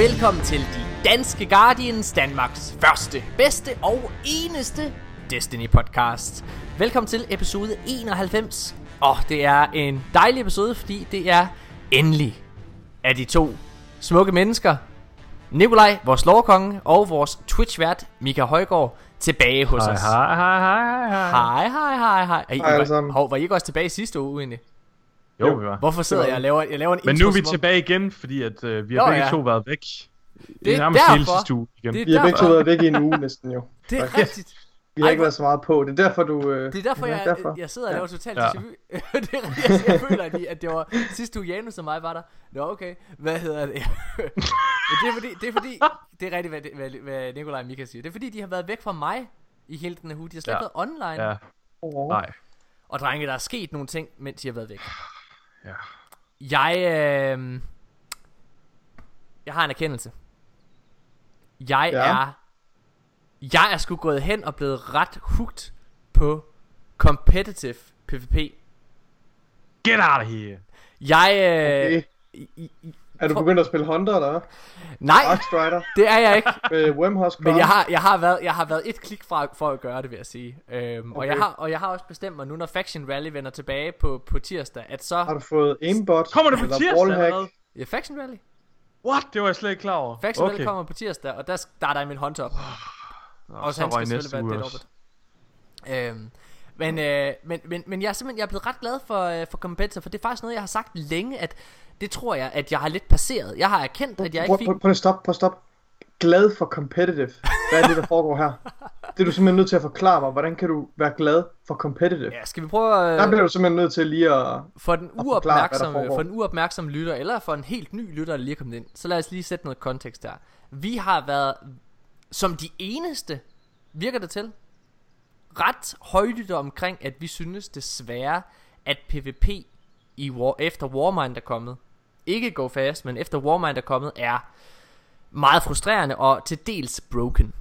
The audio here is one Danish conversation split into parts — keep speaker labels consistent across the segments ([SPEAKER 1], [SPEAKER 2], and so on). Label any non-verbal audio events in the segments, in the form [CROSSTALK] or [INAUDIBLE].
[SPEAKER 1] velkommen til de danske Guardians, Danmarks første, bedste og eneste Destiny podcast. Velkommen til episode 91. Og det er en dejlig episode, fordi det er endelig af de to smukke mennesker, Nikolaj, vores lovkonge, og vores Twitch-vært, Mika Højgaard, tilbage hos
[SPEAKER 2] Hej,
[SPEAKER 1] os.
[SPEAKER 2] hej, hej, hej, hej.
[SPEAKER 1] Hej, hej, hej, hej. Er I,
[SPEAKER 3] Hej alle
[SPEAKER 1] var, hov, var I ikke også tilbage sidste uge egentlig?
[SPEAKER 2] Jo, vi var.
[SPEAKER 1] Hvorfor sidder jeg og laver, jeg laver en
[SPEAKER 2] Men
[SPEAKER 1] intro,
[SPEAKER 2] nu er vi
[SPEAKER 1] som om-
[SPEAKER 2] tilbage igen, fordi at øh, vi har
[SPEAKER 1] Nå,
[SPEAKER 2] begge
[SPEAKER 1] ja.
[SPEAKER 2] to været væk.
[SPEAKER 1] Det er
[SPEAKER 2] nærmest hele
[SPEAKER 1] derfor.
[SPEAKER 2] sidste uge igen.
[SPEAKER 1] Det er
[SPEAKER 3] Vi har begge to været væk i en uge næsten jo.
[SPEAKER 1] Det er
[SPEAKER 3] faktisk.
[SPEAKER 1] rigtigt.
[SPEAKER 3] Vi har
[SPEAKER 1] Ej,
[SPEAKER 3] ikke været så meget på. Det er derfor, du... Øh,
[SPEAKER 1] Det er derfor,
[SPEAKER 3] ja,
[SPEAKER 1] jeg,
[SPEAKER 3] derfor.
[SPEAKER 1] jeg sidder og laver totalt
[SPEAKER 2] Ja. [LAUGHS]
[SPEAKER 1] det er jeg, jeg føler, at, at det var sidste uge Janus og mig var der. Nå, okay. Hvad hedder det? [LAUGHS] Det er fordi, det er fordi, det er rigtigt, hvad, hvad, hvad Nikolaj og Mika siger. Det er fordi, de har været væk fra mig i hele den her uge. De har slet
[SPEAKER 2] Ja.
[SPEAKER 1] været online.
[SPEAKER 2] Ja,
[SPEAKER 3] Åh.
[SPEAKER 2] nej.
[SPEAKER 1] Og drenge, der er sket nogle ting, mens de har været væk.
[SPEAKER 2] Ja.
[SPEAKER 1] Jeg, øh, jeg har en erkendelse. Jeg
[SPEAKER 3] Ja.
[SPEAKER 1] er, jeg er sgu gået hen og blevet ret hooked på competitive PvP.
[SPEAKER 2] Get out of here.
[SPEAKER 1] Jeg, øh,
[SPEAKER 3] Okay. Er du begyndt at spille Hunter, eller hvad?
[SPEAKER 1] nej,
[SPEAKER 3] Strider
[SPEAKER 1] det er jeg ikke.
[SPEAKER 3] med Wormhusk
[SPEAKER 1] Men jeg har, jeg har været, jeg har været et klik fra for at gøre det, vil jeg sige. Øhm, og,
[SPEAKER 3] Okay.
[SPEAKER 1] jeg har, og jeg har også bestemt mig nu, når Faction Rally vender tilbage på, på tirsdag, at så...
[SPEAKER 3] Har du fået aimbot?
[SPEAKER 2] Kommer det på
[SPEAKER 3] eller
[SPEAKER 2] tirsdag hvad?
[SPEAKER 1] Ja, Faction Rally?
[SPEAKER 2] What? Det var jeg slet ikke klar over.
[SPEAKER 1] Faction Rally
[SPEAKER 2] okay.
[SPEAKER 1] kommer på tirsdag, og der starter jeg min håndtop.
[SPEAKER 2] Nå,
[SPEAKER 1] Og
[SPEAKER 2] så
[SPEAKER 1] han skal
[SPEAKER 2] næste
[SPEAKER 1] selvfølgelig
[SPEAKER 2] uge
[SPEAKER 1] være det Øhm, men, øh, men, men, men jeg er simpelthen jeg er blevet ret glad for, øh, for competitor, for det er faktisk noget, jeg har sagt længe, at det tror jeg, at jeg har lidt passeret. Jeg har erkendt, at jeg ikke fik...
[SPEAKER 3] prøv, at stop, prøv at stop. Glad for competitive. Hvad er det, der foregår her? Det er du simpelthen nødt til at forklare mig. Hvordan kan du være glad for competitive?
[SPEAKER 1] Ja, skal vi prøve
[SPEAKER 3] Der
[SPEAKER 1] at...
[SPEAKER 3] bliver du simpelthen nødt til lige at...
[SPEAKER 1] For den,
[SPEAKER 3] forklare, der
[SPEAKER 1] uopmærksomme,
[SPEAKER 3] foregår.
[SPEAKER 1] for den uopmærksomme lytter, eller for en helt ny lytter, der lige er kommet ind, så lad os lige sætte noget kontekst her. Vi har været, som de eneste, virker det til, ret højlytte omkring, at vi synes desværre, at PvP i War, efter Warmind er kommet, ikke Go Fast, men efter Warmind er kommet, er meget frustrerende og til dels broken.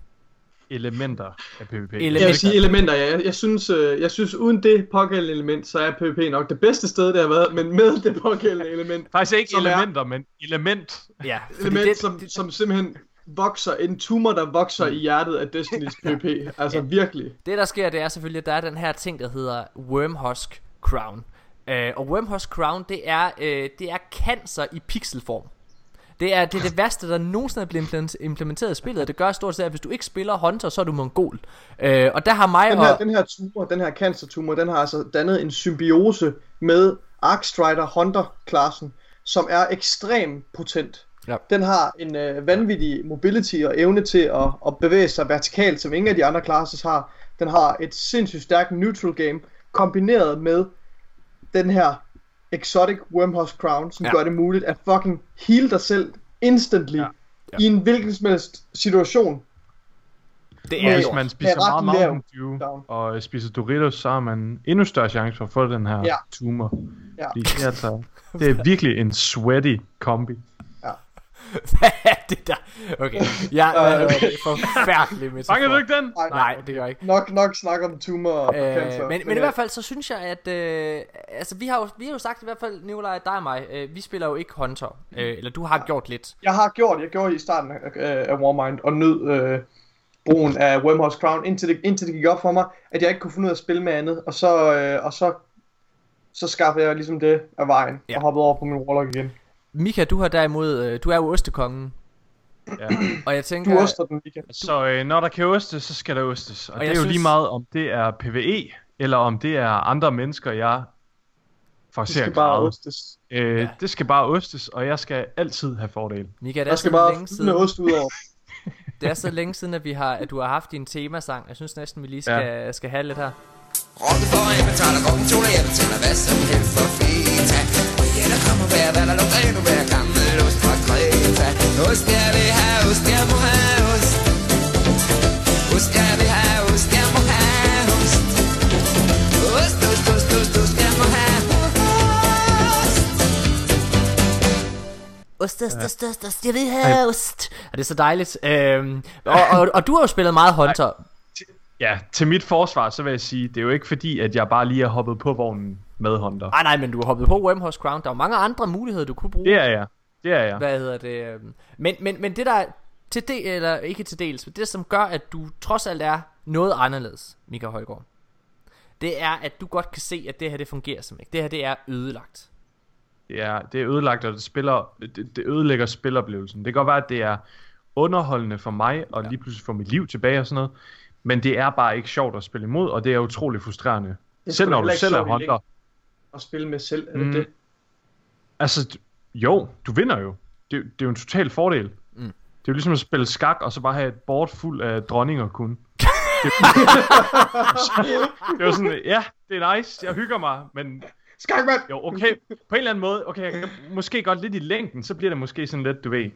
[SPEAKER 2] Elementer af PvP.
[SPEAKER 1] Ele-
[SPEAKER 3] Jeg vil sige elementer, ja. Jeg, jeg, synes, øh, jeg synes, uden det pågældende element, så er PvP nok det bedste sted, det har været. Men med det pågældende element,
[SPEAKER 2] Faktisk ikke
[SPEAKER 3] Som er-
[SPEAKER 2] elementer, men element.
[SPEAKER 1] Ja,
[SPEAKER 3] element
[SPEAKER 1] det,
[SPEAKER 3] som,
[SPEAKER 1] det,
[SPEAKER 3] som simpelthen vokser, en tumor, der vokser i hjertet af Destinys PvP. Altså virkelig.
[SPEAKER 1] Det der sker, det er selvfølgelig, at der er den her ting, der hedder Wormhusk Crown. Uh, og Wormhusk Crown, det er, uh, det er cancer i pixelform. Det er, det er det værste, der nogensinde er blevet implement- implementeret i spillet. og Det gør stort set, at hvis du ikke spiller Hunter, så er du mongol. Uh, og der har mig
[SPEAKER 3] Den her,
[SPEAKER 1] og...
[SPEAKER 3] den her tumor, den her cancertumor, den har altså dannet en symbiose med Arc Strider Hunter-klassen, som er ekstremt potent.
[SPEAKER 1] Ja.
[SPEAKER 3] Den har en øh, vanvittig mobility og evne til at, at bevæge sig vertikalt, som ingen af de andre classes har. Den har et sindssygt stærkt neutral game, kombineret med den her exotic Wormhusk Crown, som
[SPEAKER 1] Ja.
[SPEAKER 3] ja. gør det muligt at fucking heal dig selv instantly
[SPEAKER 2] Ja.
[SPEAKER 3] ja. Ja. i en hvilken som helst situation.
[SPEAKER 1] Det er
[SPEAKER 2] Hvis man spiser meget Mountain Dew og spiser Doritos, så har man endnu større chance for at få den her
[SPEAKER 3] Ja.
[SPEAKER 2] tumor.
[SPEAKER 3] Ja.
[SPEAKER 2] Fordi det, er altså, det er virkelig en sweaty kombi.
[SPEAKER 1] Hvad [LAUGHS] er det der? Okay, jeg er [LAUGHS]
[SPEAKER 3] Øh.
[SPEAKER 1] okay, forfærdelig med [LAUGHS]
[SPEAKER 2] Fanger du ikke den?
[SPEAKER 1] Nej, det gør jeg ikke.
[SPEAKER 3] Nok, nok snak om tumor og
[SPEAKER 1] Øh,
[SPEAKER 3] cancer.
[SPEAKER 1] men, men i hvert fald så synes jeg at øh, altså vi har jo vi har jo sagt i hvert fald Nikolaj dig og mig øh, vi spiller jo ikke Hunter øh, eller du har gjort lidt
[SPEAKER 3] Jeg har gjort, jeg gjorde i starten af, af Warmind, og nød øh, brugen af Wormhouse Crown, indtil det, indtil det gik op for mig, at jeg ikke kunne finde ud af at spille med andet, og så, øh, og så, så skaffede jeg ligesom det af vejen,
[SPEAKER 1] Ja.
[SPEAKER 3] ja. og hoppede over på min Warlock igen.
[SPEAKER 1] Mika du har derimod øh, du er jo ostekongen
[SPEAKER 2] Ja. [CLEARS THROAT]
[SPEAKER 1] og jeg tænker
[SPEAKER 3] Du oster den weekend.
[SPEAKER 2] Så øh, når der kan ostes, så skal der ostes. Og,
[SPEAKER 1] Og
[SPEAKER 2] og det
[SPEAKER 1] jeg
[SPEAKER 2] er jo
[SPEAKER 1] synes-
[SPEAKER 2] lige meget, om det er PvE, eller om det er andre mennesker, jeg
[SPEAKER 3] Det
[SPEAKER 2] forser
[SPEAKER 3] skal bare ostes.
[SPEAKER 2] Øh,
[SPEAKER 1] Ja.
[SPEAKER 2] Det skal bare ostes, og jeg skal altid have fordel.
[SPEAKER 1] Mika det er så
[SPEAKER 3] skal bare
[SPEAKER 1] længe siden
[SPEAKER 3] ost ud over. [LAUGHS]
[SPEAKER 1] det er så længe siden at vi har at du har haft din temasang jeg synes næsten vi lige skal ja. skal have lidt her
[SPEAKER 4] Rocken for en betaler rocken to jeg betaler hvad som helst for feta Ja, der kommer hver, hvad der lugter endnu hver gammel ost fra Kreta Ost, jeg vil have ost, jeg må have ost Ost, jeg vil have ost, ost Ost, ost, ost, jeg må have ost
[SPEAKER 1] Ost, ost, ost, ost, ost, jeg vil have ost Og det er så dejligt. Øhm, og, og, og du har jo spillet meget Hunter.
[SPEAKER 2] Ja, til mit forsvar, så vil jeg sige, det er jo ikke fordi, at jeg bare lige har hoppet på vognen med Hunter.
[SPEAKER 1] Nej nej men du har hoppet på Wormhouse Crown Der er jo mange andre muligheder du kunne bruge.
[SPEAKER 2] Det er jeg. Det er jeg.
[SPEAKER 1] Hvad hedder det? øhm, Men, men, men det der til det, eller ikke til dels, men det som gør, at du trods alt er noget anderledes, Michael Højgaard, det er, at du godt kan se, at det her det fungerer som ikke. Det her det er ødelagt.
[SPEAKER 2] Det er, det er ødelagt, og det, spiller, det, det ødelægger spiloplevelsen. Det kan godt være, at det er underholdende for mig, og lige pludselig få mit liv tilbage og sådan noget. Men det er bare ikke sjovt at spille imod, og det er utrolig frustrerende.
[SPEAKER 3] Det er
[SPEAKER 2] Selv når du selv er
[SPEAKER 3] længden At spille med selv, er det
[SPEAKER 2] Mm.
[SPEAKER 3] det?
[SPEAKER 2] Altså, jo, du vinder jo. Det, det er jo en total fordel.
[SPEAKER 1] Mm.
[SPEAKER 2] Det er jo ligesom at spille skak, og så bare have et board fuld af dronninger kun. Det, det var sådan, ja, det er nice, jeg hygger mig, men
[SPEAKER 3] Skakmand!
[SPEAKER 2] jo, okay, på en eller anden måde, okay, jeg kan måske godt lidt i længden, så bliver det måske sådan lidt, du ved,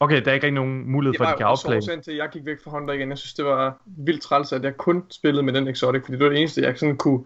[SPEAKER 2] okay, der er ikke rigtig nogen mulighed
[SPEAKER 3] Det
[SPEAKER 2] for, at
[SPEAKER 3] var
[SPEAKER 2] de kan outplay.
[SPEAKER 3] årsagen til, at jeg gik væk fra Honda igen. Jeg synes, det var vildt træls, at jeg kun spillede med den Exotic, fordi det var det eneste, jeg sådan kunne,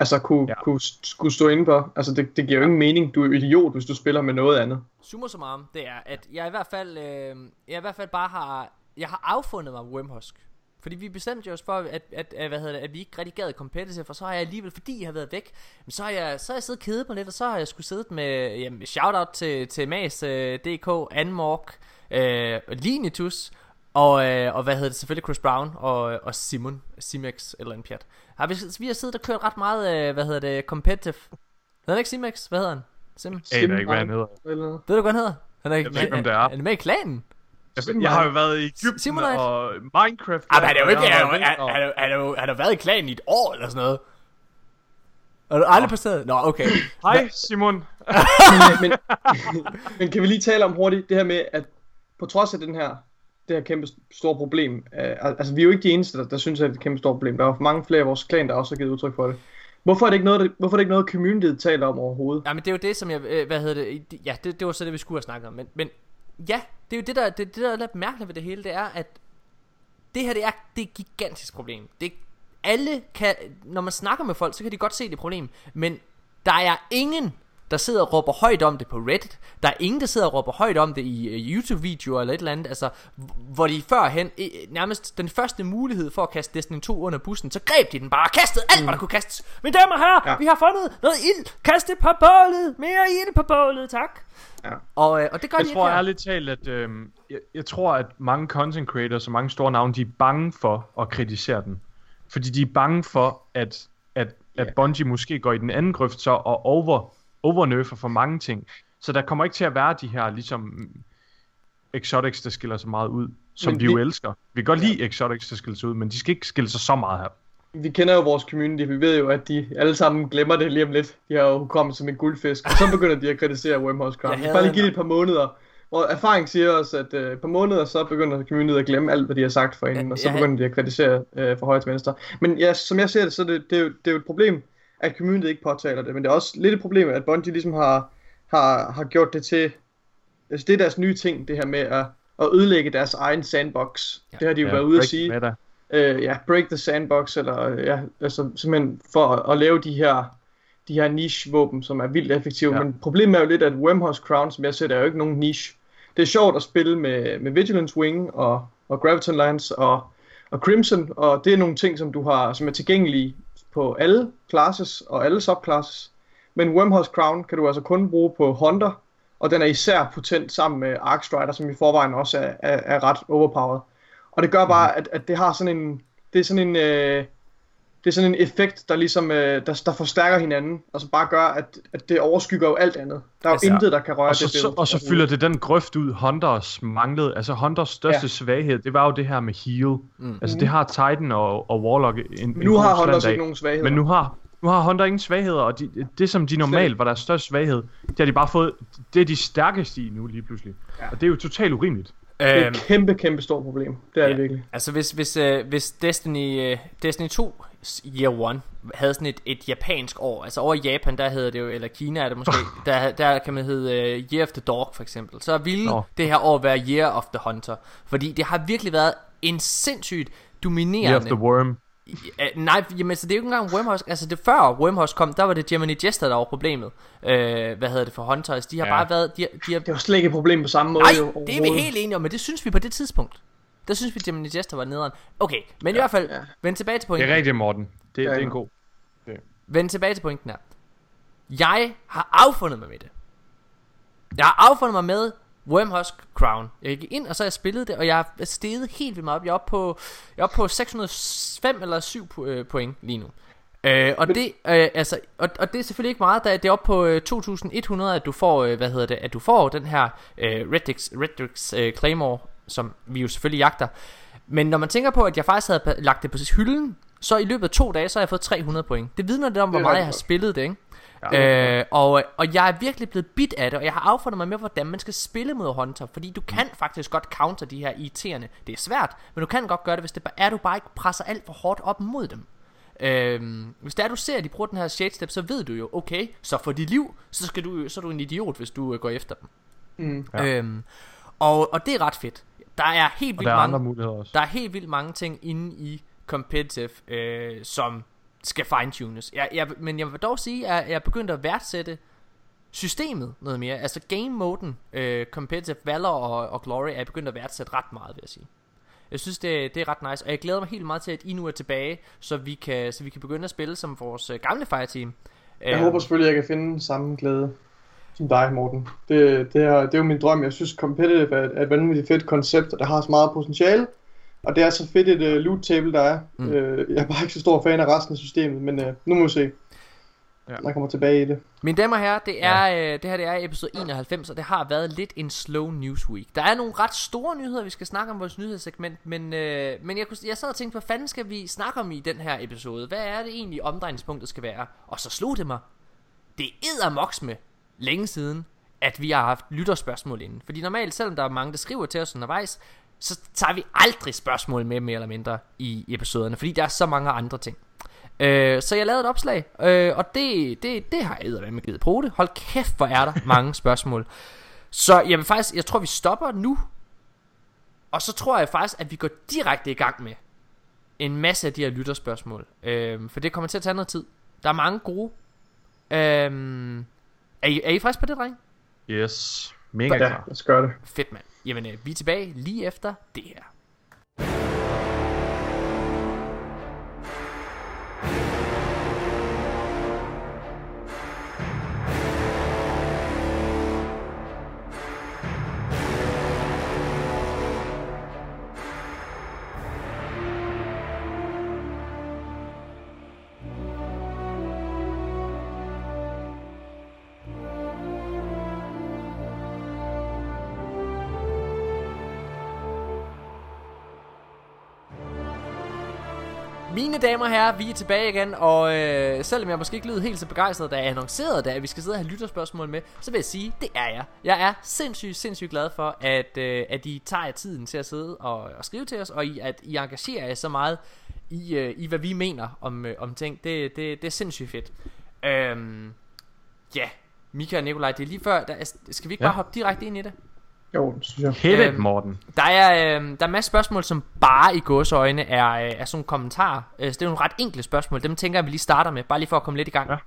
[SPEAKER 3] altså kunne,
[SPEAKER 2] Ja.
[SPEAKER 3] kunne, skulle stå inde på. Altså, det, det giver jo ingen mening. Du er idiot, hvis du spiller med noget andet.
[SPEAKER 1] Summa summarum, det er, at jeg i hvert fald, øh, jeg i hvert fald bare har, jeg har affundet mig Wormhusk. Fordi vi bestemte jo os for, at, at, at, hvad hedder det, at vi ikke rigtig gad competitive, for så har jeg alligevel, fordi jeg har været væk, men så har jeg, så har jeg siddet og kedet mig lidt, og så har jeg skulle siddet med, jamen, shoutout til, til Mas, øh, DK, Anmork, øh, Linitus, og, øh, og hvad hedder det, selvfølgelig Chris Brown og, og Simon, Simex eller en pjat. Har vi, vi har siddet og kørt ret meget, øh, hvad hedder det, competitive. Hedder han ikke Simex? Hvad hedder han? Sim?
[SPEAKER 2] Jeg aner ikke, hvad han hedder.
[SPEAKER 1] Ved du, hvad han hedder? Han er,
[SPEAKER 2] Jeg ved ikke, hvem det er.
[SPEAKER 1] Er han med i klanen?
[SPEAKER 2] Jeg, jeg har jo været i Egypten
[SPEAKER 1] Simonite.
[SPEAKER 2] og Minecraft.
[SPEAKER 1] Ah, han er jo ikke, han,
[SPEAKER 2] har
[SPEAKER 1] er,
[SPEAKER 2] været
[SPEAKER 1] han, han, er- han, er jo- han har været i klanen i et år eller sådan noget. Er du aldrig på stedet? Nå, okay.
[SPEAKER 2] Hej Simon. [LAUGHS]
[SPEAKER 3] men, men kan vi lige tale om hurtigt det her med, at på trods af den her, det her kæmpe store problem, øh, altså vi er jo ikke de eneste, der, der synes, at det er et kæmpe stort problem. Der er jo mange flere af vores klan, der også har givet udtryk for det. Hvorfor er det ikke noget, hvorfor er det ikke noget, communityet taler om overhovedet?
[SPEAKER 1] Ja, men det er jo det, som jeg, øh, hvad hedder det, ja, det, det var så det, vi skulle have snakket om. Men, men ja, det er jo det, der, det, det der er lidt mærkeligt ved det hele, det er, at det her, det er, det er et gigantisk problem. Det, alle kan, når man snakker med folk, så kan de godt se det problem, men der er ingen, der sidder og råber højt om det på Reddit. Der er ingen, der sidder og råber højt om det i uh, YouTube-videoer eller et eller andet. Altså, hvor de førhen, nærmest den første mulighed for at kaste Destiny 2 under bussen, så greb de den bare og kastede alt, hvad der kunne kastes. Mine damer og herrer, ja. Vi har fundet noget ild. Kast det på bålet. Mere ild på bålet, tak.
[SPEAKER 3] Ja.
[SPEAKER 1] Og, øh, og det gør
[SPEAKER 2] Jeg
[SPEAKER 1] de
[SPEAKER 2] tror
[SPEAKER 1] ikke her.
[SPEAKER 2] ærligt talt, at øh, jeg, jeg tror, at mange content creators og mange store navne, de er bange for at kritisere den. Fordi de er bange for, at, at, at. Bungie måske går i den anden grøft så og over, overnerfer for mange ting. Så der kommer ikke til at være de her ligesom exotics, der skiller sig meget ud, som
[SPEAKER 3] Men
[SPEAKER 2] vi jo
[SPEAKER 3] vi-
[SPEAKER 2] elsker. Vi kan godt lide exotics, der skiller sig ud, men de skal ikke skille sig så meget her.
[SPEAKER 3] Vi kender jo vores community, vi ved jo, at de alle sammen glemmer det lige om lidt. De har jo kommet som en guldfisk, og så begynder de at kritisere Wormhouse Crown. Bare lige give det et par måneder. Og erfaring siger os, at øh, et par måneder, så begynder communityet at glemme alt, hvad de har sagt for inden,
[SPEAKER 1] Ja,
[SPEAKER 3] og så
[SPEAKER 1] jeg
[SPEAKER 3] begynder de at kritisere øh, for højre til venstre. Men ja, som jeg ser det, så er det, det, er jo, det er jo et problem, at communityet ikke påtaler det, men det er også lidt et problem, at Bungie ligesom har, har, har gjort det til, altså det er deres nye ting, det her med at, at ødelægge deres egen sandbox.
[SPEAKER 1] Ja.
[SPEAKER 3] Det har de jo
[SPEAKER 2] Ja,
[SPEAKER 3] været ude at sige
[SPEAKER 2] meta.
[SPEAKER 3] øh, ja, break the sandbox, eller ja, altså simpelthen for at, at lave de her, de her niche-våben, som er vildt effektive.
[SPEAKER 2] Ja.
[SPEAKER 3] Men problemet er jo lidt, at Wormhouse Crown, som jeg ser, det er jo ikke nogen niche. Det er sjovt at spille med, med Vigilance Wing og, og Graviton Lance og, og Crimson, og det er nogle ting, som du har, som er tilgængelige på alle classes og alle subclasses. Men Wormhouse Crown kan du altså kun bruge på Hunter, og den er især potent sammen med Arcstrider, som i forvejen også er, er, er ret overpowered. Og det gør bare, at, at det har sådan en, det er sådan en, øh, det er sådan en effekt, der ligesom, øh, der, der forstærker hinanden, og så bare gør, at, at det overskygger jo alt andet. Der er jo
[SPEAKER 1] Altså,
[SPEAKER 3] intet, der kan røre
[SPEAKER 2] Og så,
[SPEAKER 3] det
[SPEAKER 2] så,
[SPEAKER 3] billede.
[SPEAKER 2] og så fylder det den grøft ud, Hunters manglede. Altså Hunters største
[SPEAKER 3] Ja.
[SPEAKER 2] svaghed, det var jo det her med heal.
[SPEAKER 1] Mm.
[SPEAKER 2] Altså det har Titan og, og Warlock en, en
[SPEAKER 3] Nu
[SPEAKER 2] god
[SPEAKER 3] har Hunters ikke nogen svagheder.
[SPEAKER 2] Men nu har, nu har Hunter ingen svagheder, og de, det som de normalt var deres største svaghed, det har de bare fået, det er de stærkeste i nu lige pludselig.
[SPEAKER 3] Ja.
[SPEAKER 2] Og det er jo totalt urimeligt.
[SPEAKER 3] det er
[SPEAKER 1] Øhm,
[SPEAKER 3] et kæmpe, kæmpe stort problem. Det er
[SPEAKER 1] Ja.
[SPEAKER 3] det virkelig.
[SPEAKER 1] Altså hvis, hvis, øh, hvis Destiny, øh, Destiny 2 Year 1 havde sådan et, et japansk år, altså over i Japan, der hedder det jo, eller Kina er det måske, [LAUGHS] der, der kan man hedde øh, Year of the Dog for eksempel, så ville
[SPEAKER 2] Nå.
[SPEAKER 1] det her år være Year of the Hunter, fordi det har virkelig været en sindssygt dominerende
[SPEAKER 2] Year of the Worm.
[SPEAKER 1] Uh, nej, jamen, så det er jo ikke engang Wormhouse. Altså det før Wormhouse kom, der var det Gemini Jester, der var problemet. Uh, hvad hedder det for Hunters? De har
[SPEAKER 2] Ja.
[SPEAKER 1] bare været... De har, de har,
[SPEAKER 3] Det var slet ikke et problem på samme måde.
[SPEAKER 1] nej,
[SPEAKER 3] jo,
[SPEAKER 1] det er vi helt enige om, men det synes vi på det tidspunkt. Der synes vi, Gemini Jester var nederen. Okay, men i hvert fald,
[SPEAKER 3] ja.
[SPEAKER 1] vend tilbage til
[SPEAKER 2] Det
[SPEAKER 1] pointen.
[SPEAKER 2] er rigtigt, Morten. Det,
[SPEAKER 3] Ja,
[SPEAKER 2] det er
[SPEAKER 3] ja.
[SPEAKER 2] en god.
[SPEAKER 1] Vend tilbage til pointen her. Jeg har affundet mig med det. Jeg har affundet mig med Wormhusk Crown. Jeg gik ind, og så har jeg spillet det, og jeg er steget helt vildt meget op. Jeg er oppe på, jeg er oppe på 605 eller 7 pu- øh, point lige nu. Øh, og, det, øh, altså, og, og det er selvfølgelig ikke meget, da det er oppe på øh, 2100, at du får, øh, hvad hedder det, at du får den her øh, Redrix, Redrix øh, Claymore, som vi jo selvfølgelig jagter. Men når man tænker på, at jeg faktisk havde lagt det på hylden, så i løbet af to dage, så har jeg fået 300 point. Det vidner lidt om, hvor meget jeg har spillet det, ikke?
[SPEAKER 2] Ja.
[SPEAKER 1] Øh, og, og jeg er virkelig blevet bit af det Og jeg har affundet mig med hvordan man skal spille mod Hunter Fordi du kan faktisk godt counter de her irriterende Det er svært, men du kan godt gøre det Hvis det bare er du bare ikke presser alt for hårdt op mod dem Øhm, hvis det er du ser at de bruger den her shade step Så ved du jo okay Så for dit liv Så, skal du, så er du en idiot hvis du øh, går efter dem
[SPEAKER 3] Mm.
[SPEAKER 2] Ja.
[SPEAKER 1] øhm, og, og det er ret fedt Der er helt
[SPEAKER 2] Og
[SPEAKER 1] vildt
[SPEAKER 2] der er
[SPEAKER 1] mange
[SPEAKER 2] andre muligheder også.
[SPEAKER 1] der er helt vildt mange ting inde i competitive, øh, som skal fine-tunes. Jeg, jeg, men jeg vil dog sige, at jeg er begyndt at værdsætte systemet noget mere. Altså game-moden, øh, competitive, Valor og, og Glory, er jeg begyndt at værdsætte ret meget, vil jeg sige. Jeg synes, det, det er ret nice, og jeg glæder mig helt meget til, at I nu er tilbage, så vi kan, så vi kan begynde at spille som vores øh, gamle fireteam.
[SPEAKER 3] Jeg
[SPEAKER 1] Øhm,
[SPEAKER 3] håber selvfølgelig, at jeg kan finde samme glæde som dig, Morten. Det, det, er, det er jo min drøm. Jeg synes, competitive er, er et vanvittigt fedt koncept, og det har så meget potentiale. Og det er så fedt et uh, loot table, der er.
[SPEAKER 1] Mm.
[SPEAKER 3] Uh, jeg er bare ikke så stor fan af resten af systemet, men uh, nu må vi se.
[SPEAKER 2] Ja.
[SPEAKER 3] Jeg kommer tilbage i det.
[SPEAKER 1] Mine damer og herrer, det, er, ja. øh, det her det er episode 91, og det har været lidt en slow news week. Der er nogle ret store nyheder, vi skal snakke om vores nyhedssegment, men, øh, men jeg, kunne, jeg sad og tænkte, hvad fanden skal vi snakke om i den her episode? Hvad er det egentlig omdrejningspunktet skal være? Og så slog det mig. Det er med længe siden, at vi har haft lytterspørgsmål inden. Fordi normalt, selvom der er mange, der skriver til os undervejs, så tager vi aldrig spørgsmål med mere eller mindre i episoderne, fordi der er så mange andre ting. Øh, så jeg lavede et opslag, øh, og det, det, det har jeg med givet på det. Hold kæft, hvor er der [LAUGHS] mange spørgsmål. Så jeg vil faktisk, jeg tror vi stopper nu, og så tror jeg faktisk, at vi går direkte i gang med en masse af de her lytterspørgsmål. Øh, for det kommer til at tage noget tid. Der er mange gode. Øh, er, I, er I friske på det, dreng?
[SPEAKER 2] Yes. Mega
[SPEAKER 3] Ja,
[SPEAKER 2] klar.
[SPEAKER 3] lad os gøre det.
[SPEAKER 1] Fedt, mand. Jamen, øh, vi er tilbage lige efter det her. Mine damer og herrer, vi er tilbage igen, og øh, selvom jeg måske ikke lyder helt så begejstret, da jeg annoncerede at vi skal sidde og have lytterspørgsmål med, så vil jeg sige, det er jeg. Jeg er sindssygt, sindssygt glad for, at, øh, at I tager jer tiden til at sidde og, og skrive til os, og I, at I engagerer jer så meget i, øh, i hvad vi mener om, øh, om ting. Det, det, det er sindssygt fedt. Øhm, ja, Mika og Nikolaj, det er lige før, der, er- skal vi ikke
[SPEAKER 2] Ja.
[SPEAKER 1] bare hoppe direkte ind i det?
[SPEAKER 3] Jo, det synes jeg.
[SPEAKER 2] Hit it,
[SPEAKER 1] Øhm,
[SPEAKER 2] Morten.
[SPEAKER 1] Der er, øh, der er masser spørgsmål, som bare i gåseøjne er, øh, er sådan kommentarer. Øh, så det er nogle ret enkle spørgsmål. Dem tænker jeg, vi lige starter med, bare lige for at komme lidt i gang. Ja.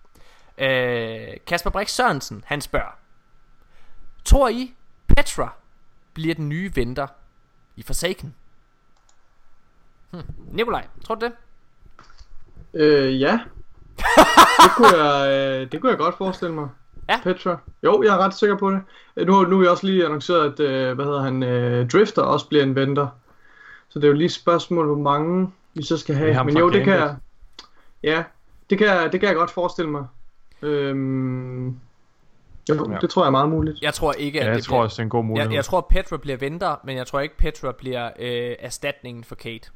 [SPEAKER 1] Øh, Kasper Brix Sørensen, han spørger. Tror I, Petra bliver den nye venter i Forsaken? Hm. Nikolaj, tror du det?
[SPEAKER 3] Øh, ja. [LAUGHS] det, kunne jeg, øh, det kunne jeg godt forestille mig.
[SPEAKER 1] Ja.
[SPEAKER 3] Petra. Jo, jeg er ret sikker på det. Øh, Nu, nu har vi også lige annonceret, at øh, hvad hedder han, øh, Drifter også bliver en venter. Så det er jo lige et spørgsmål, hvor mange vi så skal have. Men jo, det kan jeg, ja, det kan, jeg, det kan jeg godt forestille mig. Øhm, jo,
[SPEAKER 2] Ja.
[SPEAKER 3] ja. det tror jeg er meget muligt.
[SPEAKER 1] Jeg tror ikke,
[SPEAKER 2] Ja,
[SPEAKER 1] at
[SPEAKER 2] jeg
[SPEAKER 1] det
[SPEAKER 2] tror
[SPEAKER 1] bliver...
[SPEAKER 2] også, det er en god mulighed.
[SPEAKER 1] jeg, jeg tror, Petra bliver venter, men jeg tror ikke, Petra bliver øh, erstatningen for Kate.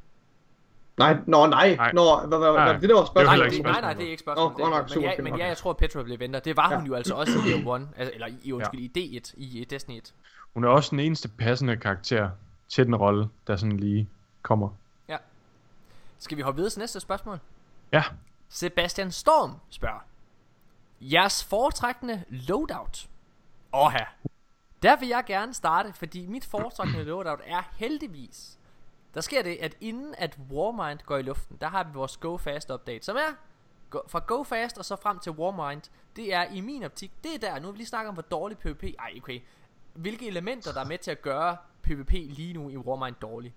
[SPEAKER 3] Nej, nå nej,
[SPEAKER 2] Nej.
[SPEAKER 3] nå, hvad, hvad,
[SPEAKER 2] Nej.
[SPEAKER 3] det der var
[SPEAKER 1] Nej,
[SPEAKER 3] spørgsmålet.
[SPEAKER 1] nej, nej,
[SPEAKER 2] spørgsmålet.
[SPEAKER 1] det er ikke spørgsmålet.
[SPEAKER 3] Nå, nok,
[SPEAKER 1] men, ja, men ja, jeg tror, at Petra bliver venter. Det var
[SPEAKER 3] Ja.
[SPEAKER 1] hun jo altså også i Year One, altså, eller i, undskyld, i D1, i Destiny 1.
[SPEAKER 2] Hun er også den eneste passende karakter til den rolle, der sådan lige kommer.
[SPEAKER 1] Skal vi hoppe videre til næste spørgsmål?
[SPEAKER 2] Ja.
[SPEAKER 1] Sebastian Storm spørger. Jeres foretrækkende loadout? Åh her. Der vil jeg gerne starte, fordi mit foretrækkende loadout er heldigvis. Der sker det, at inden at Warmind går i luften, der har vi vores Go Fast update, som er fra Go Fast og så frem til Warmind. Det er i min optik, det er der. Nu har vi lige snakket om, hvor dårlig PvP. Ej, okay. Hvilke elementer, der er med til at gøre PvP lige nu i Warmind dårlig.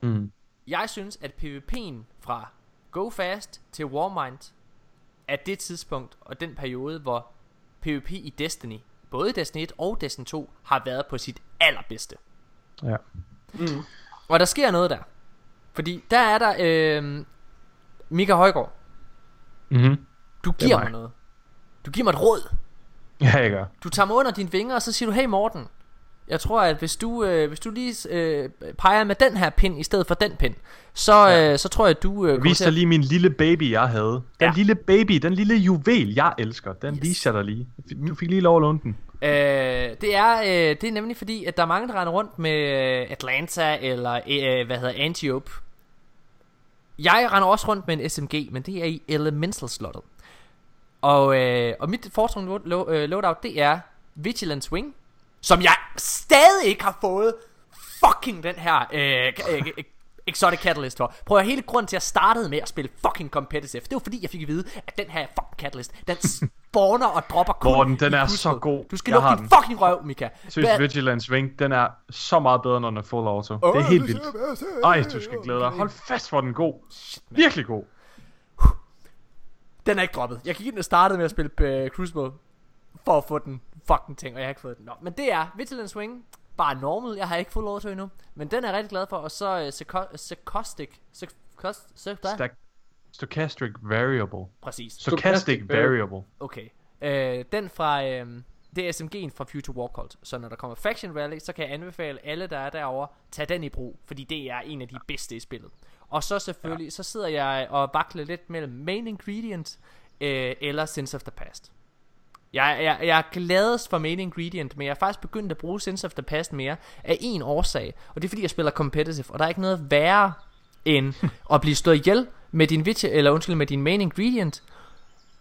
[SPEAKER 2] Mm.
[SPEAKER 1] Jeg synes, at PvP'en fra Go Fast til Warmind er det tidspunkt og den periode, hvor PvP i Destiny både Destiny 1 og Destiny 2 har været på sit allerbedste.
[SPEAKER 2] Ja.
[SPEAKER 1] Og der sker noget der. Fordi der er der øh, Mika Højgaard.
[SPEAKER 2] Mhm.
[SPEAKER 1] Du giver mig
[SPEAKER 2] mig.
[SPEAKER 1] noget. Du giver mig et råd.
[SPEAKER 2] Ja, jeg gør.
[SPEAKER 1] Du tager mig under dine vinger, og så siger du, hey Morten, jeg tror, at hvis du, øh, hvis du lige øh, peger med den her pind i stedet for den pind, så, ja. øh, så tror jeg, at du øh, kommer
[SPEAKER 2] Vis
[SPEAKER 1] til
[SPEAKER 2] dig
[SPEAKER 1] at...
[SPEAKER 2] lige min lille baby, jeg havde. Den
[SPEAKER 1] Ja.
[SPEAKER 2] lille baby, den lille juvel, jeg elsker. Den
[SPEAKER 1] Yes.
[SPEAKER 2] viser dig lige. Du fik lige lov at låne den.
[SPEAKER 1] Øh, det, er, øh, det er nemlig fordi, at der er mange, der render rundt med øh, Atlanta eller øh, hvad hedder Antiope. Jeg render også rundt med en SMG, men det er i Elemental slottet. Og, øh, og mit foretrukne lo- lo- øh, loadout, det er Vigilance Wing, som jeg stadig ikke har fået fucking den her øh, øh, øh, Exotic Catalyst for. Prøv at hele grunden til, at jeg startede med at spille fucking competitive, det var fordi, jeg fik at vide, at den her fucking Catalyst, den spawner og dropper kun
[SPEAKER 2] Morten, den er så god.
[SPEAKER 1] Du skal
[SPEAKER 2] Jeg
[SPEAKER 1] lukke din
[SPEAKER 2] den.
[SPEAKER 1] fucking røv, Mika.
[SPEAKER 2] Seriøst,
[SPEAKER 1] Hvad-
[SPEAKER 2] Vigilance Wing, den er så meget bedre, når den er full auto. Det er helt vildt. Ej, du skal glæde dig. Hold fast, hvor den god. Virkelig god.
[SPEAKER 1] Den er ikke droppet. Jeg gik ind og startede med at spille uh, Crucible for at få den fucking ting, og jeg har ikke fået den. Nå, men det er Vigilance Wing. Bare normal. Jeg har ikke fået auto endnu. Men den er jeg rigtig glad for. Og så uh, Secostic.
[SPEAKER 2] Stack Stochastic Variable.
[SPEAKER 1] Præcis.
[SPEAKER 2] Stochastic Variable.
[SPEAKER 1] Okay. Øh, den fra... Øh, det er SMG'en fra Future War Cult. Så når der kommer Faction Rally, så kan jeg anbefale alle, der er derovre, tag den i brug. Fordi det er en af de bedste i spillet. Og så selvfølgelig, ja. så sidder jeg og vakler lidt mellem Main Ingredient øh, eller Sense of the Past. Jeg, jeg, jeg er gladest for Main Ingredient, men jeg er faktisk begyndt at bruge Sense of the Past mere af en årsag. Og det er fordi, jeg spiller competitive, og der er ikke noget værre end at blive slået ihjel med din, vit- eller undskyld, med din Main Ingredient,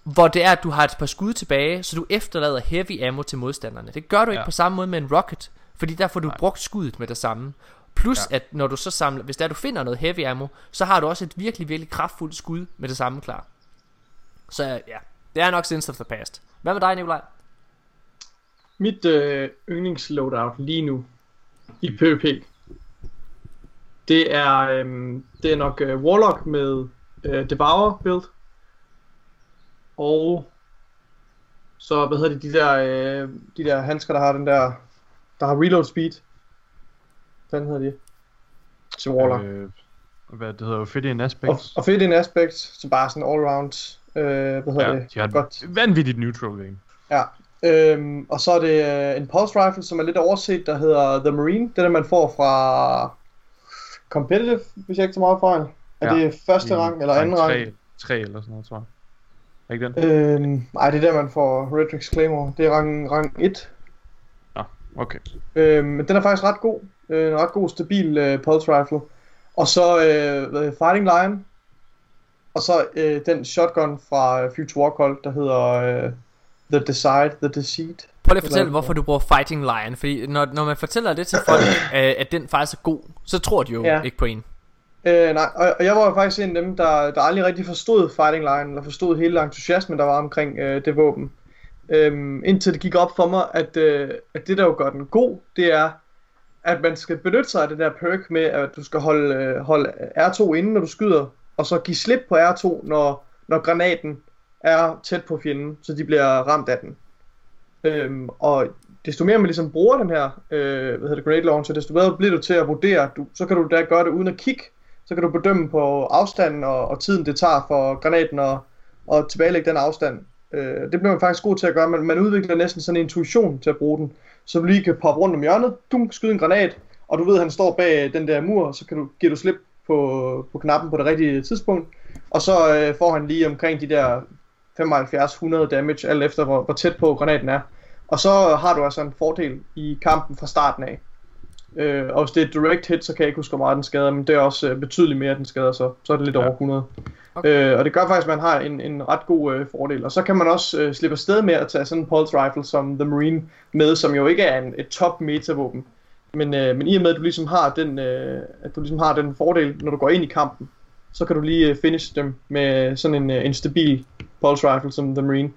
[SPEAKER 1] hvor det er, at du har et par skud tilbage, så du efterlader heavy ammo til modstanderne. Det gør du ikke
[SPEAKER 2] Ja.
[SPEAKER 1] på samme måde med en rocket, fordi der får du brugt skuddet med det samme. Plus ja. at når du så samler, hvis der du finder noget heavy ammo, så har du også et virkelig, virkelig kraftfuldt skud med det samme klar. Så ja, det er nok Sense of the Past. Hvad med dig, Nikolaj?
[SPEAKER 3] Mit øh, yndlingsloadout lige nu i PvP, det er, øhm, det er nok øh, Warlock med øh, Devour build. Og så, hvad hedder det, de der, øh, de der handsker, der har den der, der har reload speed. Hvad hedder de? Til Warlock. Øh,
[SPEAKER 2] Øh, hvad det hedder, Ophidian
[SPEAKER 3] og,
[SPEAKER 2] Aspects.
[SPEAKER 3] og fedt en aspect, så bare sådan all around, øh, hvad hedder
[SPEAKER 2] Ja,
[SPEAKER 3] det?
[SPEAKER 2] de har
[SPEAKER 3] Godt.
[SPEAKER 2] et vanvittigt neutral game.
[SPEAKER 3] Ja. Øhm, og så er det øh, en pulse rifle, som er lidt overset, der hedder The Marine. Det er det, man får fra Competitive, hvis jeg ikke tager meget fejl. Er
[SPEAKER 2] Ja,
[SPEAKER 3] det første rang eller anden rang?
[SPEAKER 2] 3, 3 eller sådan noget, tror jeg. Er ikke den?
[SPEAKER 3] Øhm, nej, det er der, man får Redrix Claymore. Det er rang, rang 1.
[SPEAKER 2] Nå, okay.
[SPEAKER 3] Øhm, men den er faktisk ret god. Øh, en ret god, stabil øh, pulse rifle. Og så øh, Fighting Lion. Og så øh, den shotgun fra øh, Future War Cult, der hedder øh, The Decide, The Deceit.
[SPEAKER 1] Prøv lige at fortælle, hvorfor du bruger Fighting Lion. Fordi når, når man fortæller det til [CLEARS THROAT] folk, øh, at den faktisk er god, så tror de jo
[SPEAKER 3] Ja.
[SPEAKER 1] ikke på en.
[SPEAKER 3] Øh, nej, og, og jeg var jo faktisk en af dem, der, der aldrig rigtig forstod Fighting Line, eller forstod hele entusiasmen, der var omkring øh, det våben. Øhm, indtil det gik op for mig, at, øh, at det der jo gør den god, det er, at man skal benytte sig af det der perk med, at du skal holde, øh, holde R2 inde, når du skyder, og så give slip på R2, når, når granaten er tæt på fjenden, så de bliver ramt af den. Øhm, og desto mere man ligesom bruger den her øh, hvad hedder det, grenade launcher, desto bedre bliver du til at vurdere, du, så kan du da gøre det uden at kigge, så kan du bedømme på afstanden og, og tiden det tager for granaten at, at tilbagelægge den afstand. Øh, det bliver man faktisk god til at gøre, man, man udvikler næsten sådan en intuition til at bruge den, så du lige kan poppe rundt om hjørnet, du skyde en granat, og du ved, at han står bag den der mur, så kan du, giver du slip på, på knappen på det rigtige tidspunkt, og så øh, får han lige omkring de der 75-100 damage, alt efter hvor, hvor tæt på granaten er. Og så har du altså en fordel i kampen fra starten af. Øh, og hvis det er et direct hit, så kan jeg ikke huske, hvor meget den skader, men det er også øh, betydeligt mere, den skader, så, så er det lidt
[SPEAKER 2] Ja.
[SPEAKER 3] over 100.
[SPEAKER 1] Okay.
[SPEAKER 3] Øh, og det gør faktisk, at man har en, en ret god øh, fordel. Og så kan man også øh, slippe afsted med at tage sådan en pulse rifle som The Marine med, som jo ikke er en, et top meta våben. Men, øh, men i og med, at du ligesom har den, øh, at du ligesom har den fordel, når du går ind i kampen, så kan du lige øh, finish dem med sådan en, øh, en stabil pulse rifle som The Marine.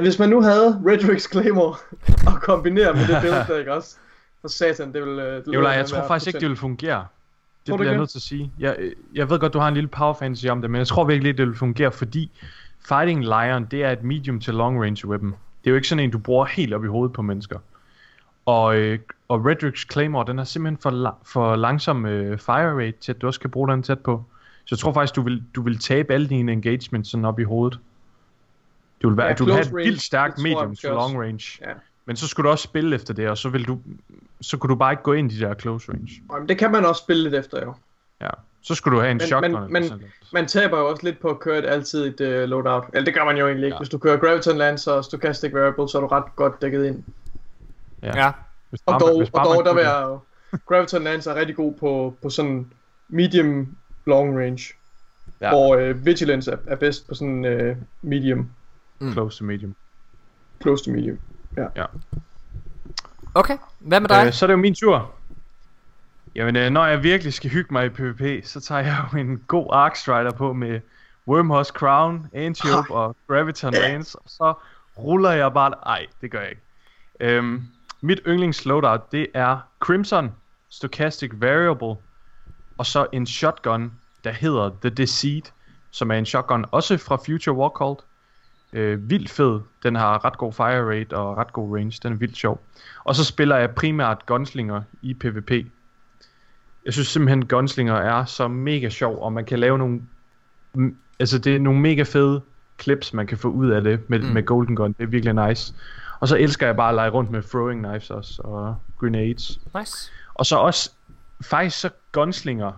[SPEAKER 3] Hvis man nu havde Redrix Claymore [LAUGHS] og kombinere med det [LAUGHS] build der, ikke også? For satan, det vil... øh, Det
[SPEAKER 2] Nikolaj, jeg tror faktisk ikke, det vil fungere.
[SPEAKER 3] Tror
[SPEAKER 2] Det
[SPEAKER 3] du
[SPEAKER 2] bliver jeg nødt til at sige. Jeg, jeg ved godt, du har en lille power fantasy om det, men jeg tror virkelig det vil fungere, fordi Fighting Lion, det er et medium til long range weapon. Det er jo ikke sådan en, du bruger helt op i hovedet på mennesker. Og, øh, og Redrix Claymore, den har simpelthen for, la- for langsom øh, fire rate til, at du også kan bruge den tæt på. Så jeg tror faktisk, du vil, du vil tabe alle dine engagements sådan op i hovedet. Du vil, være,
[SPEAKER 3] Ja,
[SPEAKER 2] du vil have et vildt stærkt medium
[SPEAKER 3] også.
[SPEAKER 2] long range.
[SPEAKER 3] Ja.
[SPEAKER 2] Men så skulle du også spille efter det, og så vil du, så kunne du bare ikke gå ind i de der close range.
[SPEAKER 3] Jamen, det kan man også spille lidt efter, jo.
[SPEAKER 2] Ja. Så skulle du have en
[SPEAKER 3] Men-
[SPEAKER 2] shotgun.
[SPEAKER 3] men- men-. Man taber jo også lidt på at køre et altid et uh, loadout. Eller det gør man jo egentlig ikke.
[SPEAKER 2] Ja.
[SPEAKER 3] Hvis du kører Graviton Lancer og Stochastic Variable, så er du ret godt dækket ind.
[SPEAKER 2] Ja.
[SPEAKER 1] Ja.
[SPEAKER 2] Hvis
[SPEAKER 3] Og
[SPEAKER 2] bare man-
[SPEAKER 3] dog,
[SPEAKER 2] hvis
[SPEAKER 3] og
[SPEAKER 2] bare
[SPEAKER 3] dog
[SPEAKER 2] man
[SPEAKER 3] der vil jeg. Graviton Lancer er rigtig god på, på sådan medium long range.
[SPEAKER 2] Ja.
[SPEAKER 3] Ja. Hvor uh, Vigilance er, er bedst på sådan uh, medium,
[SPEAKER 2] Close to medium.
[SPEAKER 3] close to medium.
[SPEAKER 1] Okay, hvad med dig?
[SPEAKER 2] Øh, så er det jo min tur. Jamen, øh, når jeg virkelig skal hygge mig i PvP, så tager jeg jo en god Arc Strider på med Wormhusk Crown, Antiope [LAUGHS] og Graviton Lance, og så ruller jeg bare... Ej, det gør jeg ikke. Øhm, mit yndlings loadout, det er Crimson, Stochastic Variable, og så en shotgun, der hedder The Deceit, som er en shotgun også fra Future Warcult. Øh, vildt fed. Den har ret god fire rate og ret god range. Den er vildt sjov. Og så spiller jeg primært gunslinger i PvP. Jeg synes simpelthen, gunslinger er så mega sjov, og man kan lave nogle... Altså, det er nogle mega fede clips, man kan få ud af det med,
[SPEAKER 1] mm.
[SPEAKER 2] med Golden Gun. Det er virkelig nice. Og så elsker jeg bare at lege rundt med throwing knives også, og grenades.
[SPEAKER 1] Nice.
[SPEAKER 2] Og så også, faktisk så gunslinger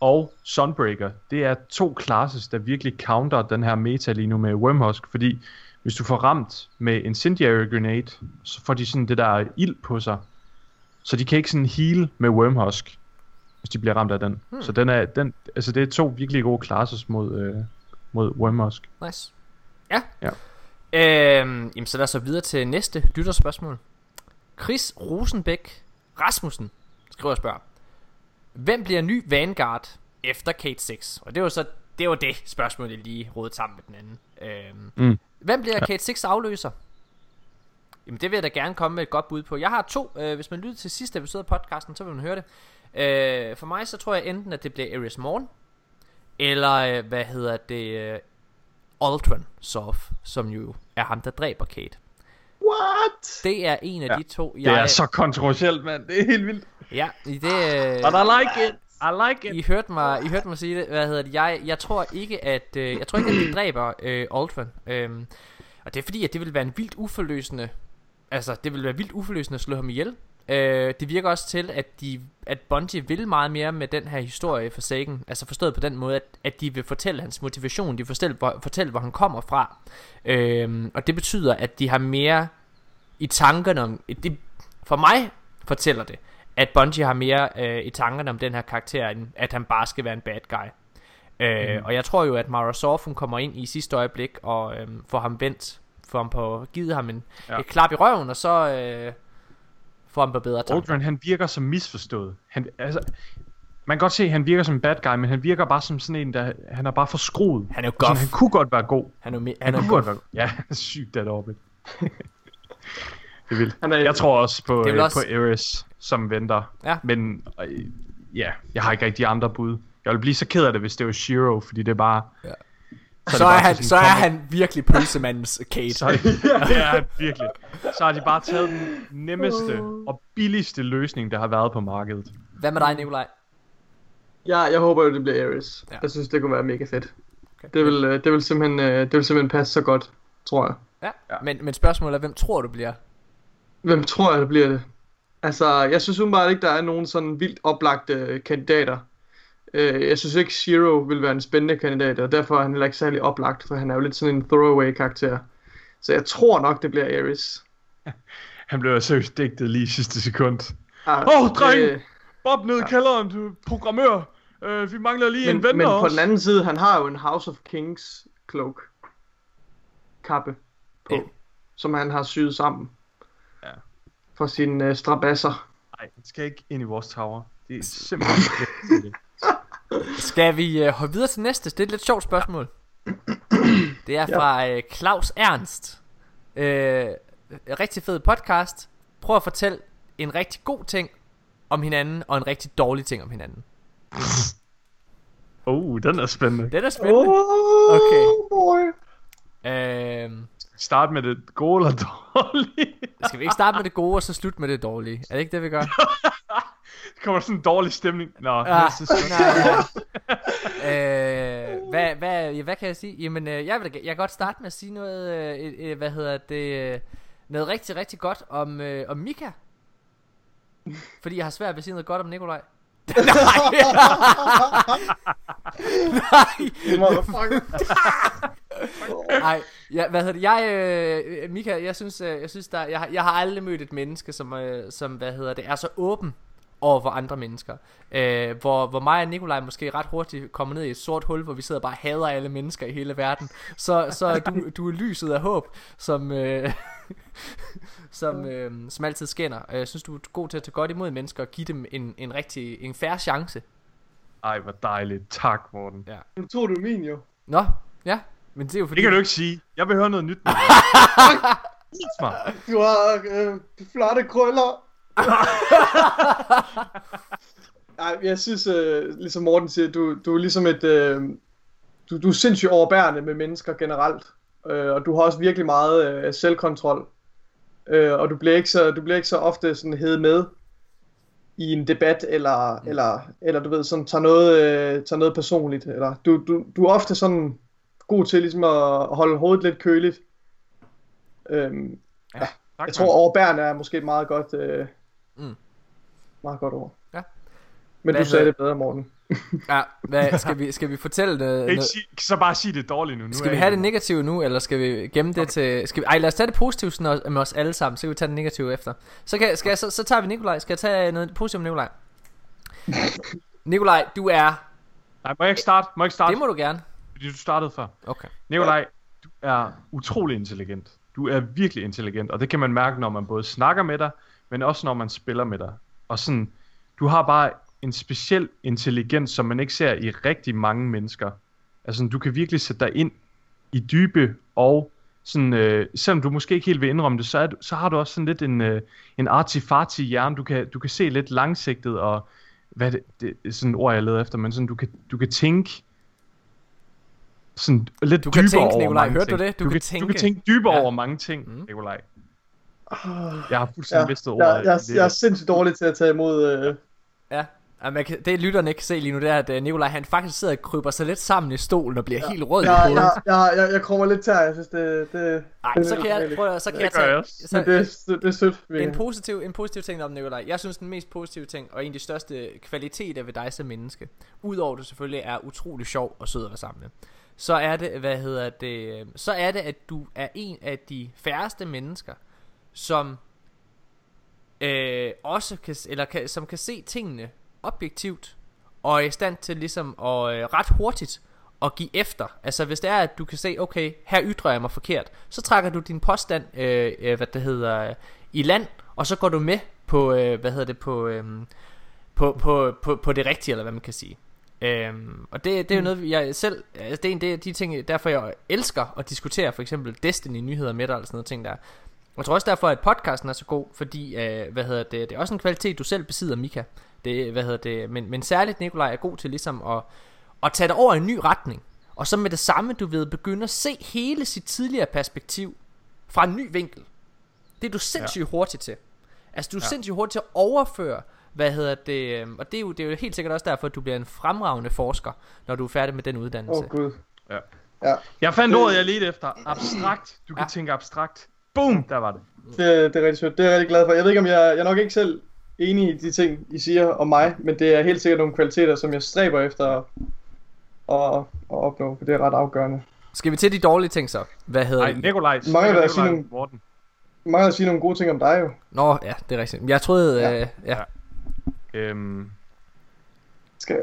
[SPEAKER 2] og Sunbreaker, det er to classes, der virkelig counter den her meta lige nu med Wormhusk, fordi hvis du får ramt med Incendiary Grenade, så får de sådan det der ild på sig, så de kan ikke sådan heal med Wormhusk, hvis de bliver ramt af den. Hmm. Så den er, den, altså det er to virkelig gode classes mod, øh, mod Wormhusk.
[SPEAKER 1] Nice. Ja.
[SPEAKER 2] Ja.
[SPEAKER 1] Øhm, jamen, så lad os så videre til næste lytterspørgsmål. Chris Rosenbæk Rasmussen skriver og spørger. Hvem bliver ny Vanguard efter Kate 6? Og det var så det var det spørgsmål, jeg lige rådede sammen med den anden. Øhm,
[SPEAKER 2] Mm.
[SPEAKER 1] Hvem bliver Kate 6 afløser? Jamen det vil jeg da gerne komme med et godt bud på. Jeg har to, øh, hvis man lytter til sidste episode af podcasten, så vil man høre det. Øh, for mig så tror jeg enten, at det bliver Ares Morn, eller øh, hvad hedder det, øh, Aldrin Sof, som jo er ham, der dræber Kate.
[SPEAKER 3] What?
[SPEAKER 1] Det er en af
[SPEAKER 2] Ja,
[SPEAKER 1] de to,
[SPEAKER 2] Det
[SPEAKER 1] jeg...
[SPEAKER 2] er så kontroversielt, mand. Det er helt vildt.
[SPEAKER 1] Ja, i det... Øh,
[SPEAKER 2] But I like it. I like it.
[SPEAKER 1] I hørte mig, I hørte mig sige det. Hvad hedder det? Jeg, jeg tror ikke at øh, jeg tror ikke at de dræber øh, Aldrin. Øhm, og det er fordi at det vil være en vildt uforløsende altså det vil være vildt uforløsende at slå ham ihjel. Øh, det virker også til at de at Bungie vil meget mere med den her historie for Sagan, altså forstået på den måde at, at de vil fortælle hans motivation, de vil fortælle hvor, fortælle hvor han kommer fra. Øhm, og det betyder at de har mere i tankerne om det, for mig fortæller det at Bungie har mere øh, i tankerne om den her karakter, end at han bare skal være en bad guy. Øh,
[SPEAKER 2] Mhm.
[SPEAKER 1] Og jeg tror jo, at Mara Sorf, hun kommer ind i sidste øjeblik og øh, får ham vendt, får ham på, givet ham en. Ja. et klap i røven, og så øh, ham på bedre tanker.
[SPEAKER 2] Aldrin, han virker som misforstået. Han, altså, man kan godt se, at han virker som en bad guy, men han virker bare som sådan en, der han er bare for skruet.
[SPEAKER 1] Han er jo
[SPEAKER 2] Sådan,
[SPEAKER 1] goff.
[SPEAKER 2] han kunne godt være god.
[SPEAKER 1] Han er
[SPEAKER 2] Han,
[SPEAKER 1] han er
[SPEAKER 2] kunne godt være god. Ja, [LAUGHS] sygt det orbit. det.
[SPEAKER 3] Han er,
[SPEAKER 2] Jeg tror også på,
[SPEAKER 1] Det
[SPEAKER 2] øh,
[SPEAKER 1] også-
[SPEAKER 2] på Eris, som venter.
[SPEAKER 1] Ja.
[SPEAKER 2] Men øh, ja, jeg har ikke rigtig andre bud. Jeg ville blive så ked af det, hvis det var Shiro, fordi det er bare...
[SPEAKER 1] Ja.
[SPEAKER 2] Så,
[SPEAKER 1] Så er,
[SPEAKER 2] bare
[SPEAKER 1] han,
[SPEAKER 2] sådan
[SPEAKER 1] så er han virkelig pølsemandens [LAUGHS] Kate.
[SPEAKER 2] Så det, det er han virkelig. Så har de bare taget den nemmeste og billigste løsning, der har været på markedet.
[SPEAKER 1] Hvad med dig, Nikolaj?
[SPEAKER 3] Ja, jeg håber jo, det bliver Ares.
[SPEAKER 1] Ja.
[SPEAKER 3] Jeg synes, det kunne være mega fedt.
[SPEAKER 1] Okay.
[SPEAKER 3] Det vil, øh, det vil, simpelthen, øh, det vil simpelthen passe så godt, tror jeg.
[SPEAKER 1] Ja.
[SPEAKER 2] Ja.
[SPEAKER 1] Men, men spørgsmålet er, hvem tror du bliver?
[SPEAKER 3] Hvem tror jeg, det bliver det? Altså, jeg synes umiddelbart ikke, der er nogen sådan vildt oplagte kandidater. Øh, jeg synes ikke, Zero vil være en spændende kandidat, og derfor er han heller ikke særlig oplagt, for han er jo lidt sådan en throwaway-karakter. Så jeg tror nok, det bliver Ares. [LAUGHS]
[SPEAKER 2] Han blev seriøst digtet lige i sidste sekund.
[SPEAKER 3] Ah,
[SPEAKER 2] Åh, dreng!
[SPEAKER 3] øh,
[SPEAKER 2] Bob ned i kælderen, du programmør. Øh, vi mangler lige en
[SPEAKER 3] men,
[SPEAKER 2] ven
[SPEAKER 3] men på
[SPEAKER 2] også.
[SPEAKER 3] den anden side, han har jo en House of Kings cloak. Kappe på.
[SPEAKER 1] Ja.
[SPEAKER 3] Som han har syet sammen.
[SPEAKER 2] Ja.
[SPEAKER 3] For sine øh, strabasser.
[SPEAKER 2] Nej, han skal ikke ind i vores tower. Det er simpelthen ikke. [LAUGHS]
[SPEAKER 1] Skal vi øh, hoppe videre til næste? Det er et lidt sjovt spørgsmål. [CLEARS THROAT] Det er
[SPEAKER 3] Ja.
[SPEAKER 1] fra øh, Claus Ernst. Øh, rigtig fed podcast. Prøv at fortælle en rigtig god ting om hinanden, og en rigtig dårlig ting om hinanden.
[SPEAKER 2] Oh, den er spændende.
[SPEAKER 1] Det er spændende.
[SPEAKER 3] Oh,
[SPEAKER 1] Okay.
[SPEAKER 3] boy.
[SPEAKER 1] Øh,
[SPEAKER 2] Start med det gode eller dårlige.
[SPEAKER 1] Skal vi ikke starte med det gode, og så slutte med det dårlige? Er det ikke det, vi gør?
[SPEAKER 2] Så [LAUGHS] kommer sådan en dårlig stemning. Nå,
[SPEAKER 1] Ah, nej, ja. [LAUGHS] øh, hvad, hvad, ja, hvad kan jeg sige? Jamen, øh, jeg, vil, jeg kan godt starte med at sige noget, øh, øh, øh, hvad hedder det, øh, noget rigtig, rigtig godt om, øh, om Mika. Fordi jeg har svært ved at sige noget godt om Nikolaj. [LAUGHS] Nej.
[SPEAKER 3] Motherfucker. [LAUGHS]
[SPEAKER 1] Nej, ja, hvad hedder det? Jeg, øh, Mika, jeg synes, øh, jeg synes der, jeg, jeg har aldrig mødt et menneske, som, øh, som hvad hedder det, er så åben over for andre mennesker. Øh, hvor, hvor mig og Nikolaj måske ret hurtigt kommer ned i et sort hul, hvor vi sidder og bare hader alle mennesker i hele verden. Så, så er du, du er lyset af håb, som, øh, [LAUGHS] som, øh, som altid skinner. Jeg synes, du er god til at tage godt imod mennesker og give dem en, en rigtig en færre chance.
[SPEAKER 2] Ej, hvor dejligt. Tak, Morten.
[SPEAKER 1] Ja.
[SPEAKER 3] Nu tog du min jo.
[SPEAKER 1] Nå, ja. Men det er jo fordi...
[SPEAKER 2] Det kan du ikke sige. Jeg vil høre noget nyt. [LAUGHS] mig.
[SPEAKER 3] Du har øh, flotte krøller. [LAUGHS] Ej, jeg synes, øh, ligesom Morten siger, du, du er ligesom et... Øh, du, du er sindssygt overbærende med mennesker generelt. Øh, og du har også virkelig meget øh, selvkontrol. Øh, og du bliver, ikke så, du bliver ikke så ofte sådan hed med i en debat, eller, mm. eller, eller du ved, sådan, tager, noget, øh, tager noget personligt. Eller, du, du, du er ofte sådan god til ligesom at holde hovedet lidt køligt. Øhm,
[SPEAKER 2] Tak,
[SPEAKER 3] jeg tror overbærende er måske et meget godt, øh,
[SPEAKER 1] Mm.
[SPEAKER 3] meget godt ord.
[SPEAKER 1] Ja.
[SPEAKER 3] Men
[SPEAKER 1] Hvad
[SPEAKER 3] du sagde det bedre, Morten. [LAUGHS]
[SPEAKER 1] Ja, hvad, skal, vi, skal vi fortælle noget,
[SPEAKER 2] Ikke sig, så bare sig det dårligt nu. nu
[SPEAKER 1] Skal vi have det negative nu, eller skal vi gemme det til... Skal vi, ej, lad os tage det positive sådan, med os alle sammen, så kan vi tage det negative efter. Så, kan, skal jeg, så, så tager vi Nikolaj. Skal jeg tage noget positivt om Nikolaj? [LAUGHS] Nikolaj, du er...
[SPEAKER 2] Nej, må jeg ikke starte? Må jeg ikke starte?
[SPEAKER 1] Det må du gerne.
[SPEAKER 2] Fordi du startede før.
[SPEAKER 1] Okay.
[SPEAKER 2] Nikolaj, du er utrolig intelligent. Du er virkelig intelligent, og det kan man mærke, når man både snakker med dig, men også når man spiller med dig. Og sådan, du har bare en speciel intelligens, som man ikke ser i rigtig mange mennesker. Altså, du kan virkelig sætte dig ind i dybe, og sådan, øh, selvom du måske ikke helt vil indrømme det, så, er du, så har du også sådan lidt en, øh, en artifarti hjerne. Du kan, du kan se lidt langsigtet, og hvad det, det er sådan et ord, jeg leder efter, men sådan, du kan, du kan tænke sådan lidt
[SPEAKER 1] Du kan
[SPEAKER 2] dybere
[SPEAKER 1] tænke,
[SPEAKER 2] over
[SPEAKER 1] Nikolaj.
[SPEAKER 2] mange
[SPEAKER 1] Hørte du
[SPEAKER 2] ting.
[SPEAKER 1] det? Du
[SPEAKER 2] du
[SPEAKER 1] kan
[SPEAKER 2] kan,
[SPEAKER 1] tænke.
[SPEAKER 2] Du kan tænke dybere
[SPEAKER 1] Ja.
[SPEAKER 2] over mange ting,
[SPEAKER 1] Mm.
[SPEAKER 2] Nikolaj.
[SPEAKER 3] Ah,
[SPEAKER 2] Jeg har fuldstændig
[SPEAKER 3] Ja,
[SPEAKER 2] mistet ordet.
[SPEAKER 3] jeg, jeg,
[SPEAKER 2] i det.
[SPEAKER 3] jeg er sindssygt dårlig til at tage imod... Øh,
[SPEAKER 1] Ja. Ja, man kan, det lytterne ikke kan se lige nu, det er, at øh, Nikolaj han faktisk sidder og kryber sig lidt sammen i stolen og bliver ja. helt rød i
[SPEAKER 3] jeg,
[SPEAKER 1] hovedet.
[SPEAKER 3] jeg, jeg, jeg, jeg krummer lidt tær, jeg synes, det, det,
[SPEAKER 1] Nej,
[SPEAKER 3] det
[SPEAKER 1] så kan jeg, prøv, så kan
[SPEAKER 2] Det
[SPEAKER 1] jeg
[SPEAKER 2] jeg
[SPEAKER 1] tage... Så,
[SPEAKER 3] Men det, det, det er sødt.
[SPEAKER 1] En positiv, en positiv ting om Nikolaj. Jeg synes, den mest positive ting, og en af de største kvaliteter ved dig som menneske, udover at du selvfølgelig er utrolig sjov og sød at være sammen med, så er det, hvad hedder det, så er det, at du er en af de færreste mennesker, som øh, også kan, eller kan, som kan se tingene objektivt, og er i stand til ligesom at øh, ret hurtigt at give efter. Altså hvis det er, at du kan se, okay, her ytrer jeg mig forkert, så trækker du din påstand, øh, øh, hvad det hedder, øh, i land, og så går du med på, øh, hvad hedder det, på, øh, på, på, på, på det rigtige, eller hvad man kan sige. Øhm, og det, det er jo noget, jeg selv, altså det er en af de ting, derfor jeg elsker at diskutere for eksempel Destiny-nyheder med dig, eller sådan noget ting der. Jeg tror også derfor, at podcasten er så god, fordi, øh, hvad hedder det, det er også en kvalitet, du selv besidder, Mika. Det, hvad hedder det, men, men særligt Nikolaj er god til ligesom at, at tage dig over i en ny retning. Og så med det samme, du ved, begynde at se hele sit tidligere perspektiv fra en ny vinkel. Det er du sindssygt ja. hurtigt til. Altså du er ja. Sindssygt hurtigt til at overføre, hvad hedder det, øhm, og det er, jo, det er jo helt sikkert også derfor, at du bliver en fremragende forsker, når du er færdig med den uddannelse.
[SPEAKER 3] Åh, oh, Gud.
[SPEAKER 2] Ja.
[SPEAKER 3] Ja,
[SPEAKER 2] Jeg fandt ordet, jeg ledte efter. Abstrakt. Du kan
[SPEAKER 1] Ja.
[SPEAKER 2] tænke abstrakt. Boom, der var det.
[SPEAKER 3] det, det er rigtig sødt. Det er jeg rigtig glad for. Jeg ved ikke, om jeg, jeg er nok ikke selv enig i de ting, I siger om mig, men det er helt sikkert nogle kvaliteter, som jeg stræber efter at, at, at opnå, for det er ret afgørende.
[SPEAKER 1] Skal vi til de dårlige ting så? Hvad hedder
[SPEAKER 2] Nej,
[SPEAKER 1] det?
[SPEAKER 2] Nikolaj.
[SPEAKER 3] der at sige nogle-
[SPEAKER 2] Morten.
[SPEAKER 3] At sige nogle gode ting om dig jo.
[SPEAKER 1] Nå, ja, det er rigtigt. Jeg troede,
[SPEAKER 3] Ja.
[SPEAKER 1] ja. Øh, ja.
[SPEAKER 2] Øhm,
[SPEAKER 3] Skal,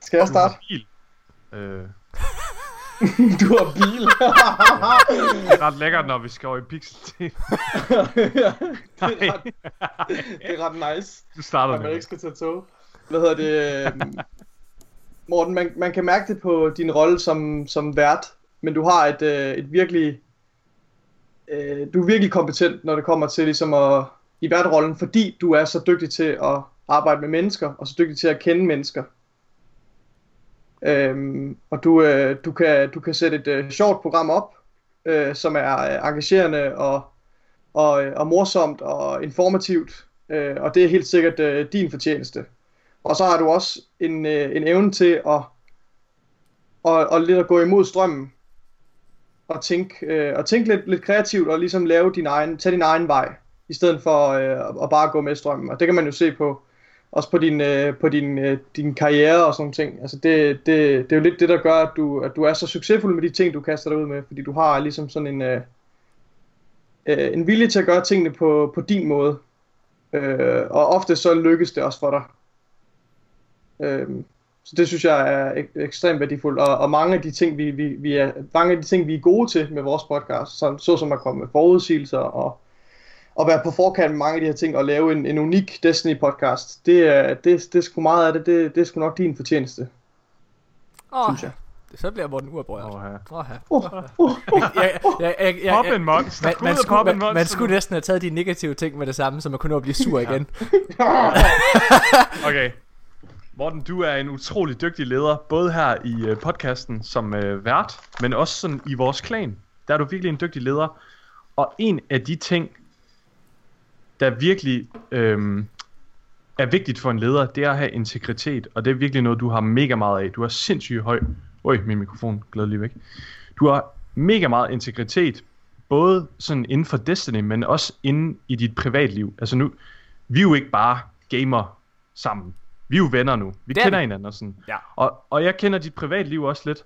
[SPEAKER 3] skal jeg starte?
[SPEAKER 2] Øh, [LAUGHS]
[SPEAKER 3] du har bil.
[SPEAKER 2] det er ret lækkert, når vi skal over i Pixel TV. [LAUGHS]
[SPEAKER 3] det, er ret, det er ret nice.
[SPEAKER 2] Du starter
[SPEAKER 3] at man ikke skal tage tog. Hvad hedder det? øhm, Morten, man, man kan mærke det på din rolle som, som vært, men du har et, øh, et virkelig... Øh, du er virkelig kompetent, når det kommer til ligesom at, i værtrollen, fordi du er så dygtig til at arbejde med mennesker, og så dygtig til at kende mennesker. Øhm, og du, øh, du, kan, du kan sætte et øh, sjovt program op, øh, som er øh, engagerende og, og, øh, og morsomt og informativt, øh, og det er helt sikkert øh, din fortjeneste. Og så har du også en, øh, en evne til at, at, at lidt at gå imod strømmen, og tænke, øh, og tænke lidt, lidt kreativt, og ligesom lave din egen, tage din egen vej, i stedet for øh, at bare gå med strømmen. Og det kan man jo se på, også på din, øh, på din, øh, din karriere og sådan ting. Altså det, det, det er jo lidt det, der gør, at du, at du er så succesfuld med de ting, du kaster dig ud med, fordi du har ligesom sådan en, øh, øh, en vilje til at gøre tingene på, på din måde. Øh, og ofte så lykkes det også for dig. Øh, så det synes jeg er ek- ekstremt værdifuldt, og, og mange af de ting vi, vi, vi er mange af de ting vi er gode til med vores podcast, så, så som at komme med forudsigelser og og være på forkant med mange af de her ting og lave en, en unik Destiny podcast, det er det, det er sgu meget af det, det, det er sgu nok din fortjeneste,
[SPEAKER 1] Åh,
[SPEAKER 3] synes jeg.
[SPEAKER 1] så bliver Morten uoprørt.
[SPEAKER 2] Åh, ja.
[SPEAKER 1] Åh, ja.
[SPEAKER 3] Uh, uh, uh.
[SPEAKER 1] Jeg- jeg- jeg- jeg-
[SPEAKER 2] Pop en monster.
[SPEAKER 1] Man, skulle, man, man næsten have taget de negative ting med det samme, så man kunne nå at blive sur igen. [LAUGHS]
[SPEAKER 2] Okay. Morten, du er en utrolig dygtig leder, både her i øh, podcasten som øh, vært, men også sådan i vores klan. Der er du virkelig en dygtig leder. Og en af de ting, der virkelig øhm, er vigtigt for en leder, det er at have integritet. Og det er virkelig noget, du har mega meget af. Du har sindssygt høj... Øj, min mikrofon gled lige væk. Du har mega meget integritet, både sådan inden for Destiny, men også inden i dit privatliv. Altså nu, vi er jo ikke bare gamer sammen. Vi er jo venner nu. Vi
[SPEAKER 1] er
[SPEAKER 2] kender hinanden og sådan.
[SPEAKER 1] Ja.
[SPEAKER 2] Og, og jeg kender dit privatliv også lidt.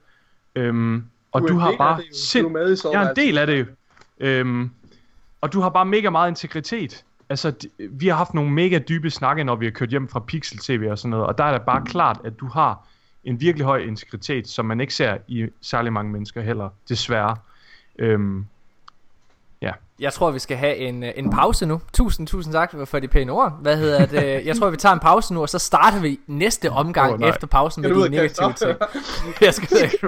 [SPEAKER 2] Øhm, og
[SPEAKER 3] Du
[SPEAKER 2] du, har bare sind...
[SPEAKER 3] Du er med i
[SPEAKER 2] Jeg er en del af det jo. Øhm, og du har bare mega meget integritet. Altså, vi har haft nogle mega dybe snakke, når vi har kørt hjem fra Pixel TV og sådan noget. Og der er det bare klart, at du har en virkelig høj integritet, som man ikke ser i særlig mange mennesker heller, desværre. Øhm,
[SPEAKER 1] jeg tror, vi skal have en, øh, en pause nu. Tusind, tusind tak for de pæne ord. Hvad hedder det? [LAUGHS] Jeg tror, vi tager en pause nu, og så starter vi næste omgang oh,
[SPEAKER 2] nej.
[SPEAKER 1] efter pausen med de negative ting. [LAUGHS] Jeg skal ikke.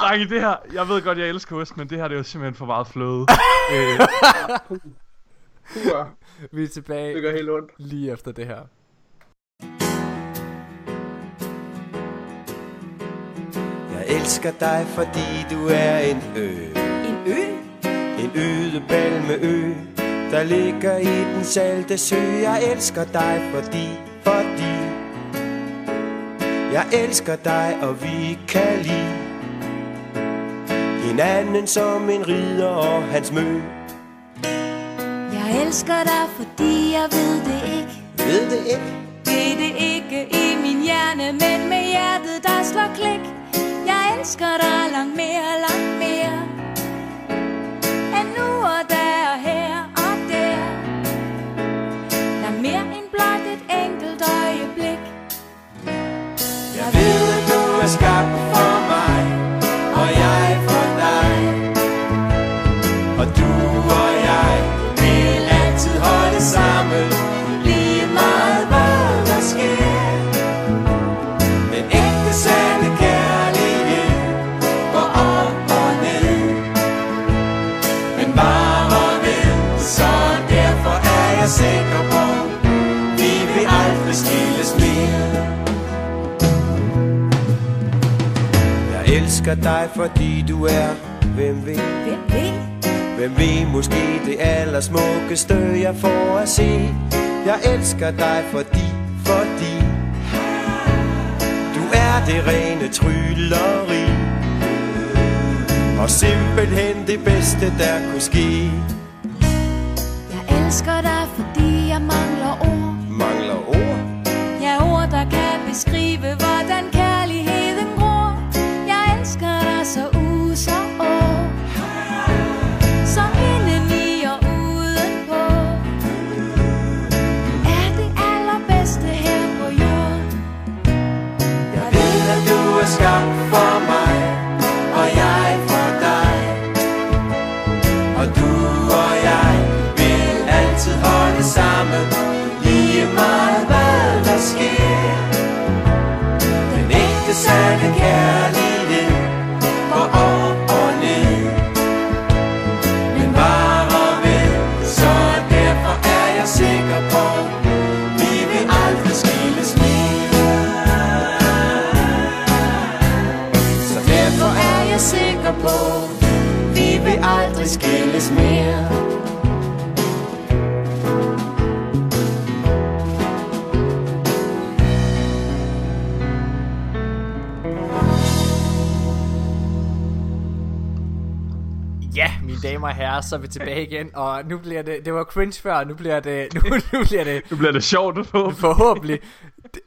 [SPEAKER 2] Drenge, [LAUGHS] det her, jeg ved godt, jeg elsker ost, men det her det er jo simpelthen for meget fløde. øh,
[SPEAKER 1] Vi er
[SPEAKER 3] det
[SPEAKER 1] tilbage
[SPEAKER 3] gør helt ondt.
[SPEAKER 1] lige efter det her.
[SPEAKER 5] Jeg elsker dig, fordi du er en ø.
[SPEAKER 6] En ø?
[SPEAKER 5] En øde balmeø, der ligger i den salte sø. Jeg elsker dig, fordi, fordi Jeg elsker dig, og vi kan lide Hinanden som en ridder og hans mø
[SPEAKER 6] Jeg elsker dig, fordi jeg ved det ikke.
[SPEAKER 5] Ved det ikke?
[SPEAKER 6] Ved det ikke i min hjerne, men med hjertet, der slår klik. Elsker dig langt mere, langt mere. End nu og der og her og der. Der er mere end blot et enkelt øjeblik.
[SPEAKER 5] Jeg ved, at du er skabt elsker dig, fordi du er, hvem ved,
[SPEAKER 6] Hvem ved?
[SPEAKER 5] hvem ved, måske det allersmukkeste, jeg får at se. Jeg elsker dig, fordi, fordi du er det rene trylleri. Og simpelthen det bedste, der kunne ske.
[SPEAKER 6] Jeg elsker dig, fordi jeg mangler ord.
[SPEAKER 5] Mangler ord,
[SPEAKER 6] Ja, ord, der kan beskrive, hvordan kærligheden
[SPEAKER 1] damer og herrer, så er vi tilbage igen, og nu bliver det, det var cringe før, og nu bliver det, [LAUGHS] nu, nu bliver det
[SPEAKER 2] Nu bliver det sjovt få.
[SPEAKER 1] forhåbentlig.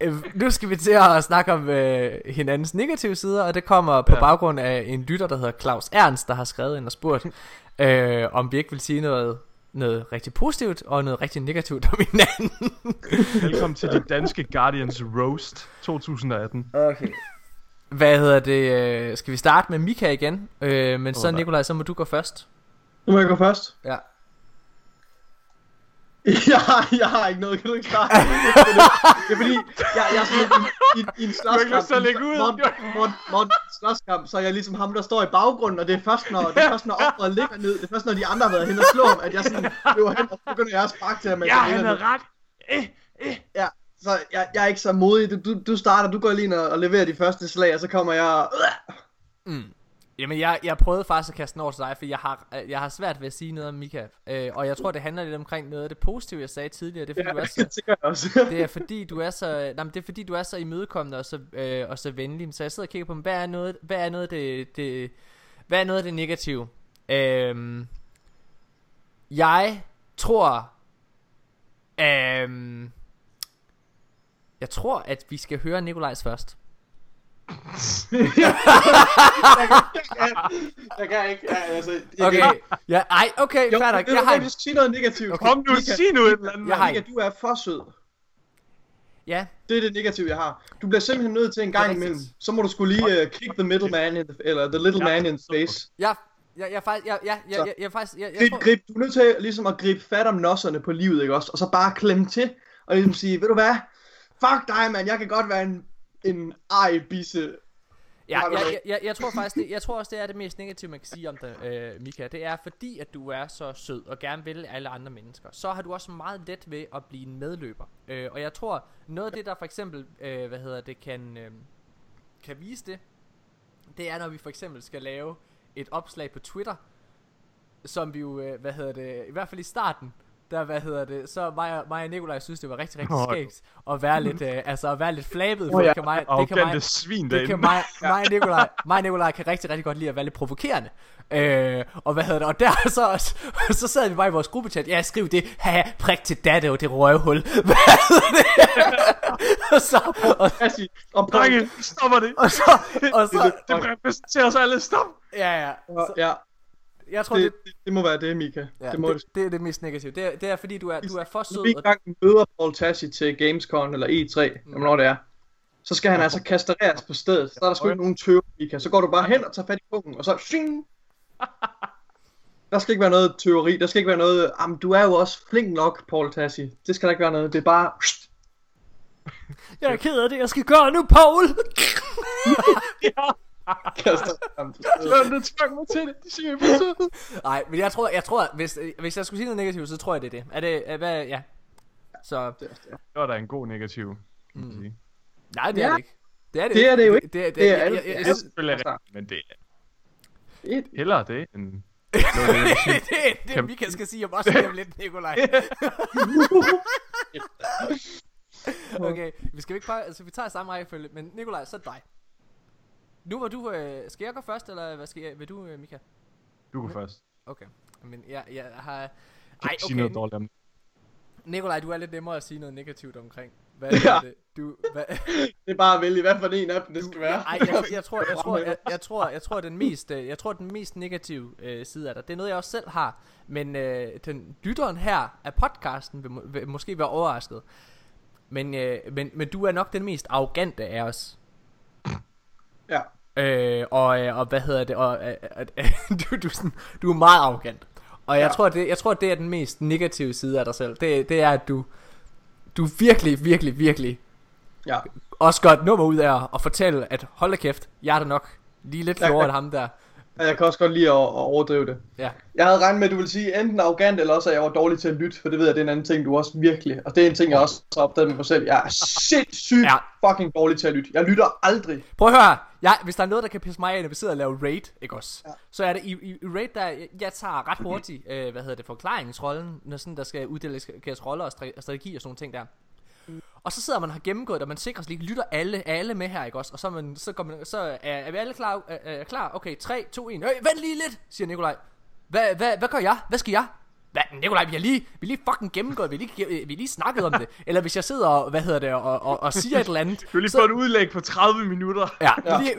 [SPEAKER 1] Øh, Nu skal vi til at snakke om øh, hinandens negative sider, og det kommer på
[SPEAKER 2] Ja.
[SPEAKER 1] baggrund af en lytter, der hedder Claus Ernst, der har skrevet ind og spurgt, [LAUGHS] øh, om vi ikke vil sige noget, noget rigtig positivt og noget rigtig negativt om hinanden. [LAUGHS]
[SPEAKER 2] Velkommen til de danske Guardians Roast 2018.
[SPEAKER 1] Okay. Hvad hedder det? øh, Skal vi starte med Mika igen? Øh, men så
[SPEAKER 2] Åh, nej.
[SPEAKER 1] Nikolaj, så må du gå først.
[SPEAKER 3] Nu må jeg gå først.
[SPEAKER 1] Ja. [LAUGHS]
[SPEAKER 3] jeg, har, jeg har ikke noget, kan du ikke starte? det er fordi, jeg, jeg er sådan i, i, i en
[SPEAKER 2] har ikke lyst til at
[SPEAKER 3] slåskamp.
[SPEAKER 2] lægge ud.
[SPEAKER 3] Morten, Morten, Morten, slåskamp, så er jeg ligesom ham, der står i baggrunden, og det er først, når, det er først, når offeret ligger ned, det er først, når de andre har været hen og slå ham, at jeg sådan løber hen, og så begynder jeg at sparke til ham.
[SPEAKER 2] Ja,
[SPEAKER 3] han
[SPEAKER 2] havde ret. Eh, eh.
[SPEAKER 3] Ja, så jeg, jeg er ikke så modig. Du, du, du starter, du går lige ind og, og leverer de første slag, og så kommer jeg... og-
[SPEAKER 1] Mm. Jamen, jeg, jeg prøvede faktisk at kaste den over til dig, for jeg har, øh, jeg har svært ved at sige noget om Mika. Øh, og jeg tror, det handler lidt omkring noget af det positive, jeg sagde tidligere. Det er, fordi,
[SPEAKER 3] Ja,
[SPEAKER 1] du er [LAUGHS]
[SPEAKER 3] det
[SPEAKER 1] så,
[SPEAKER 3] jeg også.
[SPEAKER 1] det er fordi, du er så, nej, men det er fordi, du er så imødekommende og så, øh, og så venlig. Så jeg sidder og kigger på, hvad er noget, hvad er noget det, det, hvad er noget af det negative? Øhm, jeg tror, øhm, jeg tror, at vi skal høre Nikolajs først.
[SPEAKER 3] Jeg kan ikke. Ja, altså, det,
[SPEAKER 1] Okay,
[SPEAKER 3] Det,
[SPEAKER 1] ja, ej, okay,
[SPEAKER 3] jo,
[SPEAKER 1] fair nok. Jeg
[SPEAKER 3] du
[SPEAKER 1] har
[SPEAKER 3] skal sige noget negativt.
[SPEAKER 2] Kom nu,
[SPEAKER 3] Mika,
[SPEAKER 2] sig nu et eller andet.
[SPEAKER 1] Jeg har
[SPEAKER 3] Mika, du er for sød.
[SPEAKER 1] ja,
[SPEAKER 3] Det er det negative, jeg har. Du bliver simpelthen nødt til en gang
[SPEAKER 1] er
[SPEAKER 3] imellem. Så må du skulle lige uh, kick the middle man, in the, eller the little man in space.
[SPEAKER 1] jeg, jeg, jeg, er faktisk, jeg, jeg, jeg, jeg, jeg, faktisk, jeg, jeg
[SPEAKER 3] Grib,
[SPEAKER 1] tror,
[SPEAKER 3] grib, du er nødt til ligesom at gribe fat om nosserne på livet, ikke også? Og så bare klemme til, og ligesom sige, ved du hvad? Fuck dig, mand, jeg kan godt være en, en ej bisse.
[SPEAKER 1] Ja, jeg, jeg, jeg tror faktisk, det, jeg tror også, det er det mest negative, man kan sige om dig, øh, Mika. Det er fordi, at du er så sød og gerne vil alle andre mennesker. Så har du også meget let ved at blive en medløber. Øh, og jeg tror, noget af det, der for eksempel, øh, hvad hedder det, kan, øh, kan vise det, det er, når vi for eksempel skal lave et opslag på Twitter, som vi jo, øh, hvad hedder det, i hvert fald i starten, der, hvad hedder det, så mig og, mig og Nikolaj synes, det var rigtig, rigtig skægt at være lidt, øh, altså at være lidt flabet, for
[SPEAKER 3] Åh, ja.
[SPEAKER 1] det kan mig, det kan mig,
[SPEAKER 2] svin
[SPEAKER 1] det
[SPEAKER 2] derinde.
[SPEAKER 1] kan mig, [LAUGHS] mig, og Nikolaj, mig og Nikolaj kan rigtig, rigtig godt lide at være lidt provokerende. Øh, og hvad hedder det, og der [LAUGHS] så, også, så sad vi bare i vores gruppechat, ja, skriv det, ha, prik til datte og det røvhul. [LAUGHS] Hvad hedder det? og så, og,
[SPEAKER 3] og
[SPEAKER 2] Drenge, stopper det.
[SPEAKER 1] og så, og så,
[SPEAKER 2] Det repræsenterer os alle. Stop.
[SPEAKER 1] ja, ja. Så,
[SPEAKER 3] ja,
[SPEAKER 1] jeg tror,
[SPEAKER 3] det,
[SPEAKER 1] det,
[SPEAKER 3] det, det, må være det, Mika.
[SPEAKER 1] ja,
[SPEAKER 3] det må
[SPEAKER 1] det, det, er det mest negative. Det er, det er fordi, du er, du er for
[SPEAKER 3] Når vi
[SPEAKER 1] sød. Og,
[SPEAKER 3] møder Paul Tassi til Gamescom eller E3, mm. hvornår det er, så skal han altså kastreres på stedet. Så er der sgu ikke nogen tøv, Mika. Så går du bare hen og tager fat i pungen, og så shing! [LAUGHS] Der skal ikke være noget teori, der skal ikke være noget, jamen du er jo også flink nok, Paul Tassi. Det skal der ikke være noget, det er bare, [LAUGHS]
[SPEAKER 1] jeg er ked af det, jeg skal gøre nu, Paul. [LAUGHS]
[SPEAKER 3] kaster [LAUGHS]
[SPEAKER 2] Du tvang mig til det. Det siger jeg på sød.
[SPEAKER 1] Nej, men jeg tror, jeg tror hvis, hvis jeg skulle sige noget negativt, så tror jeg, det er det. Er det, er, hvad, ja. Så,
[SPEAKER 3] Det er- er-
[SPEAKER 2] var da en god negativ. kan sige.
[SPEAKER 1] nej, det er
[SPEAKER 3] Ja.
[SPEAKER 1] det ikke. Det er det,
[SPEAKER 3] Det er det jo ikke.
[SPEAKER 1] Det, det,
[SPEAKER 3] Det er
[SPEAKER 1] jeg-
[SPEAKER 3] alt-
[SPEAKER 1] jeg- jeg-
[SPEAKER 3] det
[SPEAKER 2] Det
[SPEAKER 3] er
[SPEAKER 2] er selvfølgelig rigtigt, men det er
[SPEAKER 3] Det er-
[SPEAKER 2] hellere det end... [LAUGHS] Det det,
[SPEAKER 1] det, det, det Mika skal sige om også lige om lidt, Nikolaj. [LAUGHS] okay, vi skal ikke bare, altså vi tager samme rækkefølge, men Nikolaj, så er det dig. Nu var du, øh, skal jeg gå først, eller hvad skal jeg, vil du, øh, Mika?
[SPEAKER 2] Du går først.
[SPEAKER 1] Okay, men jeg, jeg har,
[SPEAKER 2] Ej, okay. Sige noget dårligt om.
[SPEAKER 1] Nikolaj, du er lidt nemmere at sige noget negativt omkring. Hvad
[SPEAKER 3] Ja.
[SPEAKER 1] er det? Du, hvad, [LAUGHS]
[SPEAKER 3] Det er bare at vælge, hvad for en af dem det skal være.
[SPEAKER 1] Ej, jeg, jeg, tror, jeg, [LAUGHS] tror, jeg, jeg tror, jeg tror, den mest, øh, jeg tror, den mest negative øh, side af dig, det er noget, jeg også selv har, men øh, den lytteren her af podcasten vil, vil måske være overrasket. Men, øh, men, men du er nok den mest arrogante af os.
[SPEAKER 3] Ja.
[SPEAKER 1] Øh, og, øh, og hvad hedder det? Og, øh, øh, [LAUGHS] øh, du, du, er sådan, du er meget arrogant. Og jeg,
[SPEAKER 3] Ja.
[SPEAKER 1] tror, det, jeg tror, det er den mest negative side af dig selv. Det, det er, at du, du virkelig, virkelig, virkelig
[SPEAKER 3] Ja.
[SPEAKER 1] også et nummer ud af at fortælle, at hold da kæft, jeg er da nok lige lidt klogere end ham der.
[SPEAKER 3] Jeg kan også godt lide at, at overdrive det.
[SPEAKER 1] Ja.
[SPEAKER 3] Jeg havde regnet med, at du ville sige enten arrogant, eller også at jeg var dårlig til at lytte, for det ved jeg, det er en anden ting, du også virkelig. Og det er en ting, jeg også har opdaget med mig selv. Jeg er [LAUGHS] sindssygt
[SPEAKER 1] Ja.
[SPEAKER 3] fucking dårlig til at lytte. Jeg lytter aldrig.
[SPEAKER 1] Prøv at høre, jeg, hvis der er noget, der kan pisse mig af, når vi sidder og laver raid, ikke også? Ja. Så er det i, i, i raid, der jeg tager ret hurtigt, øh, hvad hedder det, forklaringsrollen, når sådan, der skal uddeles roller og stra- strategi og sådan nogle ting der. Og så sidder man og har gennemgået det, og man sikrer sig lige, lytter alle, alle med her, ikke også? Og så, man, så, går man, så er, er vi alle klar? Er, er klar? Okay, 3, 2, 1. Øh, vent lige lidt, siger Nikolaj. Hvad, hvad, hvad gør jeg? Hvad skal jeg? Hvad, Nikolaj, vi har lige, vi har lige fucking gennemgået, vi har lige, vi har lige snakket om det. Eller hvis jeg sidder og, hvad hedder det, og, og, og siger et eller andet.
[SPEAKER 2] Du har lige
[SPEAKER 1] så-
[SPEAKER 2] fået et udlæg på 30 minutter.
[SPEAKER 1] Ja,
[SPEAKER 3] Ja.
[SPEAKER 1] Lige,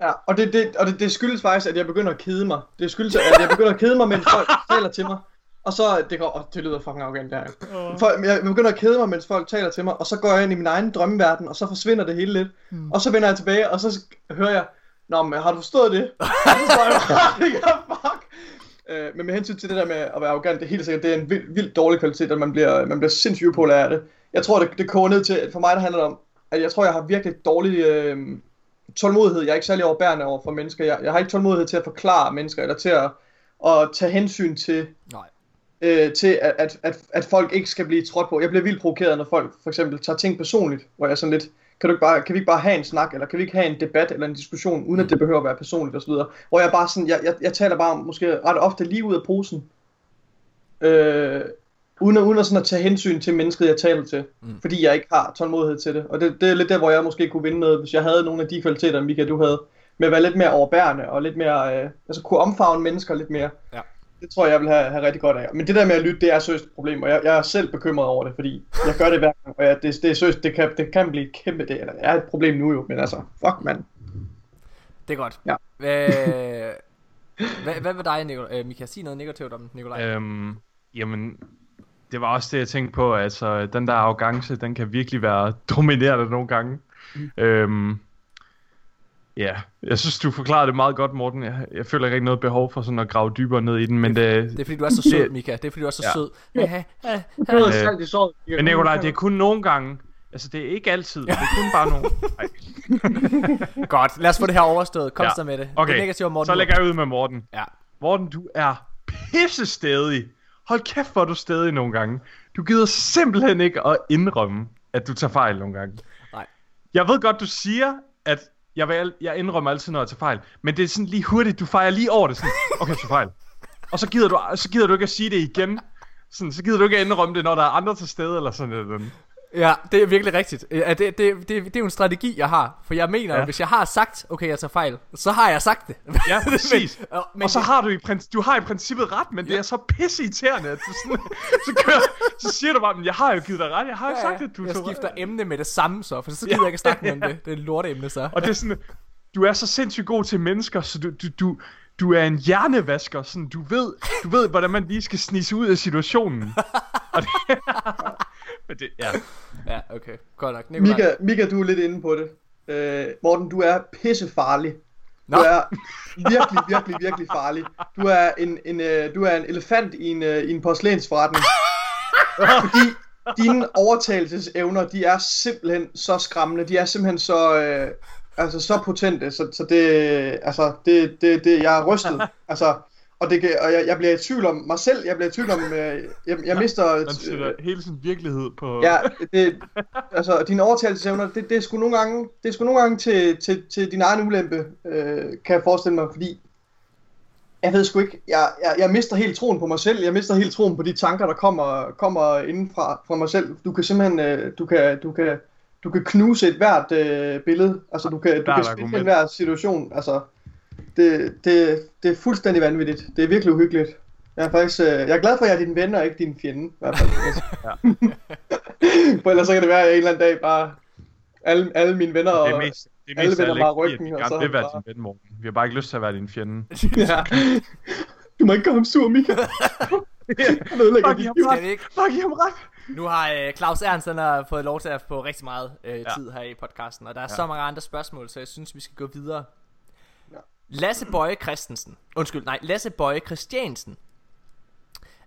[SPEAKER 3] Ja, og det, det, og det, det skyldes faktisk, at jeg begynder at kede mig. Det skyldes, at jeg begynder at kede mig, mens folk taler til mig. Og så, det går, oh, det lyder fucking arrogant der. Folk, jeg begynder at kede mig, mens folk taler til mig, og så går jeg ind i min egen drømmeverden, og så forsvinder det hele lidt. Mm. Og så vender jeg tilbage, og så hører jeg, Nå, men har du forstået det? Og så står jeg, fuck. Øh, men med hensyn til det der med at være arrogant, det er helt sikkert, det er en vild, vildt dårlig kvalitet, at man bliver, man bliver sindssygt upopulær af det. Jeg tror, det, det koger ned til, at for mig der handler det om, at jeg tror, jeg har virkelig dårlig øh, tålmodighed. Jeg er ikke særlig overbærende over for mennesker. Jeg, jeg har ikke tålmodighed til at forklare mennesker, eller til at, at tage hensyn til,
[SPEAKER 1] nej.
[SPEAKER 3] øh, til at, at, at, at folk ikke skal blive trådt på. Jeg bliver vildt provokeret, når folk for eksempel tager ting personligt, hvor jeg er sådan lidt, kan, du ikke bare, kan vi ikke bare have en snak, eller kan vi ikke have en debat eller en diskussion, uden at det behøver at være personligt osv. Hvor jeg bare sådan, jeg, jeg, jeg taler bare måske ret ofte lige ud af posen, øh, uden, at, uden at, sådan at tage hensyn til mennesket, jeg taler til, mm. fordi jeg ikke har tålmodighed til det. Og det, det er lidt der, hvor jeg måske kunne vinde noget, hvis jeg havde nogle af de kvaliteter, Mika, du havde, med at være lidt mere overbærende, og lidt mere, øh, altså kunne omfavne mennesker lidt mere.
[SPEAKER 1] Ja.
[SPEAKER 3] Det tror jeg, jeg vil have, have rigtig godt af. Men det der med at lytte, det er seriøst et problem, og jeg, jeg er selv bekymret over det, fordi jeg gør det hver gang, og jeg, det, det er seriøst, det kan, det kan blive et kæmpe, det, eller det er et problem nu jo, men altså, fuck mand.
[SPEAKER 1] Det er godt.
[SPEAKER 3] Ja.
[SPEAKER 1] Hvad, [LAUGHS] hvad, hvad med dig, Nikolaj? Øh, Mika, sig noget negativt om Nikolaj.
[SPEAKER 2] Øhm, jamen, det var også det, jeg tænkte på. Altså, den der arrogance, den kan virkelig være [LAUGHS] dominerende nogle gange. Mm. Øhm, ja, jeg synes, du forklarede det meget godt, Morten. Jeg, jeg føler ikke rigtig noget behov for sådan at grave dybere ned i den, men det...
[SPEAKER 1] Det er fordi, du er så sød, Mika. Det er fordi, du er så
[SPEAKER 2] Ja.
[SPEAKER 1] sød. Ja, ja, ja.
[SPEAKER 3] Noget
[SPEAKER 2] Øh. Men Nikolaj, det er kun nogle gange. Altså, det er ikke altid. Det er kun bare nogle... [LAUGHS]
[SPEAKER 1] Godt, lad os få det her overstået. Kom
[SPEAKER 2] Ja.
[SPEAKER 1] så med det.
[SPEAKER 2] Okay,
[SPEAKER 1] Det negative Morten.
[SPEAKER 2] så lægger jeg ud med Morten.
[SPEAKER 1] Ja.
[SPEAKER 2] Morten, du er pisse stedig. Hold kæft, hvor er du stedig nogle gange. Du gider simpelthen ikke at indrømme, at du tager fejl nogle gange.
[SPEAKER 1] Nej.
[SPEAKER 2] Jeg ved godt, du siger, at jeg, vil, jeg indrømmer altid, når jeg tager fejl. Men det er sådan lige hurtigt, du fejrer lige over det. Sådan, okay, så fejl. Og så gider, du, så gider du ikke at sige det igen. Sådan, så gider du ikke at indrømme det, når der er andre til stede, eller sådan noget.
[SPEAKER 1] Ja, det er virkelig rigtigt. Ja, det, det, det, det er jo en strategi, jeg har. For jeg mener,
[SPEAKER 2] Ja.
[SPEAKER 1] ja. hvis jeg har sagt, okay, jeg tager fejl, så har jeg sagt det. [LAUGHS]
[SPEAKER 2] Ja, præcis.
[SPEAKER 1] men, og, men
[SPEAKER 2] og så har du i, princi- du har i princippet ret, men det er så pisse irriterende, at du sådan, [LAUGHS] så, kører, så siger du bare, men jeg har jo givet dig ret, jeg har jo
[SPEAKER 1] Ja,
[SPEAKER 2] sagt, at du
[SPEAKER 1] jeg skifter emne med det samme så, for så gider jeg ikke snakke mere om [LAUGHS] det. Det er et lorteemne så.
[SPEAKER 2] Og det er sådan, du er så sindssygt god til mennesker, så du, du, du, du er en hjernevasker, sådan, du ved, du ved, hvordan man lige skal snise ud af situationen. Og det, men det, ja.
[SPEAKER 1] Ja, okay. Godt nok. Nikolaj.
[SPEAKER 3] Mika, Mika, du er lidt inde på det. Øh, Morten, du er pissefarlig.
[SPEAKER 1] Nå.
[SPEAKER 3] Du er virkelig, virkelig, virkelig farlig. Du er en, en, øh, du er en elefant i en, øh, i en porcelænsforretning. Fordi dine overtagelsesevner, de er simpelthen så skræmmende. De er simpelthen så, øh, altså så potente, så, så det, altså, det, det, det, jeg er rystet. Altså, og, det, kan- og jeg, jeg bliver i tvivl om mig selv, jeg bliver i tvivl om, øh, jeg, jeg mister...
[SPEAKER 2] Man sætter hele sin virkelighed på...
[SPEAKER 3] Ja, det, altså dine overtagelsesevner, det, det er sgu nogle gange, det er sgu nogle gange til, til, til din egen ulempe, øh, kan jeg forestille mig, fordi jeg ved sgu ikke, jeg, jeg, jeg mister helt troen på mig selv, jeg mister helt troen på de tanker, der kommer, kommer inden fra, fra mig selv. Du kan simpelthen, øh, du kan, du kan, du kan knuse et hvert øh, billede, altså du kan, du kan spille en hver situation, altså det, det, det er fuldstændig vanvittigt, det er virkelig uhyggeligt. Jeg er faktisk, øh, jeg er glad for, at jeg er din ven og ikke din fjende, i hvert fald. [LAUGHS] For ellers så kan det være, at jeg en eller anden dag bare... Alle, alle mine venner og...
[SPEAKER 2] det er mest, det er
[SPEAKER 3] alle
[SPEAKER 2] mest
[SPEAKER 3] vender
[SPEAKER 2] af
[SPEAKER 3] bare ryggen,
[SPEAKER 2] fordi,
[SPEAKER 3] og
[SPEAKER 2] at
[SPEAKER 3] så
[SPEAKER 2] vi gerne vil være
[SPEAKER 3] bare-
[SPEAKER 2] din ven, Morten. Vi har bare ikke lyst til at være din fjende. [LAUGHS]
[SPEAKER 3] ja. Du må ikke gøre ham sur, Mika. Han ødelægger
[SPEAKER 2] jeg.
[SPEAKER 1] Skal vi ikke?
[SPEAKER 2] Fuck, jeg har ret.
[SPEAKER 1] Nu har øh, Claus Ernst han har fået lov til at få rigtig meget øh,
[SPEAKER 2] Ja.
[SPEAKER 1] tid her i podcasten, og der er
[SPEAKER 2] Ja.
[SPEAKER 1] så mange andre spørgsmål, så jeg synes, vi skal gå videre. Lasse Bøje Christensen. Undskyld, nej, Lasse Bøje Christiansen.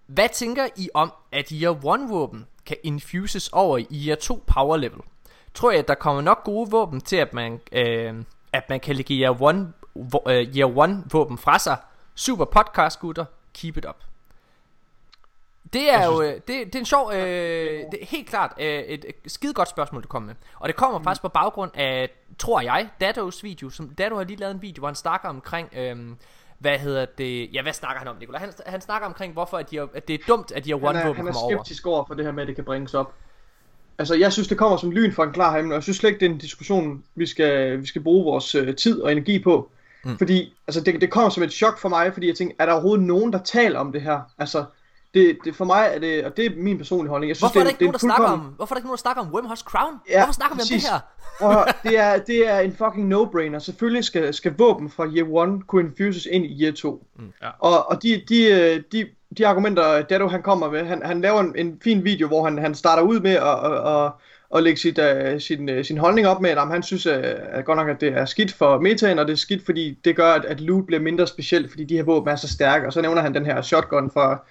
[SPEAKER 1] Hvad tænker I om, at Year 1 våben kan infuses over i Year 2 power level? Tror jeg, at der kommer nok gode våben til, at man, øh, at man kan lægge Year 1, uh, Year 1 våben fra sig? Super podcast, gutter. Keep it up. Det er jo øh, det, det er en sjov, øh, det er helt klart øh, et skide godt spørgsmål, du kommer med. Og det kommer mm. faktisk på baggrund af, tror jeg, Dados video. Som, Dado har lige lavet en video, hvor han snakker omkring, øh, hvad hedder det, ja hvad snakker han om, Nicolai? Han, han snakker omkring, hvorfor at, de er, at det er dumt, at de har
[SPEAKER 3] Han
[SPEAKER 1] one
[SPEAKER 3] er,
[SPEAKER 1] våben
[SPEAKER 3] han er
[SPEAKER 1] kommer over.
[SPEAKER 3] skeptisk over for det her med, at det kan bringes op. Altså, jeg synes, det kommer som lyn fra en klar himmel, og jeg synes slet ikke, det er en diskussion, vi skal, vi skal bruge vores øh, tid og energi på. Mm. Fordi, altså, det, det kommer som et chok for mig, fordi jeg tænker, er der overhovedet nogen, der taler om det her? Altså, det, det for mig er det, og det er min personlige holdning. Jeg synes,
[SPEAKER 1] Hvorfor er der
[SPEAKER 3] det,
[SPEAKER 1] ikke nogen, der
[SPEAKER 3] det er
[SPEAKER 1] snakker
[SPEAKER 3] fuldkommen-
[SPEAKER 1] om, hvorfor er der ikke nogen, der snakker om Wormhouse Crown?
[SPEAKER 3] Ja,
[SPEAKER 1] hvorfor snakker vi om det
[SPEAKER 3] præcis.
[SPEAKER 1] her?
[SPEAKER 3] At høre, [LAUGHS] det er, det er en fucking no-brainer. Selvfølgelig skal, skal våben fra Year 1 kunne infuses ind i Year 2. Mm,
[SPEAKER 2] ja.
[SPEAKER 3] Og, og de, de, øh, de, de argumenter, Dado han kommer med, han, han laver en, en fin video, hvor han, han starter ud med at, at, at, at lægge sit, uh, sin, uh, sin holdning op med, at jamen, han synes uh, at godt nok, at det er skidt for metaen, og det er skidt, fordi det gør, at, at loot bliver mindre specielt, fordi de her våben er så stærke. Og så nævner han den her shotgun fra,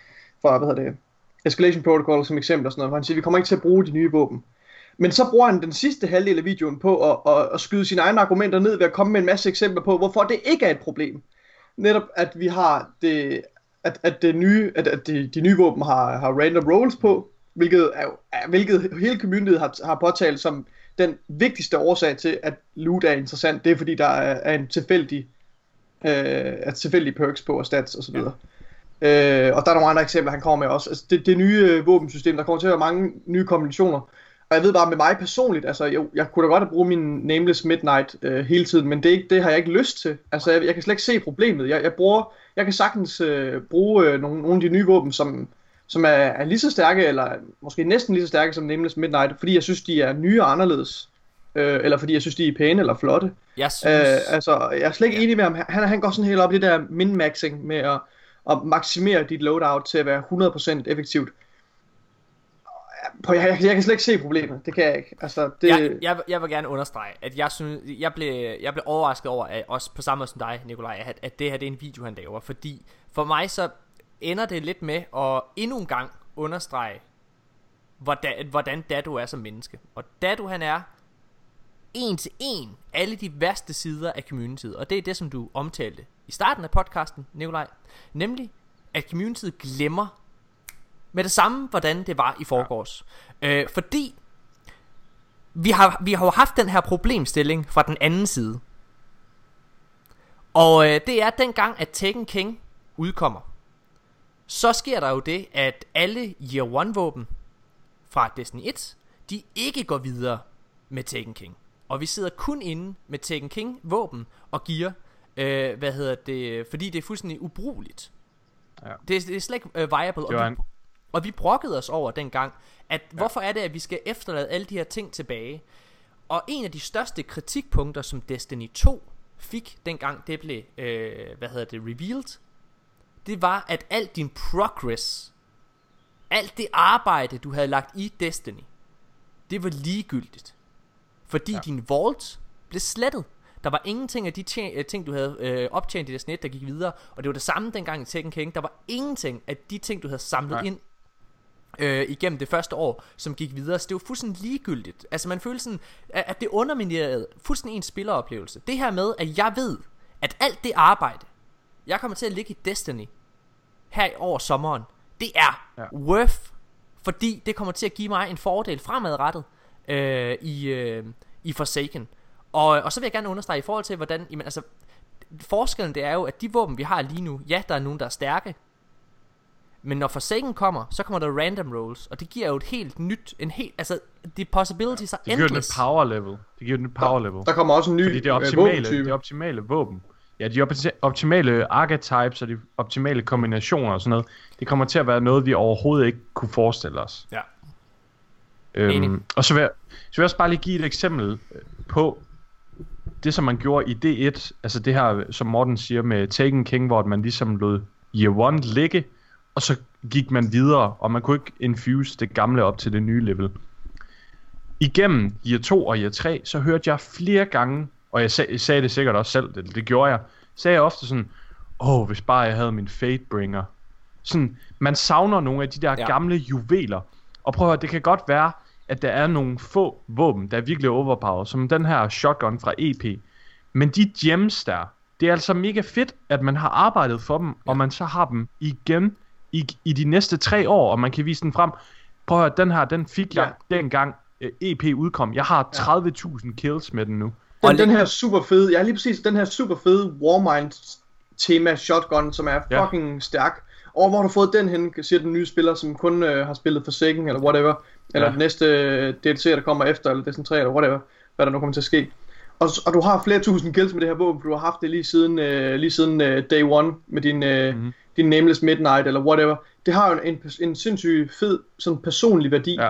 [SPEAKER 3] fra hvad hedder det, Escalation Protocol som eksempel og sådan noget, hvor han siger, vi kommer ikke til at bruge de nye våben. Men så bruger han den sidste halvdel af videoen på at, at, at skyde sine egne argumenter ned ved at komme med en masse eksempler på, hvorfor det ikke er et problem. Netop at vi har det, at, at det nye, at, at de, de nye våben har, har random rolls på, hvilket, er, er, hvilket hele communityet har, har påtalt som den vigtigste årsag til, at loot er interessant. Det er fordi, der er, er en tilfældig, øh, er tilfældige perks på og stats osv. Ja. Øh, og der er nogle andre eksempler, han kommer med også. Altså, det, det nye øh, våbensystem, der kommer til at være mange nye kombinationer. Og jeg ved bare med mig personligt, altså jo, jeg kunne da godt brugt min Nameless Midnight øh, hele tiden, men det, ikke, det har jeg ikke lyst til. Altså jeg, jeg kan slet ikke se problemet. Jeg, jeg, bruger, jeg kan sagtens øh, bruge øh, nogle, nogle af de nye våben, som, som er, er lige så stærke, eller måske næsten lige så stærke som Nameless Midnight, fordi jeg synes, de er nye og anderledes. Øh, eller fordi jeg synes, de er pæne eller flotte.
[SPEAKER 1] Jeg synes,
[SPEAKER 3] Øh, altså, jeg er slet ikke enig med ham. Han, han går sådan helt op i det der min-maxing med at, at maksimere dit loadout til at være 100% effektivt. Jeg, jeg, jeg kan slet ikke se problemet. Det kan jeg ikke. Altså, det,
[SPEAKER 1] jeg, jeg, jeg vil gerne understrege, at jeg synes, jeg blev, jeg blev overrasket over, at også på samme måde som dig, Nikolaj, at, at det her det er en video, han laver. Fordi for mig så ender det lidt med at endnu en gang understrege, hvordan, hvordan Dado er som menneske. Og Dado han er en til en alle de værste sider af communityet. Og det er det, som du omtalte i starten af podcasten, Nikolaj. Nemlig, at communityet glemmer med det samme, hvordan det var i forgårs. Ja. Øh, fordi vi har, vi har jo haft den her problemstilling fra den anden side. Og øh, det er dengang, at Tekken King udkommer. Så sker der jo det, at alle Year 1 våben fra Destiny 1, de ikke går videre med Tekken King. Og vi sidder kun inde med Tekken King våben og gear, øh, hvad hedder det, fordi det er fuldstændig ubrugeligt.
[SPEAKER 2] Ja.
[SPEAKER 1] Det, er- det er slet ikke øh, viable. Og vi, og vi brokkede os over dengang, at ja. hvorfor er det, at vi skal efterlade alle de her ting tilbage? Og en af de største kritikpunkter, som Destiny 2 fik dengang det blev, øh, hvad hedder det, revealed, det var, at alt din progress, alt det arbejde, du havde lagt i Destiny, det var ligegyldigt. Fordi ja. Din vault blev slettet. Der var ingenting af de tje- øh, ting, du havde øh, optjent i Destiny 1, der gik videre. Og det var det samme dengang i Tekken King. Der var ingenting af de ting, du havde samlet Nej. Ind øh, igennem det første år, som gik videre. Så det var fuldstændig ligegyldigt. Altså man følte sådan, at, det underminerede fuldstændig en spilleroplevelse. Det her med, at jeg ved, at alt det arbejde, jeg kommer til at ligge i Destiny her over sommeren, det er. Ja. worth, fordi det kommer til at give mig en fordel fremadrettet øh, i, øh, i Forsaken. Og, og så vil jeg gerne understrege i forhold til, hvordan, jamen, altså, forskellen det er jo, at de våben, vi har lige nu, ja, der er nogen, der er stærke, men når Forsaken kommer, så kommer der random rolls, og det giver jo et helt nyt, en helt, altså, de possibilities er
[SPEAKER 2] Det giver et
[SPEAKER 1] endless.
[SPEAKER 2] power level. Det giver et power level.
[SPEAKER 3] der kommer også en ny
[SPEAKER 2] Fordi det er
[SPEAKER 3] øh,
[SPEAKER 2] optimale,
[SPEAKER 3] våbentype.
[SPEAKER 2] det er optimale våben. Ja, de opti- optimale archetypes og de optimale kombinationer og sådan noget, det kommer til at være noget, vi overhovedet ikke kunne forestille os.
[SPEAKER 1] Ja.
[SPEAKER 2] Øhm, og så vil, jeg, så vil jeg også bare lige give et eksempel øh, på det, som man gjorde i D1, altså det her, som Morten siger med Taken King, hvor man ligesom lod Year 1 ligge, og så gik man videre, og man kunne ikke infuse det gamle op til det nye level. Igennem Year 2 og Year 3, så hørte jeg flere gange, og jeg, sag, sagde det sikkert også selv, det, det gjorde jeg, sagde jeg ofte sådan, åh, oh, hvis bare jeg havde min Fatebringer. Sådan, man savner nogle af de der
[SPEAKER 1] ja.
[SPEAKER 2] gamle juveler. Og prøv at høre, det kan godt være, at der er nogle få våben, der er virkelig overpowered, som den her shotgun fra EP. Men de gems der, det er altså mega fedt, at man har arbejdet for dem, ja. og man så har dem igen, i, i de næste tre år, og man kan vise den frem. Prøv at høre, den her, den fik jeg dengang øh, EP udkom. Jeg har 30.000 kills med den nu.
[SPEAKER 1] Og
[SPEAKER 3] Den, den
[SPEAKER 1] lige-
[SPEAKER 3] her super fede, ja lige præcis, den her super fede Warmind tema shotgun, som er
[SPEAKER 2] Ja.
[SPEAKER 3] fucking stærk. Og hvor har du fået den hen, siger den nye spiller, som kun øh, har spillet Forsaken, eller whatever. Eller
[SPEAKER 2] Ja.
[SPEAKER 3] den næste øh, DLC, der kommer efter, eller Destiny 3, eller whatever. Hvad der nu kommer til at ske. Og, og du har flere tusind kills med det her våben, for du har haft det lige siden, øh, lige siden øh, day one, med din, øh,
[SPEAKER 2] Mhm.
[SPEAKER 3] mm-hmm. din Nameless Midnight, eller whatever. Det har jo en, en, en sindssygt fed, sådan personlig værdi.
[SPEAKER 2] Ja.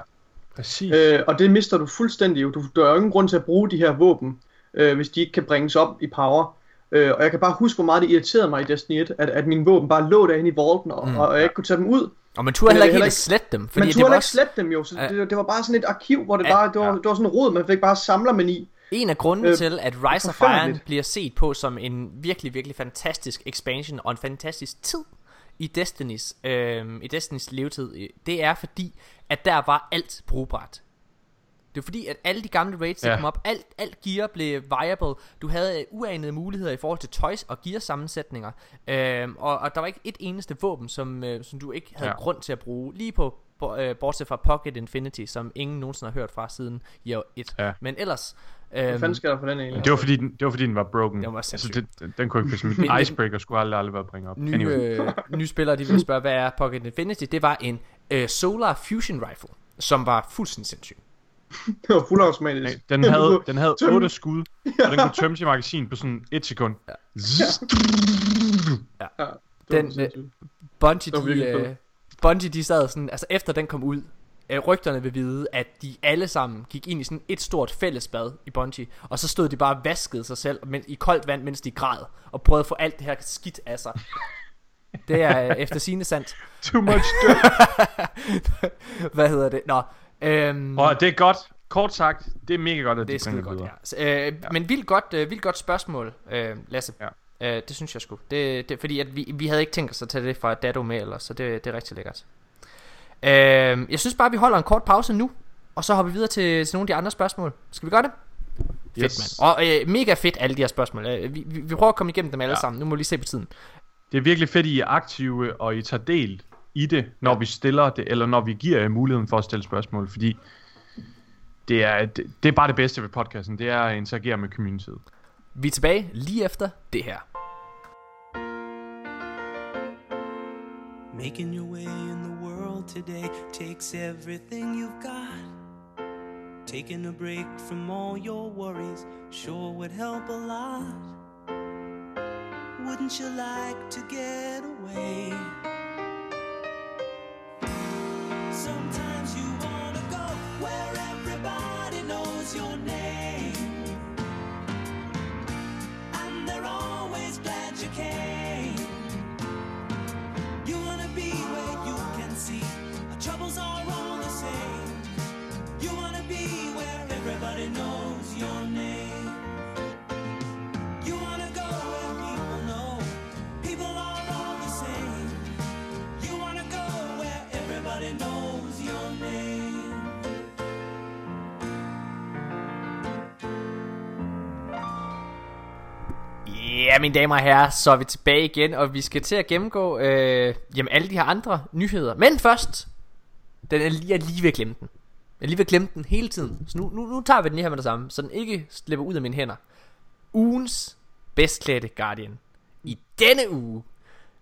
[SPEAKER 2] Præcis.
[SPEAKER 3] Øh, og det mister du fuldstændig. Du, der er jo ingen grund til at bruge de her våben, øh, hvis de ikke kan bringes op i power. Øh, og jeg kan bare huske, hvor meget det irriterede mig i Destiny 1, at, at mine våben bare lå derinde i vaulten, og, mm, og jeg ikke kunne tage dem ud.
[SPEAKER 1] Og man turde heller
[SPEAKER 3] er
[SPEAKER 1] ikke helt slette dem. Fordi
[SPEAKER 3] Man
[SPEAKER 1] det
[SPEAKER 3] turde heller ikke slette dem jo, så det, det var bare sådan et arkiv, hvor det, bare, det, var, det var sådan en rod, man fik bare samlermani.
[SPEAKER 1] en af grundene
[SPEAKER 3] Øh,
[SPEAKER 1] til, at Rise of Iron bliver set på som en virkelig, virkelig fantastisk expansion og en fantastisk tid i Destinys, øh, i Destinys levetid, det er fordi, at der var alt brugbart. Det er fordi, at alle de gamle raids, der
[SPEAKER 2] Ja.
[SPEAKER 1] kom op, alt, alt gear blev viable. Du havde øh, uanede muligheder i forhold til toys og gear sammensætninger. Øhm, og, og der var ikke et eneste våben, som, øh, som du ikke havde
[SPEAKER 2] Ja.
[SPEAKER 1] grund til at bruge. Lige på, øh, bortset fra Pocket Infinity, som ingen nogensinde har hørt fra siden year 1.
[SPEAKER 2] Ja.
[SPEAKER 1] Men ellers...
[SPEAKER 3] Hvad
[SPEAKER 1] Øhm,
[SPEAKER 3] fanden skal der for den egentlig?
[SPEAKER 2] Det var fordi den, det var fordi den var broken.
[SPEAKER 1] Den var
[SPEAKER 2] altså, det, den kunne ikke [LAUGHS]
[SPEAKER 1] Men-
[SPEAKER 2] Min icebreaker skulle aldrig, aldrig være bringe op.
[SPEAKER 1] nye,
[SPEAKER 2] Anyway.
[SPEAKER 1] øh, nye spillere, de vil spørge, hvad er Pocket Infinity? Det var en øh, Solar Fusion Rifle, som var fuldstændig sindssyg.
[SPEAKER 3] Det var fuldautomatisk.
[SPEAKER 2] Nej, Den havde, den havde
[SPEAKER 3] Tømme.
[SPEAKER 2] 8 skud, og den kunne tømme sit magasin på sådan et sekund. Zzz.
[SPEAKER 3] Det var
[SPEAKER 1] Den,
[SPEAKER 3] sindssygt.
[SPEAKER 1] Bungie, de,
[SPEAKER 3] fedt.
[SPEAKER 1] Bungie, de sad sådan, altså efter den kom ud, øh, rygterne vil vide, at de alle sammen gik ind i sådan et stort fællesbad i Bungie, og så stod de bare og vaskede sig selv men, i koldt vand, mens de græd, og prøvede at få alt det her skidt af sig. Det er øh, efter sine sandt.
[SPEAKER 2] Too much dirt. [LAUGHS]
[SPEAKER 1] Hvad hedder det? Nå, øhm,
[SPEAKER 2] Og det er godt. Kort sagt, det er mega godt, at
[SPEAKER 1] Det
[SPEAKER 2] de bringer
[SPEAKER 1] godt,
[SPEAKER 2] videre.
[SPEAKER 1] ja. Så, øh, ja. Men vildt godt, øh, vildt godt spørgsmål, øh, Lasse.
[SPEAKER 2] Ja.
[SPEAKER 1] Øh, det synes jeg sgu. Det, det, fordi at vi, vi havde ikke tænkt os at tage det fra Dado med ellers, så det, det er rigtig lækkert. Øh, jeg synes bare, vi holder en kort pause nu, og så hopper vi videre til, til nogle af de andre spørgsmål. Skal vi gøre det? Fedt,
[SPEAKER 2] Yes.
[SPEAKER 1] mand. Og øh, mega fedt, alle de her spørgsmål. Øh, vi, vi, vi prøver at komme igennem dem alle. Ja. sammen. Nu må vi lige se på tiden.
[SPEAKER 2] Det er virkelig fedt, I er aktive, og I tager del i det, når ja. vi stiller det, eller når vi giver jer muligheden for at stille spørgsmål, fordi det er, det, det er bare det bedste ved podcasten, det er at interagere med communityet.
[SPEAKER 1] Vi er tilbage lige efter det her.
[SPEAKER 5] Making your way in the world today takes everything you've got. Taking a break from all your worries sure would help a lot. Wouldn't you like to get away? Sometimes you wanna
[SPEAKER 1] Ja, mine damer og herrer, så er vi tilbage igen, og vi skal til at gennemgå øh, jamen, alle de her andre nyheder. Men først, den er lige, jeg lige ved at glemme den. Jeg er lige ved at glemme den hele tiden. Så nu, nu, nu tager vi den lige her med det samme, så den ikke slipper ud af mine hænder. Ugens bedst Guardian. I denne uge,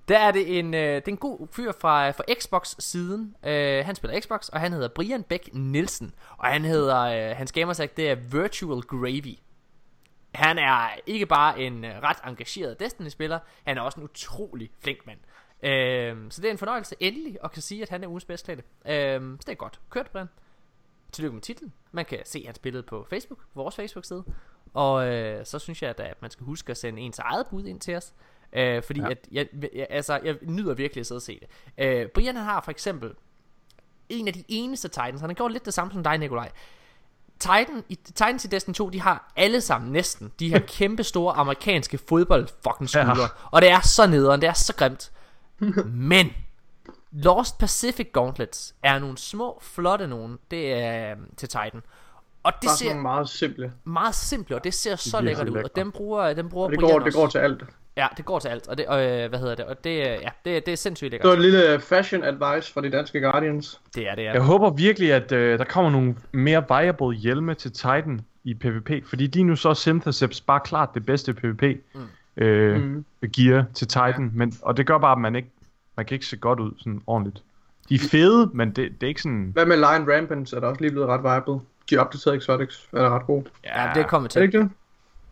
[SPEAKER 1] der er det en, øh, det er en god fyr fra, fra Xbox-siden. Øh, han spiller Xbox, og han hedder Brian Beck Nielsen. Og han hedder, øh, hans gamersag, det er Virtual Gravy. Han er ikke bare en øh, ret engageret Destiny-spiller, han er også en utrolig flink mand. Øhm, så det er en fornøjelse endelig at kan sige, at han er ugens bedst klædte. Øhm, så det er godt. Kørt, Brian. Tillykke med titlen. Man kan se hans billede på Facebook, vores Facebook-side. Og øh, så synes jeg, at, at man skal huske at sende ens eget bud ind til os. Øh, fordi
[SPEAKER 2] Ja.
[SPEAKER 1] ja. at jeg, jeg, altså, jeg nyder virkelig at sidde og se det. Øh, Brian han har for eksempel en af de eneste Titans. Han har gjort lidt det samme som dig, Nikolaj. Titan, i, Titans i Destiny 2, de har alle sammen næsten de her [LAUGHS] kæmpe store amerikanske fodbold fucking skuldre.
[SPEAKER 2] Ja.
[SPEAKER 1] Og det er så nederen, det er så grimt. [LAUGHS] Men Lost Pacific Gauntlets er nogle små, flotte nogen. Det er øhm, til Titan. Og det
[SPEAKER 3] Bare
[SPEAKER 1] ser
[SPEAKER 3] meget simple.
[SPEAKER 1] meget simple, og det ser så
[SPEAKER 2] virkelig
[SPEAKER 1] lækkert ud. Og dem bruger, dem bruger
[SPEAKER 3] Og det går, det går til alt.
[SPEAKER 1] Ja, det går til alt, og det, øh, hvad hedder det, og det, øh, ja, det, det er sindssygt
[SPEAKER 3] Det var
[SPEAKER 1] lækkert.
[SPEAKER 3] et lille fashion advice fra de danske Guardians.
[SPEAKER 1] Det er det, ja.
[SPEAKER 2] Jeg håber virkelig, at øh, der kommer nogle mere viable hjelme til Titan i PvP, fordi lige nu så er Syntheseps bare klart det bedste PvP mm. Øh,
[SPEAKER 3] Mm.
[SPEAKER 2] gear til Titan, men, og det gør bare, at man ikke man kan ikke se godt ud sådan ordentligt. De er fede, men det, det er ikke sådan...
[SPEAKER 3] Hvad med Lion Rampant er der også lige blevet ret viable. De opdaterede Exotics er ret gode.
[SPEAKER 1] Ja, det kommer
[SPEAKER 3] Er
[SPEAKER 1] til.
[SPEAKER 3] det ikke det?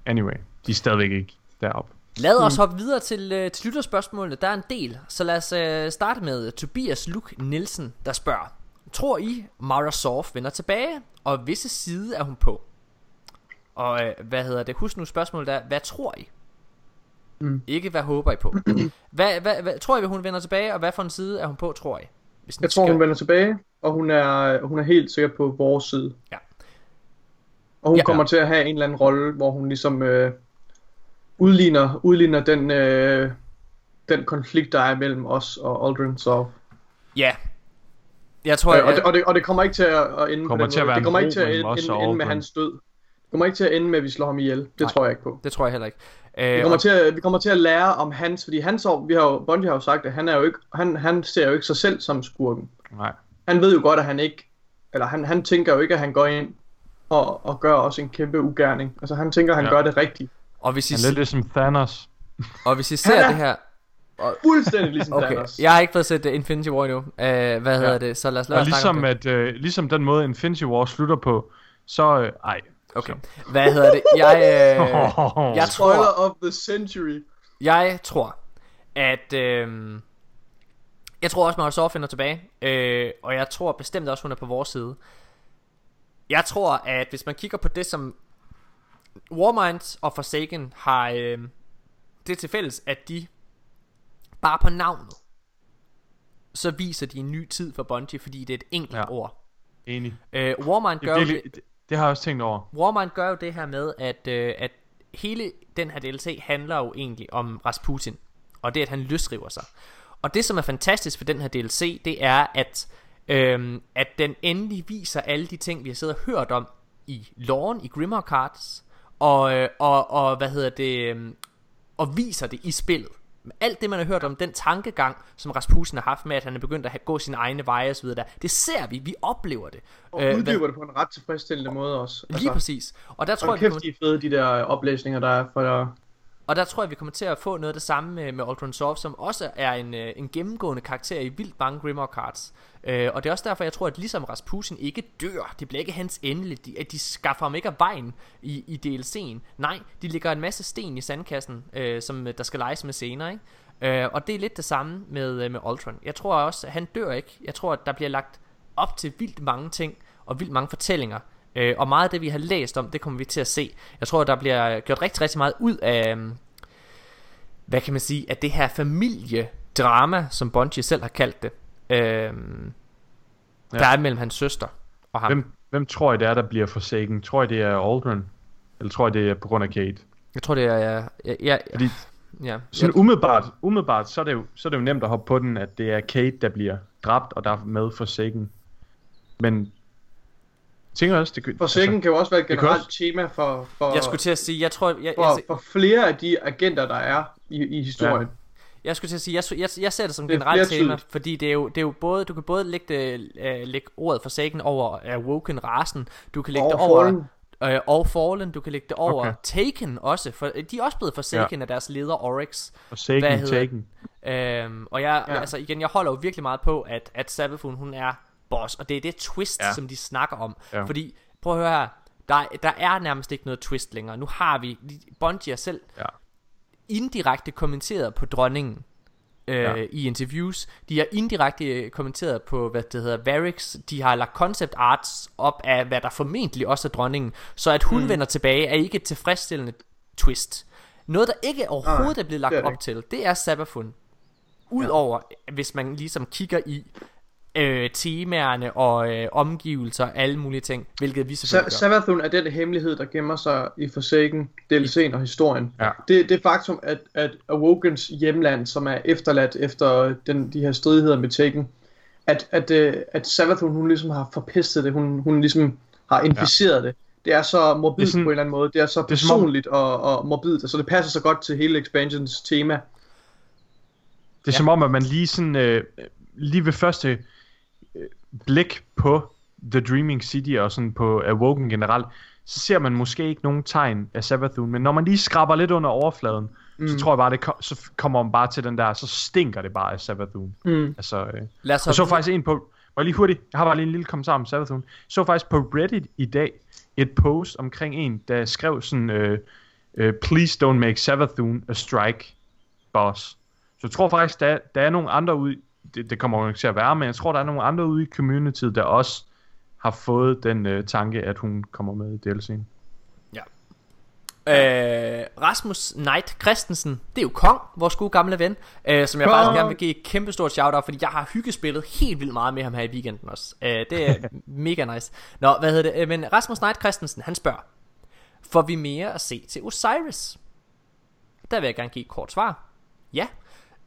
[SPEAKER 2] Anyway, de er stadigvæk ikke deroppe.
[SPEAKER 1] Lad os hoppe videre til, øh, til lytterspørgsmålene. Der er en del, så lad os øh, starte med Tobias Luk Nielsen, der spørger. Tror I, Mara Sof vender tilbage, og visse side er hun på? Og øh, hvad hedder det? Husk nu spørgsmålet er, hvad tror I?
[SPEAKER 3] Mm.
[SPEAKER 1] Ikke hvad håber I på. [CLEARS THROAT] hvad, hvad, hvad, tror I, hun vender tilbage, og hvad for en side er hun på, tror I? Hvis
[SPEAKER 3] Jeg tror,
[SPEAKER 1] skal-
[SPEAKER 3] hun vender tilbage, og hun er, hun er helt sikkert på vores side.
[SPEAKER 1] Ja.
[SPEAKER 3] Og hun
[SPEAKER 1] ja.
[SPEAKER 3] kommer til at have en eller anden rolle, hvor hun ligesom øh, udligner, udligner den, øh, den konflikt, der er mellem os og Aldrin. Så,
[SPEAKER 1] Ja. Jeg tror,
[SPEAKER 3] øh, og,
[SPEAKER 1] jeg,
[SPEAKER 3] det, og, det, og det kommer ikke til at, ende
[SPEAKER 2] Kommer
[SPEAKER 3] på
[SPEAKER 2] til at
[SPEAKER 3] Det kommer ikke til at ende, ende, ende med hans død. Det kommer ikke til at ende med, at vi slår ham ihjel. Det
[SPEAKER 1] Nej.
[SPEAKER 3] tror jeg ikke på.
[SPEAKER 1] det tror jeg heller ikke.
[SPEAKER 3] Vi
[SPEAKER 1] Øh,
[SPEAKER 3] kommer,
[SPEAKER 1] og,
[SPEAKER 3] til at, vi kommer til at lære om hans, fordi han så, vi har jo, Bungie har jo sagt, at han, er jo ikke, han, han ser jo ikke sig selv som skurken.
[SPEAKER 2] Nej.
[SPEAKER 3] Han ved jo godt, at han ikke, eller han, han tænker jo ikke, at han går ind og, og gør også en kæmpe ugerning. Altså han tænker, at han
[SPEAKER 2] ja.
[SPEAKER 3] gør det rigtigt.
[SPEAKER 1] Og, hvis I,
[SPEAKER 2] Han er lidt ligesom Thanos.
[SPEAKER 1] og hvis I ser
[SPEAKER 3] er-
[SPEAKER 1] det her...
[SPEAKER 3] Fuldstændig ligesom
[SPEAKER 1] Okay,
[SPEAKER 3] Thanos.
[SPEAKER 1] jeg har ikke fået set uh, Infinity War endnu. Uh, hvad hedder det? Så lad os lade
[SPEAKER 2] Og ligesom,
[SPEAKER 1] det.
[SPEAKER 2] at, øh, ligesom den måde Infinity War slutter på, så... Øh, ej.
[SPEAKER 1] Okay. Hvad hedder det? Jeg, øh, [LAUGHS] jeg
[SPEAKER 3] Spoiler
[SPEAKER 1] tror,
[SPEAKER 3] of the century.
[SPEAKER 1] jeg tror, at øh, jeg tror også, Microsoft finder tilbage, øh, og jeg tror bestemt også, hun er på vores side. Jeg tror, at hvis man kigger på det, som Warmind og Forsaken har øh, det til fælles, at de bare på navnet, så viser de en ny tid for Bungie, fordi det er et enkelt
[SPEAKER 2] Ja.
[SPEAKER 1] ord.
[SPEAKER 2] Enig.
[SPEAKER 1] Øh, Warmind
[SPEAKER 2] Det,
[SPEAKER 1] gør jo
[SPEAKER 2] virkelig, det, det har jeg også tænkt over.
[SPEAKER 1] Warmind gør jo det her med, at, øh, at hele den her DLC handler jo egentlig om Rasputin, og det at han løsriver sig. Og det som er fantastisk ved den her DLC, det er, at, øhm, at den endelig viser alle de ting, vi har siddet og hørt om i loven, i Grimmer Cards, og, øh, og, og hvad hedder det, øhm, og viser det i spillet. Alt det man har hørt om Den tankegang som Rasputin har haft med At han er begyndt at have, gå sine egne veje og videre der, Det ser vi, vi oplever det
[SPEAKER 3] Og
[SPEAKER 1] Øh,
[SPEAKER 3] uddyber det på en ret tilfredsstillende måde også. Altså,
[SPEAKER 1] Lige præcis Og der tror
[SPEAKER 3] Tror
[SPEAKER 1] jeg,
[SPEAKER 3] kæft, de er fede, de der oplæsninger, der er for
[SPEAKER 1] og der tror jeg, vi kommer til at få noget af det samme med, med Aldrin Soft, som også er en, øh, en gennemgående karakter i vildt mange Grimmer Cards. Øh, og det er også derfor, jeg tror, at ligesom Rasputin ikke dør, det bliver ikke hans endeligt, de, at de skaffer ham ikke af vejen i, i DLC'en. Nej, de lægger en masse sten i sandkassen, øh, som øh, der skal leges med senere, ikke? Øh, og det er lidt det samme med, øh, med Ultron. Jeg tror også, at han dør ikke. Jeg tror, at der bliver lagt op til vildt mange ting, og vildt mange fortællinger. Øh, og meget af det, vi har læst om, det kommer vi til at se. Jeg tror, der bliver gjort rigtig, rigtig meget ud af, øhm, hvad kan man sige, at det her familiedrama, som Bungie selv har kaldt det, ja. der er mellem hans søster og ham.
[SPEAKER 2] Hvem, hvem tror I det er, der bliver Forsaken? Tror I det er Aldrin? Eller tror I det er på grund af Kate?
[SPEAKER 1] Jeg tror, det er... Ja, ja, ja,
[SPEAKER 2] Fordi
[SPEAKER 1] ja,
[SPEAKER 2] sådan umiddelbart, umiddelbart så, er det jo, så er det jo nemt at hoppe på den, at det er Kate, der bliver dræbt, og der er med Forsaken. Men jeg tænker også, det
[SPEAKER 3] For Sækken kan jo også være et
[SPEAKER 2] kan
[SPEAKER 3] generelt
[SPEAKER 2] også-
[SPEAKER 3] tema for, for,
[SPEAKER 1] jeg skulle til at sige, jeg tror... Jeg, jeg,
[SPEAKER 3] for, for flere af de agenter, der er i, i historien.
[SPEAKER 1] Jeg skulle til at sige, jeg, jeg, jeg ser det som
[SPEAKER 3] Det er
[SPEAKER 1] generelt tema, fordi det er jo, det er jo både, du kan både lægge, det, øh, lægge ordet for sagen over Awoken rasen, du kan lægge
[SPEAKER 3] Og
[SPEAKER 1] det over,
[SPEAKER 3] Fallen.
[SPEAKER 1] øh, og Fallen, du kan lægge det over
[SPEAKER 2] Okay.
[SPEAKER 1] Taken også, for de er også blevet forsaken ja. af deres leder Oryx.
[SPEAKER 2] Forsaken Taken.
[SPEAKER 1] Øhm, og jeg, ja.
[SPEAKER 3] Ja.
[SPEAKER 1] altså igen, jeg holder jo virkelig meget på, at, at Sabafun, hun er boss, og det er det twist, ja. Som de snakker om. Ja. Fordi, prøv at høre her, der, der er nærmest ikke noget twist længere. Nu har vi, Bungie har selv
[SPEAKER 2] Ja.
[SPEAKER 1] indirekte kommenteret på dronningen øh, ja. I interviews. De har indirekte øh, kommenteret på, hvad det hedder, Varix. De har lagt concept arts op af, hvad der formentlig også er dronningen. Så at hun mm. vender tilbage, er ikke et tilfredsstillende twist. Noget, der ikke overhovedet
[SPEAKER 3] Nej,
[SPEAKER 1] er blevet lagt
[SPEAKER 3] er
[SPEAKER 1] op til, det er Sabafun. Udover, ja. hvis man ligesom kigger i øh, temaerne og øh, omgivelser og alle mulige ting, hvilket vi selvfølgelig gør.
[SPEAKER 3] Savathun er den hemmelighed, der gemmer sig i Forsaken, DLC'en og historien.
[SPEAKER 2] Ja.
[SPEAKER 3] Det, det faktum, at, at Awokens hjemland, som er efterladt efter den, de her stridigheder med Taken, at, at, øh, at Savathun, hun ligesom har forpestet det, hun, hun ligesom har inficeret ja. det. det er så morbidt
[SPEAKER 2] er sådan-
[SPEAKER 3] på en eller anden måde. Det er så
[SPEAKER 2] det er som om-
[SPEAKER 3] personligt og, og morbidt, så det passer så godt til hele expansions tema.
[SPEAKER 2] Det er
[SPEAKER 1] Ja.
[SPEAKER 2] ja. som om, at man lige sådan, øh, lige ved første øh, blik på The Dreaming City og sådan på Awoken generelt, så ser man måske ikke nogen tegn af Savathun, men når man lige skraber lidt under overfladen, mm. så tror jeg bare, det kom, så kommer man bare til den der, så stinker det bare af Savathun.
[SPEAKER 3] Mm.
[SPEAKER 2] Altså, øh,
[SPEAKER 1] Lad os
[SPEAKER 2] jeg så faktisk en på, bare lige hurtigt, jeg har bare lige en lille kommentar om Savathun. Så faktisk på Reddit i dag et post omkring en, der skrev sådan, øh, øh, please don't make Savathun a strike boss. Så jeg tror faktisk, der, der er nogle andre ude, det, det kommer jo ikke til at være, men jeg tror, der er nogle andre ude i communityet, der også har fået den øh, tanke, at hun kommer med i DLC'en.
[SPEAKER 1] Øh, Rasmus Knight Christensen, det er jo Kong, vores gode gamle ven, øh, som jeg
[SPEAKER 3] Kong!
[SPEAKER 1] faktisk gerne vil give et kæmpe stort shout-out, fordi jeg har hyggespillet helt vildt meget med ham her i weekenden også. Øh, det er [LAUGHS] mega nice. Nå, hvad hedder det? Øh, Men Rasmus Knight Christensen, han spørger, får vi mere at se til Osiris? Der vil jeg gerne give et kort svar. Ja.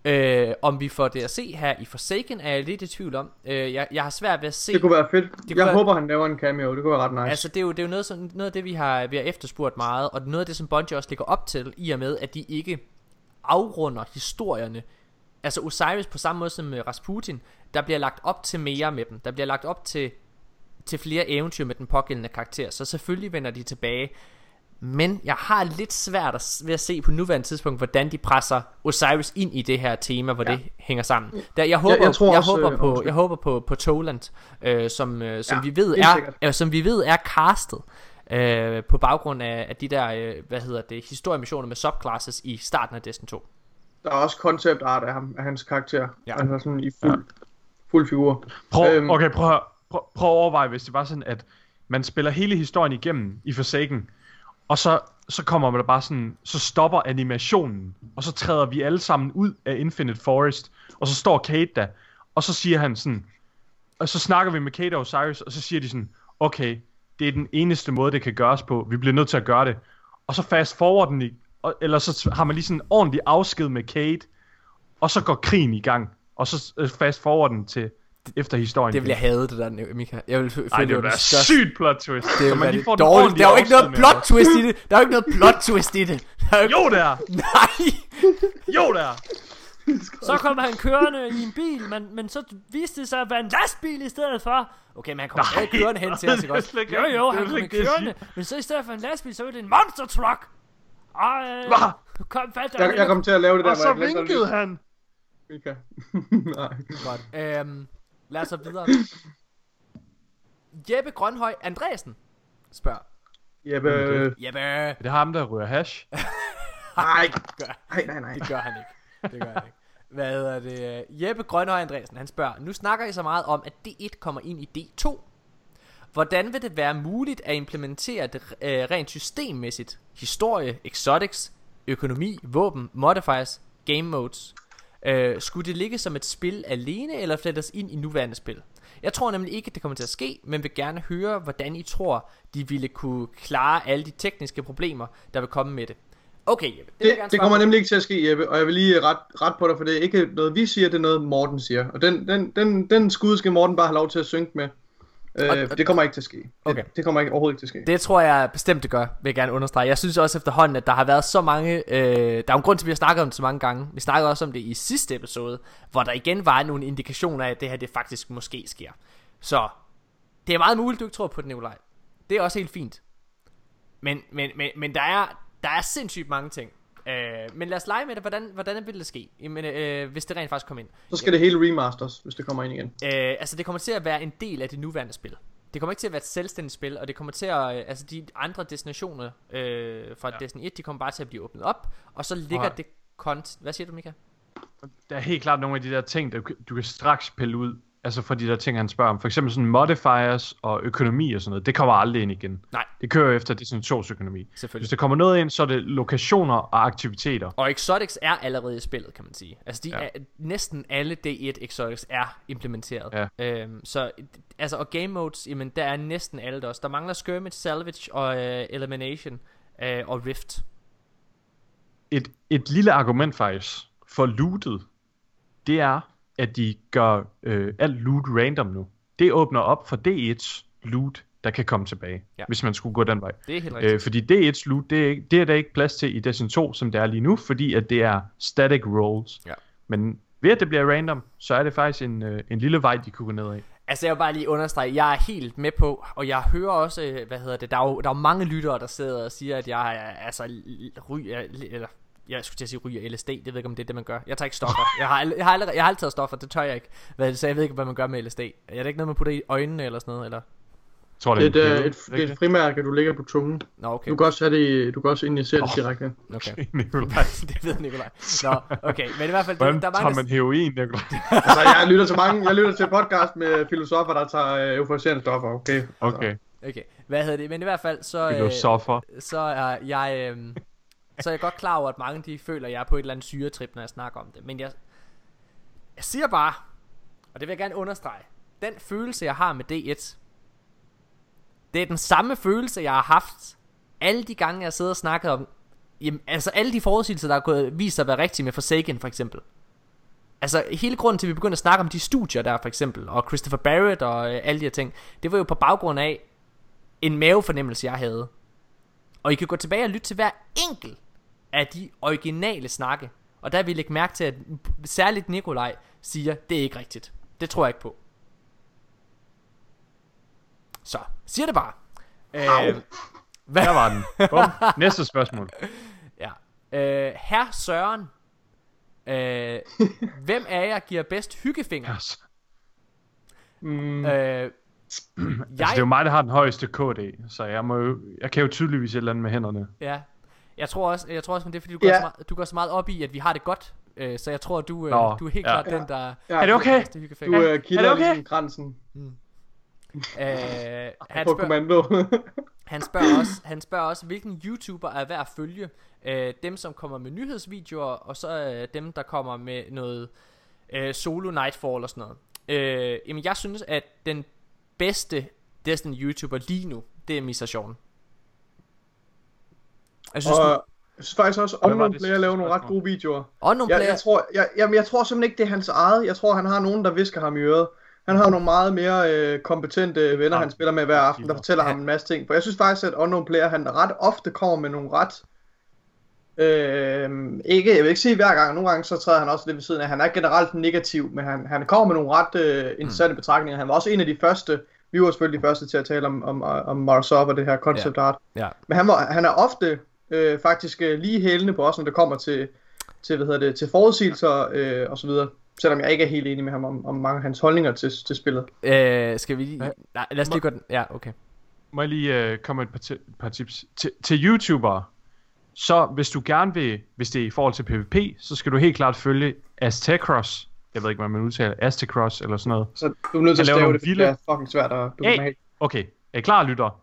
[SPEAKER 1] Øh, om vi får det at se her i Forsaken, er jeg lidt i tvivl om. Øh, jeg, jeg har svært ved at se...
[SPEAKER 3] Det kunne være fedt.
[SPEAKER 1] kunne
[SPEAKER 3] Jeg
[SPEAKER 1] være-
[SPEAKER 3] håber, han laver en cameo. Det kunne være ret nice.
[SPEAKER 1] Altså det er jo, det er jo noget, som, noget af det vi har, vi har efterspurgt meget Og noget af det som Bungie også ligger op til I og med at de ikke afrunder historierne Altså Osiris på samme måde som med Rasputin Der bliver lagt op til mere med dem Der bliver lagt op til, til flere eventyr med den pågældende karakter Så selvfølgelig vender de tilbage men jeg har lidt svært at, ved at se på nuværende tidspunkt, hvordan de presser Osiris ind i det her tema, hvor ja. det hænger sammen. Der, jeg håber, jeg,
[SPEAKER 3] jeg tror
[SPEAKER 1] jeg
[SPEAKER 3] også,
[SPEAKER 1] håber
[SPEAKER 3] øh,
[SPEAKER 1] på, jeg håber på, på Toland, øh, som, øh, som
[SPEAKER 3] Ja,
[SPEAKER 1] vi ved er, øh, som vi ved er castet øh, på baggrund af, af de der, øh, hvad hedder det, historiemissioner med subclasses i starten af Destiny 2.
[SPEAKER 3] Der er også concept art af, ham, af hans karakter.
[SPEAKER 1] Ja.
[SPEAKER 3] Altså sådan i fuld, fuld figur.
[SPEAKER 2] Prøv,
[SPEAKER 3] Øhm.
[SPEAKER 2] okay, prøv, prøv, prøv at overveje, hvis det var sådan, at man spiller hele historien igennem i Forsaken, og så, så kommer man bare sådan, så stopper animationen, og så træder vi alle sammen ud af Infinite Forest, og så står Kate der, og så siger han sådan, og så snakker vi med Kate og Osiris, og så siger de sådan, okay, det er den eneste måde, det kan gøres på, vi bliver nødt til at gøre det, og så fast forward den i, og, eller så har man lige sådan en ordentlig afsked med Kate, og så går krigen i gang, og så øh, fast forward den til efter historien.
[SPEAKER 1] Det vil jeg have det der, Mika. Jeg vil føle,
[SPEAKER 2] Ej, det
[SPEAKER 1] var
[SPEAKER 2] vil være
[SPEAKER 1] største-
[SPEAKER 2] sygt plot twist.
[SPEAKER 1] Det
[SPEAKER 2] Så
[SPEAKER 1] vil
[SPEAKER 2] man
[SPEAKER 1] være det dårligt. Der er jo ikke noget plot twist i det. Der er jo ikke noget plot twist i det. Der er jo,
[SPEAKER 2] Jo, der!
[SPEAKER 1] nej.
[SPEAKER 2] Jo, der!
[SPEAKER 1] Så kom han kørende i en bil, men, men så viste det sig at være en lastbil i stedet for. Okay, men han kom
[SPEAKER 2] Nej,
[SPEAKER 1] kørende hen til os,
[SPEAKER 2] det
[SPEAKER 1] ikke også? Jo, jo,
[SPEAKER 2] Det
[SPEAKER 1] han kom
[SPEAKER 2] det,
[SPEAKER 1] kørende, men så i stedet for en lastbil, så var det en monster truck. Og øh, kom fast
[SPEAKER 3] Jeg, jeg kom til at lave det der,
[SPEAKER 2] Og så vinkede han.
[SPEAKER 3] Mika. [LAUGHS] Nej.
[SPEAKER 1] Godt. Øhm, lad os så videre. Jeppe Grønhøj Andresen spørger.
[SPEAKER 3] Jeppe,
[SPEAKER 1] Jeppe.
[SPEAKER 2] Er det ham, der ryger hash? [LAUGHS]
[SPEAKER 3] nej,
[SPEAKER 1] Gør.
[SPEAKER 3] nej, nej, nej.
[SPEAKER 1] Det gør han ikke. Det gør han ikke. Hvad hedder det? Jeppe Grønhøj Andresen, han spørger, nu snakker I så meget om, at D1 kommer ind i D2. Hvordan vil det være muligt at implementere det øh, rent systemmæssigt? Historie, exotics, økonomi, våben, modifiers, game modes. Øh, skulle det ligge som et spil alene, eller flettes ind i nuværende spil? Jeg tror nemlig ikke, at det kommer til at ske, men vil gerne høre, hvordan I tror, de ville kunne klare alle de tekniske problemer, der vil komme med det. Okay, Jeppe, det,
[SPEAKER 3] Det, det kommer
[SPEAKER 1] på.
[SPEAKER 3] nemlig ikke til at ske, Jeppe, og jeg vil lige ret, ret på dig, for det er ikke noget, vi siger, det er noget, Morten siger. Og den, den, den, den skud skal Morten bare have lov til at synke med. Øh,
[SPEAKER 1] Og- og-
[SPEAKER 3] det kommer ikke til at ske.
[SPEAKER 1] Okay.
[SPEAKER 3] Det, det kommer ikke overhovedet ikke til at ske.
[SPEAKER 1] Det tror jeg bestemt det gør, vil jeg gerne understrege. Jeg synes også efterhånden, at der har været så mange... Øh, der er jo en grund til, at vi har snakket om det så mange gange. Vi snakkede også om det i sidste episode, hvor der igen var nogle indikationer af, at det her det faktisk måske sker. Så det er meget muligt, du ikke tror på det, Nikolaj. Det er også helt fint. Men, men, men, men der, er, der er sindssygt mange ting. Øh, men lad os lege med det. Hvordan, hvordan vil det ske, Jamen, øh, hvis det rent faktisk kommer ind?
[SPEAKER 3] Så skal det hele remasters, hvis det kommer ind igen.
[SPEAKER 1] Øh, altså det kommer til at være en del af det nuværende spil. Det kommer ikke til at være et selvstændigt spil, og det kommer til at, øh, altså de andre destinationer øh, fra ja. Destiny 1, de kommer bare til at blive åbnet op, og så ligger
[SPEAKER 2] Nej.
[SPEAKER 1] det kont... Hvad siger du, Mika?
[SPEAKER 2] Der er helt klart nogle af de der ting, der du- du kan straks pille ud. Altså for de der ting, han spørger om. For eksempel sådan modifiers og økonomi og sådan noget. Det kommer aldrig ind igen.
[SPEAKER 1] Nej.
[SPEAKER 2] Det kører efter destinationsøkonomi. Hvis
[SPEAKER 1] Selvfølgelig.
[SPEAKER 2] der kommer noget ind, så er det lokationer og aktiviteter.
[SPEAKER 1] Og Exotics er allerede i spillet, kan man sige. Altså de
[SPEAKER 2] Ja.
[SPEAKER 1] er, næsten alle D1 Exotics er implementeret.
[SPEAKER 2] Ja.
[SPEAKER 1] Øhm, så altså, og game modes, jamen der er næsten alle der også. Der mangler Skirmish, Salvage og øh, Elimination øh, og Rift.
[SPEAKER 2] Et, et lille argument faktisk for lootet, det er, at de gør øh, alt loot random nu. Det åbner op for D1's loot der kan komme tilbage,
[SPEAKER 1] Ja.
[SPEAKER 2] hvis man skulle gå den vej.
[SPEAKER 1] Det er helt rigtigt.
[SPEAKER 2] Øh, fordi D1's loot, det er, ikke, det er der ikke plads til i Destiny 2, som det er lige nu, fordi at det er static rolls.
[SPEAKER 1] Ja.
[SPEAKER 2] Men ved at det bliver random, så er det faktisk en, øh, en lille vej, de kunne gå ned af.
[SPEAKER 1] Altså jeg vil bare lige understrege, jeg er helt med på, og jeg hører også, øh, hvad hedder det, der er jo, der er jo mange lyttere, der sidder og siger, at jeg er, altså, ryger, eller, jeg skulle til at sige ryger LSD, det ved jeg ikke, om det er det, man gør. Jeg tager ikke stoffer. Jeg har, jeg har, aldrig, jeg har aldrig taget stoffer, det tør jeg ikke. Hvad, så jeg ved ikke, hvad man gør med LSD. Er det ikke noget, man putter i øjnene eller sådan noget? Eller?
[SPEAKER 2] Jeg tror,
[SPEAKER 3] Det
[SPEAKER 2] det
[SPEAKER 3] er et,
[SPEAKER 2] en
[SPEAKER 3] et, det er et frimærke, du lægger på tungen.
[SPEAKER 1] Nå, okay.
[SPEAKER 3] Du kan også have det, i- du kan også injicere det direkte.
[SPEAKER 1] okay.
[SPEAKER 2] Nikolaj. [LAUGHS]
[SPEAKER 1] det ved Nikolaj. Nå, okay. Men i hvert fald,
[SPEAKER 2] Hvordan
[SPEAKER 1] der, er
[SPEAKER 2] tager
[SPEAKER 1] mange,
[SPEAKER 2] man heroin, Nikolaj? [LAUGHS]
[SPEAKER 3] Altså, jeg lytter til mange, jeg lytter til podcast med filosofer, der tager øh, euforiserende stoffer, okay? Altså,
[SPEAKER 2] Okay,
[SPEAKER 1] Okay, hvad hedder det? Men i hvert fald, så, øh, så er jeg, øh, så er jeg godt klar over, at mange de føler, at jeg er på et eller andet syretrip, når jeg snakker om det. Men jeg, jeg siger bare, og det vil jeg gerne understrege, den følelse, jeg har med D1, det er den samme følelse, jeg har haft alle de gange, jeg sidder og snakker om, jamen, altså alle de forudsigelser, der har gået, vist sig at være rigtige med Forsaken for eksempel. Altså hele grunden til, at vi begyndte at snakke om de studier der for eksempel, og Christopher Barrett og øh, alle de her ting, det var jo på baggrund af en mavefornemmelse, jeg havde. Og I kan gå tilbage og lytte til hver enkelt af de originale snakke. Og der vil I lægge mærke til, at særligt Nikolaj siger, det er ikke rigtigt. Det tror jeg ikke på. Så, siger det bare. Øh, hvad,
[SPEAKER 2] Der var den. Bum. [LAUGHS] Næste spørgsmål.
[SPEAKER 1] Ja. Øh, Herr Søren. Øh, [LAUGHS] hvem af jer giver bedst hyggefinger?
[SPEAKER 2] Altså,
[SPEAKER 3] Mm, [CLEARS THROAT]
[SPEAKER 1] Øh,
[SPEAKER 2] altså, det er jo
[SPEAKER 1] jeg,
[SPEAKER 2] mig, der har den højeste KD, så jeg, må jo, jeg kan jo tydeligvis et eller andet med hænderne.
[SPEAKER 1] ja. Jeg tror også, jeg tror også, men det er fordi du går,
[SPEAKER 3] Ja.
[SPEAKER 1] så meget, du går så meget op i, at vi har det godt. Øh, så jeg tror, at du, øh,
[SPEAKER 2] Nå,
[SPEAKER 1] du er helt
[SPEAKER 2] ja.
[SPEAKER 1] klart
[SPEAKER 3] Ja.
[SPEAKER 1] den, der
[SPEAKER 3] ja,
[SPEAKER 2] Er det okay?
[SPEAKER 3] Du øh, kilder
[SPEAKER 2] okay?
[SPEAKER 3] ligesom grænsen
[SPEAKER 1] Øh, han,
[SPEAKER 3] på kommando. [LAUGHS]
[SPEAKER 1] han, spørger også, han spørger også, hvilken YouTuber er værd at følge. Øh, dem, som kommer med nyhedsvideoer, og så øh, dem, der kommer med noget øh, solo Nightfall og sådan noget. Øh, jamen, jeg synes, at den bedste Destiny YouTuber lige nu, det er Misa Sean. Jeg synes,
[SPEAKER 3] og jeg synes faktisk også,
[SPEAKER 2] det
[SPEAKER 3] player laver nogle ret gode videoer.
[SPEAKER 1] og nogle
[SPEAKER 3] Jeg,
[SPEAKER 1] player,
[SPEAKER 3] jeg, tror, jeg, jamen, jeg tror simpelthen ikke, det er hans eget. Jeg tror, han har nogen, der visker ham i øret. Han har nogle meget mere øh, kompetente venner,
[SPEAKER 2] Ja.
[SPEAKER 3] han spiller med hver aften, der
[SPEAKER 2] Ja.
[SPEAKER 3] fortæller ham en masse ting. For jeg synes faktisk, at Unknown Player, han ret ofte kommer med nogle ret... Øh, ikke, jeg vil ikke sige hver gang, nogle gange så træder han også lidt ved siden af. Han er generelt negativ, men han, han kommer med nogle ret øh, interessante mm. betragtninger. Han var også en af de første, vi var selvfølgelig de første til at tale om, om, om Marsov og det her concept art.
[SPEAKER 1] ja.
[SPEAKER 3] Men han, var, han er ofte øh, faktisk øh, lige hælende på os, når det kommer til, til, hvad hedder det, til forudsigelser øh, og så videre. Selvom jeg ikke er helt enig med ham om, om mange af hans holdninger til, til spillet.
[SPEAKER 1] Øh, skal vi lige... Nej, lad os lige gå den... Ja, okay.
[SPEAKER 2] Må jeg lige øh, komme med et par, ti- par tips. Til, til YouTubere, så hvis du gerne vil, hvis det er i forhold til PvP, så skal du helt klart følge Aztecross. Jeg ved ikke, hvad man udtaler. Aztecross eller sådan noget.
[SPEAKER 3] Så du er nødt til at stave det, fordi
[SPEAKER 2] vilde-
[SPEAKER 3] det er fucking svært at du have.
[SPEAKER 2] Okay, er I klar, lytter?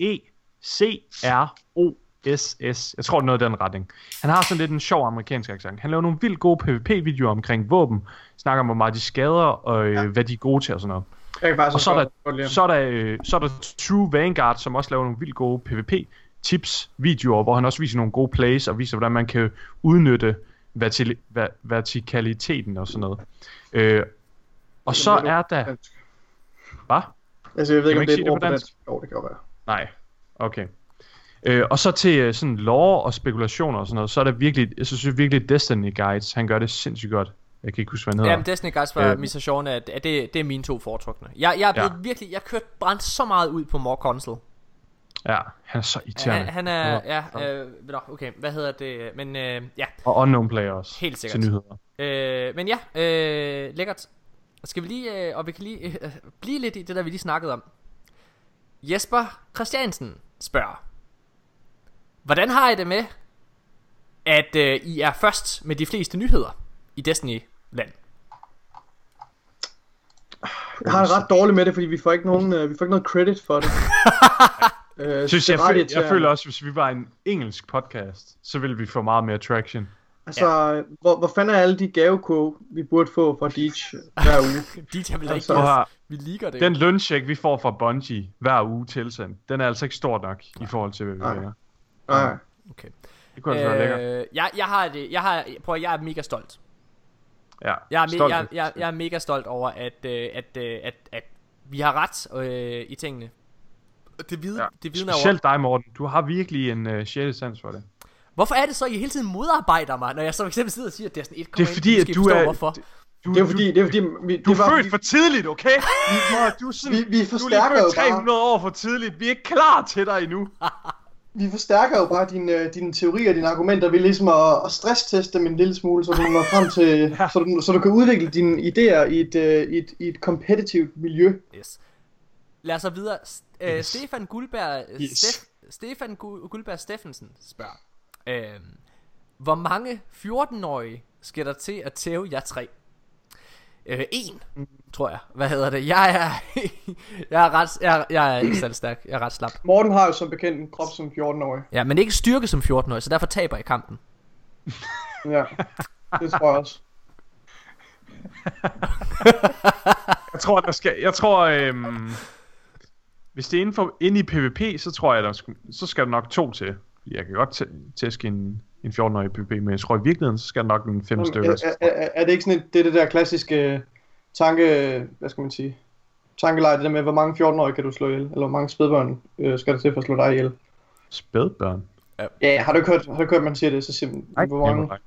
[SPEAKER 2] E A-Z-T-E-C-R-O-S-S. Jeg tror, det er noget i den retning. Han har sådan lidt en sjov amerikansk accent. Han laver nogle vildt gode PvP-videoer omkring våben. Snakker om, hvor meget de skader, og øh,
[SPEAKER 3] Ja.
[SPEAKER 2] hvad de er gode til og sådan noget.
[SPEAKER 3] Jeg kan faktisk
[SPEAKER 2] Og så er der, så er der, øh, så er der True Vanguard, som også laver nogle vildt gode PvP-tips, videoer, hvor han også viser nogle gode plays, og viser, hvordan man kan udnytte vertil, ver, vertikaliteten og sådan noget. Øh, og så er der... Hvad?
[SPEAKER 3] Altså, jeg ved ikke, om det er et ord
[SPEAKER 2] det på dansk?
[SPEAKER 3] Jo, det kan godt være.
[SPEAKER 2] Nej. Okay. Øh, og så til øh, sådan lore og spekulationer og sådan noget, så er der virkelig, jeg synes virkelig Destiny Guides, han gør det sindssygt godt. Jeg kan ikke huske, hvad han hedder.
[SPEAKER 1] Jamen, Destiny Guys fra
[SPEAKER 2] Øh.
[SPEAKER 1] Mr. Sean, at, at det, det er mine to foretrukne. Jeg, jeg er blevet
[SPEAKER 2] Ja.
[SPEAKER 1] virkelig... Jeg kørte brændt så meget ud på More Console.
[SPEAKER 2] Ja, han er så irriterende.
[SPEAKER 1] Han, han er...
[SPEAKER 2] Ja.
[SPEAKER 1] Ja, øh, okay, hvad hedder det? Men øh, ja,
[SPEAKER 2] Og unknown player også.
[SPEAKER 1] Helt sikkert.
[SPEAKER 2] Til nyheder.
[SPEAKER 1] Øh, men ja, øh, lækkert. Skal vi lige, øh, og vi kan lige øh, blive lidt i det, der vi lige snakkede om. Jesper Christiansen spørger. Hvordan har I det med, at øh, I er først med de fleste nyheder i Destiny-land?
[SPEAKER 3] Jeg har det ret dårligt med det, fordi vi får ikke, nogen, øh, vi får ikke noget credit for det. [LAUGHS] øh,
[SPEAKER 2] Synes,
[SPEAKER 3] det
[SPEAKER 2] jeg,
[SPEAKER 3] ret
[SPEAKER 2] føl, jeg føler også, hvis vi var en engelsk podcast, så ville vi få meget mere traction.
[SPEAKER 3] Altså, hvor, hvor fanden er alle de gavekog, vi burde få fra Deitch hver uge? [LAUGHS]
[SPEAKER 1] De der vil
[SPEAKER 3] Altså,
[SPEAKER 1] ikke
[SPEAKER 2] at høre,
[SPEAKER 1] Vi liker det.
[SPEAKER 2] den løncheck, vi får fra Bungie hver uge tilsendt, den er altså ikke stor nok i forhold til, hvad vi
[SPEAKER 3] Nej.
[SPEAKER 2] gør.
[SPEAKER 3] Nej.
[SPEAKER 1] Okay.
[SPEAKER 2] Det kunne altså være lækkert.
[SPEAKER 1] Øh, jeg, jeg har det. Jeg har, prøv at, jeg er mega stolt.
[SPEAKER 2] Ja,
[SPEAKER 1] Jeg er, me-
[SPEAKER 2] stolt.
[SPEAKER 1] jeg, jeg, jeg er mega stolt over, at, øh, at, øh, at, at vi har ret øh, i tingene. Det, vid,
[SPEAKER 2] Ja.
[SPEAKER 1] det vidner over.
[SPEAKER 2] Specielt dig, Morten. Du har virkelig en uh, sjæle sans for det.
[SPEAKER 1] Hvorfor er det så, at I hele tiden modarbejder mig, når jeg så for eksempel sidder og siger, at det er sådan et
[SPEAKER 2] Det er fordi, at du er...
[SPEAKER 1] Hvorfor?
[SPEAKER 2] Du,
[SPEAKER 3] Det er fordi, det er fordi vi,
[SPEAKER 2] Du
[SPEAKER 3] det
[SPEAKER 2] er
[SPEAKER 3] var,
[SPEAKER 2] født for tidligt, okay? Nå, du er sådan,
[SPEAKER 3] vi, vi
[SPEAKER 2] du er
[SPEAKER 3] forstærker
[SPEAKER 2] lige
[SPEAKER 3] jo
[SPEAKER 2] født
[SPEAKER 3] bare
[SPEAKER 2] 300 år for tidligt. Vi er ikke klar til dig endnu. [LAUGHS]
[SPEAKER 3] vi forstærker jo bare dine, øh, dine teorier og dine argumenter ved ligesom at, at stressteste dem en lille smule, så du når frem til, [LAUGHS]
[SPEAKER 2] Ja.
[SPEAKER 3] så, du, så du kan udvikle dine idéer i et, øh, i et, i et competitive miljø.
[SPEAKER 1] Yes. Lad os så videre. Øh,
[SPEAKER 2] Yes.
[SPEAKER 1] Stefan Guldberg,
[SPEAKER 2] Yes.
[SPEAKER 1] Stef, Stefan Gu- Guldberg Steffensen spørger. Øh, hvor mange 14-årige skal der til at tæve jer tre? Øh, en, tror jeg. Hvad hedder det? Jeg er, [LAUGHS] jeg er, ret, jeg, jeg er ikke særlig stærk. Jeg er ret slap.
[SPEAKER 3] Morten har jo som bekendt en krop som 14-årig.
[SPEAKER 1] Ja, men ikke styrke som 14-årig, så derfor taber jeg kampen. [LAUGHS]
[SPEAKER 3] Ja, det tror jeg også. [LAUGHS]
[SPEAKER 2] Jeg tror, der skal... Jeg tror, øhm, hvis det er inden, for, inde i PvP, så tror jeg, der skal, så skal der nok to til. Jeg kan godt tæ- tæske en, en 14-årig i PvP, men jeg tror i virkeligheden, så skal der nok en fem stykker.
[SPEAKER 3] Er, er, er, det ikke sådan et, det, er det der klassiske øh, tanke, hvad skal man sige, tankeleje, det der med, hvor mange 14-årige kan du slå ihjel, eller hvor mange spædbørn øh, skal der til for at slå dig ihjel?
[SPEAKER 2] Spædbørn.
[SPEAKER 3] Ja, har du ikke hørt, har du hørt man siger det, så siger man,
[SPEAKER 2] Nej,
[SPEAKER 3] hvor mange,
[SPEAKER 2] Nikolaj.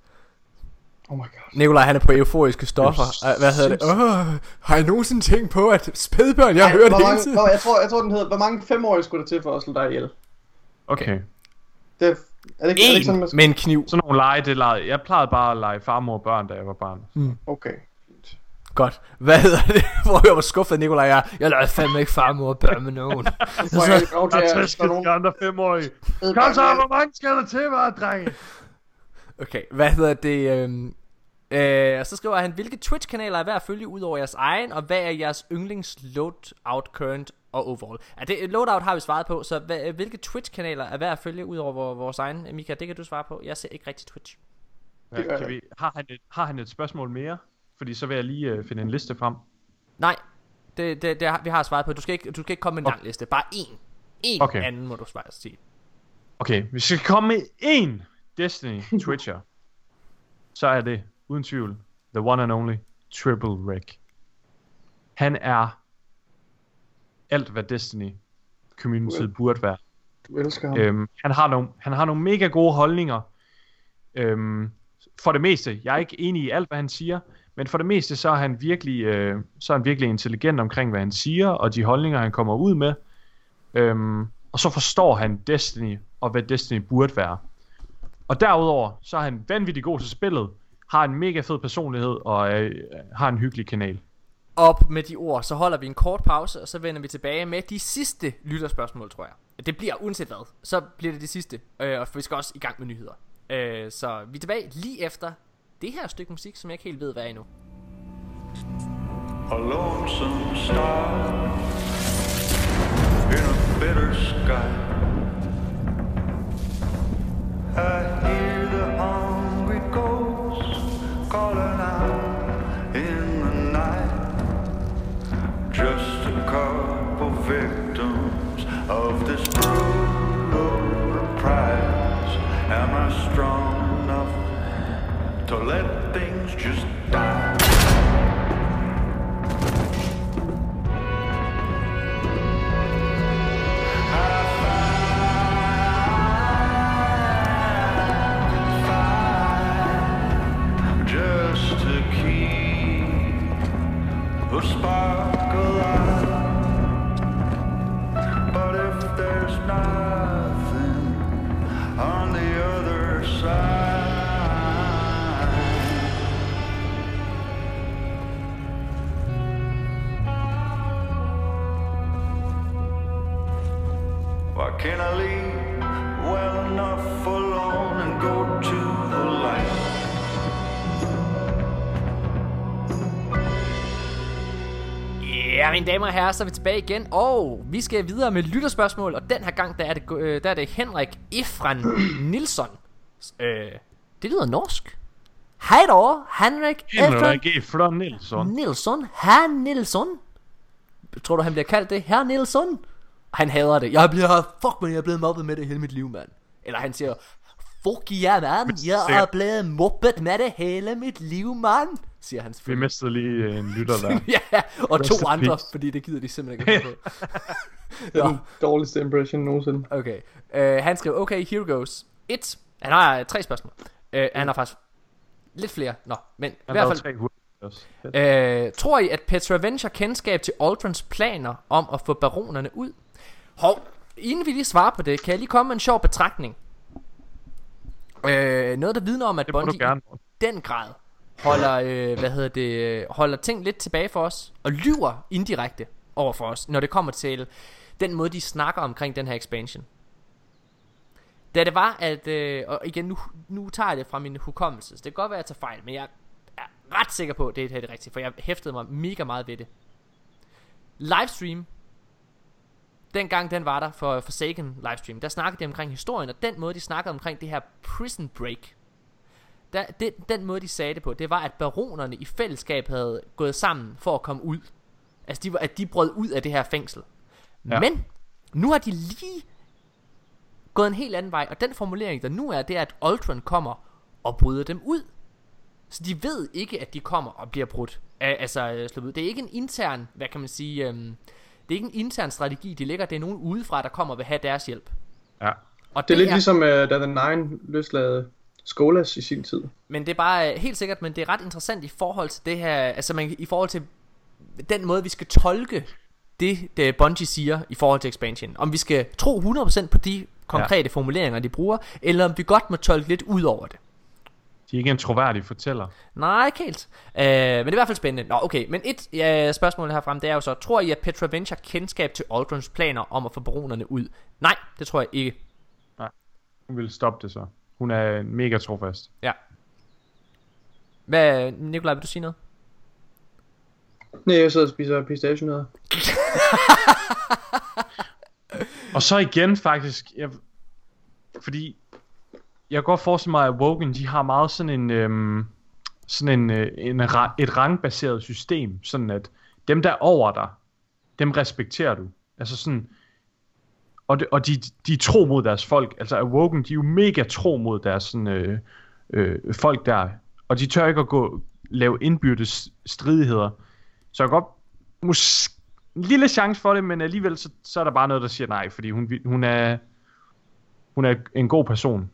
[SPEAKER 3] oh my god.
[SPEAKER 1] Nikolaj, han er på euforiske stoffer.
[SPEAKER 2] Det er
[SPEAKER 1] Øh, Hvad hedder det? Åh, har I nogensinde tænkt på, at spædbørn, jeg har hørt
[SPEAKER 3] hvor
[SPEAKER 1] hele
[SPEAKER 3] mange,
[SPEAKER 1] tiden?
[SPEAKER 3] hvor, jeg, tror, jeg tror, den hedder, hvor mange femårige skulle der til for at slå dig ihjel?
[SPEAKER 2] Okay.
[SPEAKER 3] Det, er, det, ikke, er det ikke sådan,
[SPEAKER 1] En
[SPEAKER 3] man skal...
[SPEAKER 1] med en kniv.
[SPEAKER 2] Sådan nogle lege, det legede. Jeg plejede bare at lege farmor og børn, da jeg var barn.
[SPEAKER 3] Okay.
[SPEAKER 1] Godt. Hvad hedder det? [LAUGHS] Hvor jeg var skuffet, Nikolaj er. Jeg lavede fandme ikke farmor og børn med nogen. [LAUGHS]
[SPEAKER 3] Nu får jeg
[SPEAKER 2] er
[SPEAKER 3] nogen
[SPEAKER 2] de andre femårige. Kom så, hvor mange skal der til, var drenge?
[SPEAKER 1] Okay, hvad hedder det? Øhm, øh, så skriver han, hvilke Twitch-kanaler er værd at følge ud over jeres egen, og hvad er jeres yndlings loadout current og overall? Ja, det, loadout har vi svaret på, så hvad, hvilke Twitch-kanaler er værd at følge ud over vor- vores egen? Mika, det kan du svare på. Jeg ser ikke rigtig Twitch.
[SPEAKER 2] Ja, kan vi, har, han et, har han et spørgsmål mere? Fordi så vil jeg lige øh, finde en liste frem.
[SPEAKER 1] Nej, det, det, det vi har svaret på. Du skal ikke, du skal ikke komme med en lang liste. Bare én. En
[SPEAKER 2] Okay.
[SPEAKER 1] anden må du svare sige.
[SPEAKER 2] Okay, hvis jeg skal komme med én Destiny Twitcher, så er det uden tvivl the one and only Triple Rick. Han er alt, hvad Destiny community burde være.
[SPEAKER 3] Du elsker ham.
[SPEAKER 2] Øhm, han, har nogle, han har nogle mega gode holdninger. Øhm, for det meste. Jeg er ikke enig i alt, hvad han siger. Men for det meste, så er han virkelig, øh, så er han virkelig intelligent omkring, hvad han siger, og de holdninger, han kommer ud med. Øhm, og så forstår han Destiny, og hvad Destiny burde være. Og derudover, så er han vanvittig god til spillet, har en mega fed personlighed, og øh, har en hyggelig kanal.
[SPEAKER 1] Op med de ord, så holder vi en kort pause, og så vender vi tilbage med de sidste lytterspørgsmål, tror jeg. Det bliver uanset hvad, så bliver det det sidste, øh, og vi skal også i gang med nyheder. Øh, så vi er tilbage lige efter det her stykke musik, som jeg ikke helt ved, hvad er endnu.
[SPEAKER 7] A lonesome star in a bitter sky. I hear to
[SPEAKER 1] Ja, mine damer og herrer, så er vi tilbage igen, og vi skal videre med lytterspørgsmål, og den her gang, der er det, øh, der er det Henrik Efran Nilsson. Øh, det lyder norsk. Hej då, Henrik Efran
[SPEAKER 2] Henrik E. Flon Nilsson.
[SPEAKER 1] Nilsson. Herr Nilsson. Tror du, han bliver kaldt det? Herr Nilsson? Han hader det. Jeg bliver, fuck man, jeg er blevet mobbet med det hele mit liv, mand. Eller han siger, fuck ja, mand, jeg er blevet mobbet med det hele mit liv, mand. Siger han
[SPEAKER 2] Vi
[SPEAKER 1] selvfølgelig.
[SPEAKER 2] mistede lige øh, en lytter der. [LAUGHS]
[SPEAKER 1] ja, og
[SPEAKER 2] Rest
[SPEAKER 1] to andre,
[SPEAKER 2] peace.
[SPEAKER 1] fordi det gider de simpelthen ikke på. [LAUGHS]
[SPEAKER 3] Det er den dårligste impression nogensinde.
[SPEAKER 1] Okay. Uh, han skriver, okay, here goes. Et. Han har uh, tre spørgsmål. Uh, han har faktisk lidt flere. Nå, men i
[SPEAKER 2] Han
[SPEAKER 1] hvert
[SPEAKER 2] lavede
[SPEAKER 1] fald...
[SPEAKER 2] tre.
[SPEAKER 1] Øh, tror I, at Petra Venture kendskab til Aldrons planer om at få baronerne ud? Hov, inden vi lige svarer på det, kan jeg lige komme med en sjov betragtning. Øh, noget, der vidner om, at
[SPEAKER 2] gerne.
[SPEAKER 1] i den grad holder, øh, hvad hedder det, holder ting lidt tilbage for os, og lyver indirekte over for os, når det kommer til den måde, de snakker omkring den her expansion. Da det var, at, øh, og igen, nu, nu tager jeg det fra min hukommelse, så det kan godt være, at jeg tager fejl, men jeg er ret sikker på, at det er det rigtige, for jeg hæftede mig mega meget ved det. Livestream, dengang den var der for Forsaken livestream, der snakkede de omkring historien, og den måde, de snakkede omkring det her prison break, der, det, den måde, de sagde det på, det var, at baronerne i fællesskab havde gået sammen for at komme ud. Altså, de var, at de brød ud af det her fængsel. Ja. Men, nu har de lige gået en helt anden vej, og den formulering, der nu er, det er, at Ultron kommer og bryder dem ud. Så de ved ikke, at de kommer og bliver brudt. Al- Altså, øh, slået ud. Det er ikke en intern, hvad kan man sige, øhm, det er ikke en intern strategi, de ligger, det er nogen udefra, der kommer og vil have deres hjælp.
[SPEAKER 2] Ja.
[SPEAKER 1] Og
[SPEAKER 3] Det er lidt ligesom, uh, da The Nine løslade Skolas i sin tid.
[SPEAKER 1] Men det er bare øh, helt sikkert, men det er ret interessant i forhold til det her, altså man, i forhold til den måde, vi skal tolke det, det Bungie siger i forhold til expansion. Om vi skal tro 100% på de konkrete ja. formuleringer, de bruger, eller om vi godt må tolke lidt ud over det.
[SPEAKER 2] De er ikke en troværdig fortæller.
[SPEAKER 1] Nej, ikke helt. Uh, men det er i hvert fald spændende. Nå, okay. Men et ja, spørgsmål herfra, det er jo så, tror I, at Petra Venture har kendskab til Aldrons planer om at få baronerne ud? Nej, det tror jeg ikke.
[SPEAKER 2] Hun vil stoppe det så. Hun er mega trofast.
[SPEAKER 1] Ja. Hvad, Nikolaj, vil du sige noget?
[SPEAKER 3] Nej, jeg sidder og spiser pistachionødder. [LAUGHS]
[SPEAKER 2] Og så igen faktisk, jeg, fordi jeg kan godt forestille mig, at Wogan, de har meget sådan en, øhm, sådan en, øh, en ra- et rangbaseret system, sådan at dem der er over dig, dem respekterer du. Altså sådan, og, de, og de, de er tro mod deres folk. Altså Awoken, de er jo mega tro mod deres sådan, øh, øh, folk der, og de tør ikke at gå lave indbyrdes stridigheder. Så jeg kan godt måske en lille chance for det, men alligevel så, så er der bare noget, der siger nej, fordi hun, hun er hun er en god person.